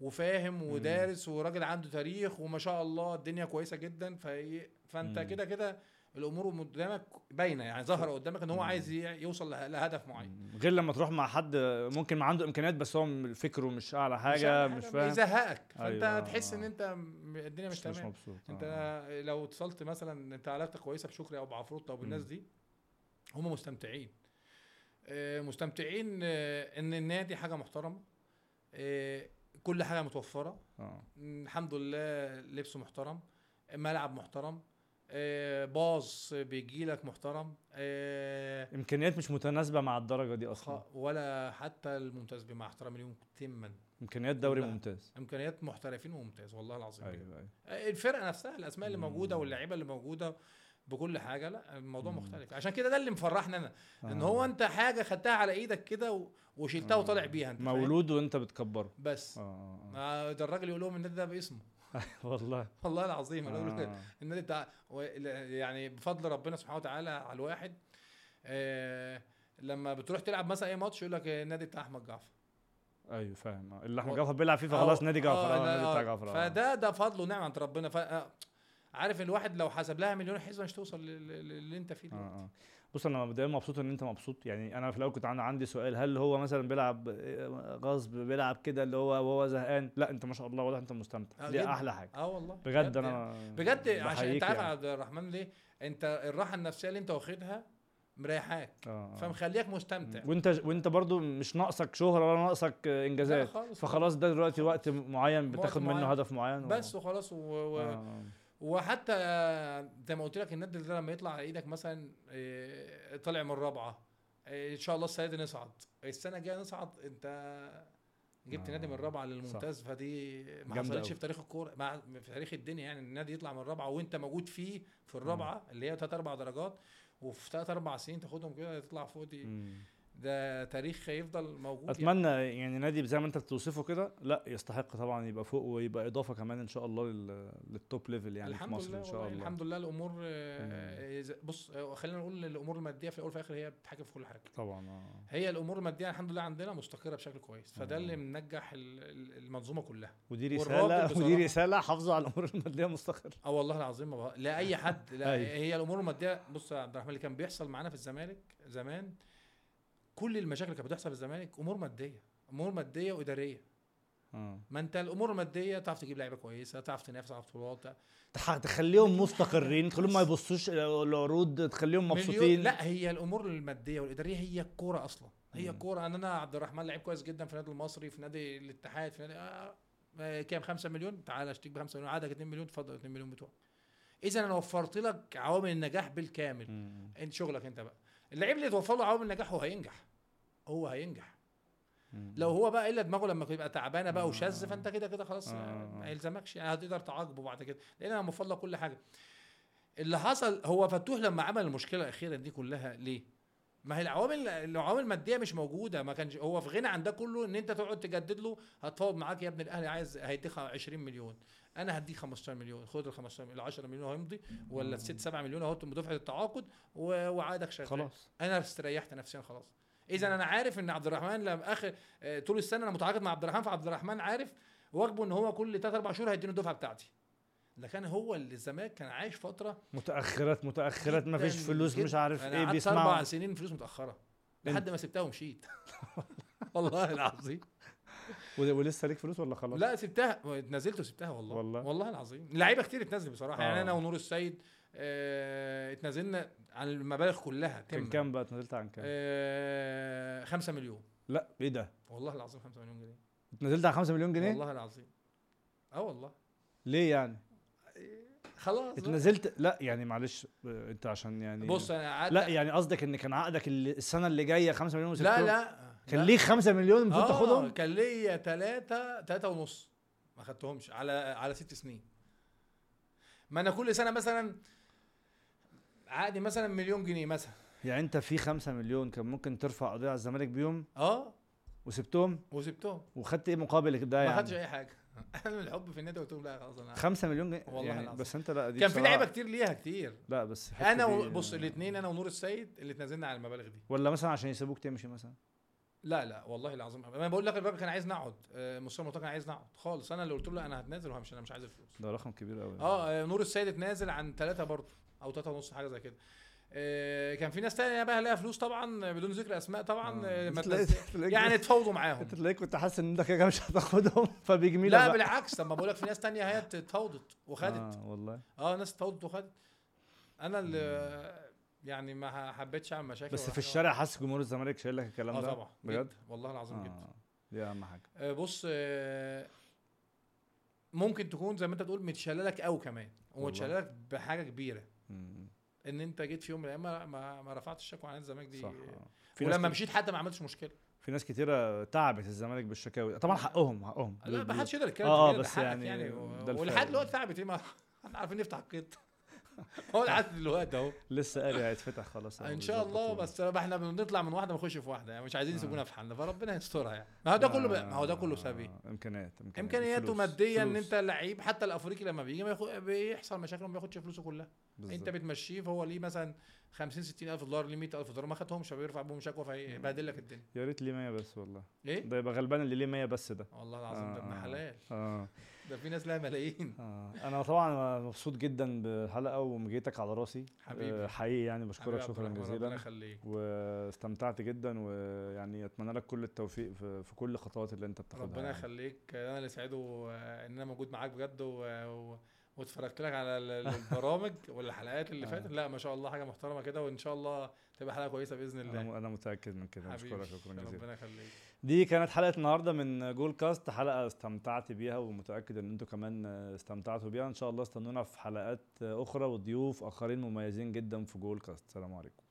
وفاهم ودارس وراجل عنده تاريخ وما شاء الله الدنيا كويسة جدا فأنت. كده كده الأمور قدامك باينة يعني ظاهره قدامك إن هو. عايز يوصل له- لهدف معين. غير لما تروح مع حد ممكن ما عنده إمكانيات بس هو فكره مش أعلى مش حاجة مش حاجة، فاهم بيزهقك فأنت أيوة. تحس إن أنت الدنيا مش, مش, مش تمام مبسوط أنت آه. لو اتصلت مثلا أنت علاقتك كويسة بشكري أو بعفروت أو بالناس. دي هم مستمتعين آه، مستمتعين آه، إن النادي حاجة محترمة آه، كل حاجة متوفرة آه. الحمد لله لبسه محترم ملعب محترم آه، باص بيجي لك محترم آه، إمكانيات مش متناسبة مع الدرجة دي أصلا ولا حتى الممتاز مع احترامي ليهم تما إمكانيات دوري. ممتاز إمكانيات محترفين وممتاز والله العظيم أيوه أيوه الفرقة نفسها الأسماء اللي. موجودة واللعيبة اللي موجودة بكل حاجة لا الموضوع مم. مختلف عشان كده ده اللي مفرحنا أنا إن آه. هو أنت حاجة خدتها على إيدك كده وشلتها آه. وطالع بيها أنت فاهم؟ مولود وأنت بتكبره بس آه. ما ده الراجل يقول لهم النادي ده باسمه آه. (laughs) والله والله العظيم آه. النادي بتاع يعني بفضل ربنا سبحانه وتعالى على الواحد آه لما بتروح تلعب مثلا أي ماتش يقول لك النادي بتاع أحمد جعفر أيوه فاهم آه. اللي أحمد جعفر بيلعب فيه فخلاص آه، نادي جعفر آه، آه النادي بتاع آه. جعفر آه. فده ده فضل ونعمة عند ربنا ف آه، عارف الواحد لو حسب لها مليون حسبه مش توصل لل- لل- اللي أنت فيه دلوقتي آه بص أنا مبدئيا مبسوط إن أنت مبسوط يعني أنا في الأول كنت عن- عندي سؤال هل هو مثلا بيلعب آه، غصب بيلعب كده اللي هو وهو زهقان لا أنت ما شاء الله واضح أنت مستمتع آه، دي. أحلى حاجة آه والله بجد يعني. أنا بجد عشان أنت عارف يعني. عبد الرحمن ليه أنت الراحة النفسية اللي أنت واخدها مريحاك آه. فمخليك مستمتع وأنت وأنت برضو مش ناقصك شهرة ولا ناقصك لا انجازات خالص فخلاص ده دلوقتي وقت معين بتاخد منه. هدف معين و... بس وخلاص و... و... آه. وحتى آه، زي ما قلت لك النادي ده لما يطلع على إيدك مثلا آه، طلع من الرابعة آه، إن شاء الله السنة دي نصعد. السنة الجاية نصعد. أنت جبت آه، نادي من الرابعة للممتاز فدي ما حصلتش. في تاريخ الكورة مع في تاريخ الدنيا يعني النادي يطلع من الرابعة وأنت موجود فيه في الرابعة اللي هي ثلاث أربع درجات وفي ثلاث أربع سنين تاخدهم كده تطلع فوق دي. مم. ده تاريخ هيفضل موجود يعني. أتمنى يعني نادي زي ما أنت بتوصفه كده لا يستحق طبعا يبقى فوق ويبقى إضافة كمان إن شاء الله لل... لل top level يعني في الحمد مصر لله إن شاء الله. الحمد لله الأمور آه، بص آه، خلينا نقول الأمور المادية في الأول وفي الآخر هي بتتحكم في كل حاجة. طبعا آه. هي الأمور المادية الحمد لله عندنا مستقرة بشكل كويس فده آه. اللي منجح ال- ال- المنظومة كلها. ودي رسالة ودي رسالة حافظوا على الأمور المادية مستقر آه والله العظيم بق- لأي (laughs) حد لا أيوة. هي الأمور المادية بص يا عبد الرحمن اللي كان بيحصل معانا في الزمالك زمان كل المشاكل اللي كانت بتحصل في الزمالك أمور مادية أمور مادية وإدارية. آه. ما أنت الأمور المادية تعرف تجيب لعيبة كويسة تعرف تنافس على بطولات تح- تخليهم مستقرين تخليهم ما يبصوش العروض تخليهم مبسوطين. لا هي الأمور المادية والإدارية هي الكورة أصلا. هي. الكورة ان أنا عبد الرحمن لعيب كويس جدا في النادي المصري في نادي الاتحاد في نادي آه آه، كام؟ 5 مليون؟ تعالى أشتريك ب 5 مليون عادك 2 مليون اتفضل 2 مليون بتوعك. إذا أنا وفرت لك عوامل النجاح بالكامل. أنت شغلك أنت بقى. اللعيب اللي توفر له عوامل النجاح هو هينجح. هو هينجح. لو هو بقى إلا دماغه لما يبقى تعبانة بقى. وشاذ فأنت كده كده خلاص آه. آه، ما يلزمكش. يعني هتقدر تعاقبه بعد كده. لأن أنا موفر لك كل حاجة. اللي حصل هو فتوح لما عمل المشكلة الأخيرة دي كلها ليه؟ ما هي العوامل العوامل المادية مش موجودة. ما كانش هو في غنى عن ده كله إن أنت تقعد تجدد له هتفاوض معاك يا ابن الاهلي عايز هيديك 20 مليون. أنا هديك 15 مليون. خد ال 15 مليون. ال 10 مليون هيمضي ولا ال 6 7 مليون اهو دفعة التعاقد وعادك شغال. خلاص. أنا استريحت نفسيا خلاص. إذا أنا عارف إن عبد الرحمن لما آخر آه، طول السنة أنا متعاقد مع عبد الرحمن فعبد الرحمن عارف واجبه إن هو كل 3 4 شهور هيديني الدفعة بتاعتي. لكن هو اللي الزمالك كان عايش فترة متأخرات متأخرات ما فيش فلوس مش. عارف إيه بيسمعوا. أربع سنين فلوس متأخرة لحد ما سبتها ومشيت. (laughs) والله العظيم. ولسه ليك فلوس ولا خلاص؟ لا سبتها. نزلت وسبتها والله. والله؟ والله العظيم. لعيبة كتير اتنزل بصراحة. يعني آه. أنا ونور السيد آه اتنازلنا عن المبالغ كلها كان كام بقى اتنزلت عن كام؟ آه 5 مليون لا إيه ده؟ والله العظيم 5 مليون جنيه اتنزلت عن 5 مليون جنيه؟ والله العظيم آه والله ليه يعني؟ خلاص بقى. اتنزلت لا يعني معلش آه، انت عشان يعني بص أنا قعدت لا يعني قصدك إن كان عقدك السنة اللي جاية 5 مليون لا وسبتهم؟ لا كان لا. ليك 5 مليون المفروض آه تاخدهم؟ كان ليا ثلاثة ثلاثة ونص ما خدتهمش على على ست سنين ما أنا كل سنة مثلا عقدي مثلا مليون جنيه مثلا. يعني أنت في 5 مليون كان ممكن ترفع قضية على الزمالك بيهم آه. وسبتهم؟ وسبتهم. وخدت إيه مقابل ده ما يعني؟ خدتش أي حاجة. (laughs) أنا من الحب في النادي قلت لهم لا خلاص أنا 5 مليون جنيه والله يعني. بس أنت لا دي كان في لعيبة كتير ليها كتير. لا بس أنا و... بص الاثنين أنا ونور السيد اللي اتنازلنا على المبالغ دي. ولا مثلا عشان يسيبوك تمشي مثلا؟ لا لا والله العظيم. أنا بقول لك الراجل كان عايز نقعد. آه، مصطفى مرتضى كان عايز نقعد. خالص. أنا اللي قلت له أنا هتنازل وهمشي. أنا مش عايز الفلوس. ده رقم كبير قوي آه نور السيد اتنازل عن ثلاثة برضه. أو ثلاثة ونص حاجة زي كده. آه، كان في ناس تانية بقى لها فلوس طبعا بدون ذكر أسماء طبعا آه، تلاقيك- يعني اتفاوضوا معاهم. أنت تلاقيك كنت حاسس إن أنت كده مش هتاخدهم (laughs) فبيجمي لا بقى. بالعكس طب ما بقول لك في ناس تانية هي اتفاوضت وخدت. آه والله. آه ناس اتفاوضت وخدت. أنا اللي يعني ما حبيتش أعمل مشاكل بس في. الشارع حاسس جمهور الزمالك شايل لك الكلام آه ده؟ طبعا. بجد. والله العظيم جدا. دي أهم حاجة. آه، بص آه، ممكن تكون زي ما أنت بتقول متشاله لك قوي كمان. ومتشاله لك بحاجة كبيرة. ان انت جيت في يوم من الأيام ما, ما, رفعتش الشكوى عن الزمالك دي. صح آه. في ولما مشيت حتى ما عملتش مشكلة. في ناس كتيرة تعبت الزمالك بالشكاوي. طبعا حقهم حقهم. لا ما حدش يقدر يتكلم ده بس يعني يعني. ولحد دلوقتي تعبت إيه ما إحنا (laughs) عارفين نفتح القيد (laughs) هو لحد دلوقتي اهو لسه قاري هيتفتح خلاص (laughs) إن شاء الله. بس إحنا بنطلع من واحدة بنخش في واحدة يعني مش عايزين. يسيبونا في حالنا فربنا يسترها يعني ما هو ده كله ما هو ده كله بسبب إيه؟ إمكانيات امكانياته ماديا إن. أنت لعيب حتى الأفريقي لما بيجي ما بيحصل مشاكل وما بياخدش فلوسه كلها. أنت بتمشيه فهو ليه مثلا 50 60 ألف دولار ليه 100 ألف دولار ما خدهمش فبيرفع بيهم شكوى فيبهدل لك الدنيا يا ريت ليه 100 بس والله إيه ده يبقى غلبان اللي ليه 100 بس ده والله العظيم ده ابن آه. حلال آه ده في ناس لها ملايين. آه. أنا طبعا مبسوط جدا بالحلقة ومجيتك على راسي. حبيبي. آه، حقيقي يعني بشكرك شكرا الرحمن، ربنا جزيلا يخليك. واستمتعت جدا ويعني أتمنى لك كل التوفيق في, في كل الخطوات اللي أنت بتاخدها ربنا يعني. يخليك. أنا اللي سعيده آه، إن أنا موجود معاك بجد و... و... واتفرجت لك على ال- البرامج (laughs) والحلقات اللي آه. فاتت. لا ما شاء الله حاجة محترمة كده وإن شاء الله تبقى حلقة كويسة بإذن الله. أنا متأكد من كده. بشكرك شكرا جزيلا. ربنا يخليك. دي كانت حلقة النهارده من جول كاست حلقة استمتعت بيها ومتأكد إن أنتوا كمان استمتعتوا بيها. إن شاء الله استنونا في حلقات أخرى وضيوف آخرين مميزين جدا في جول كاست. سلام عليكم.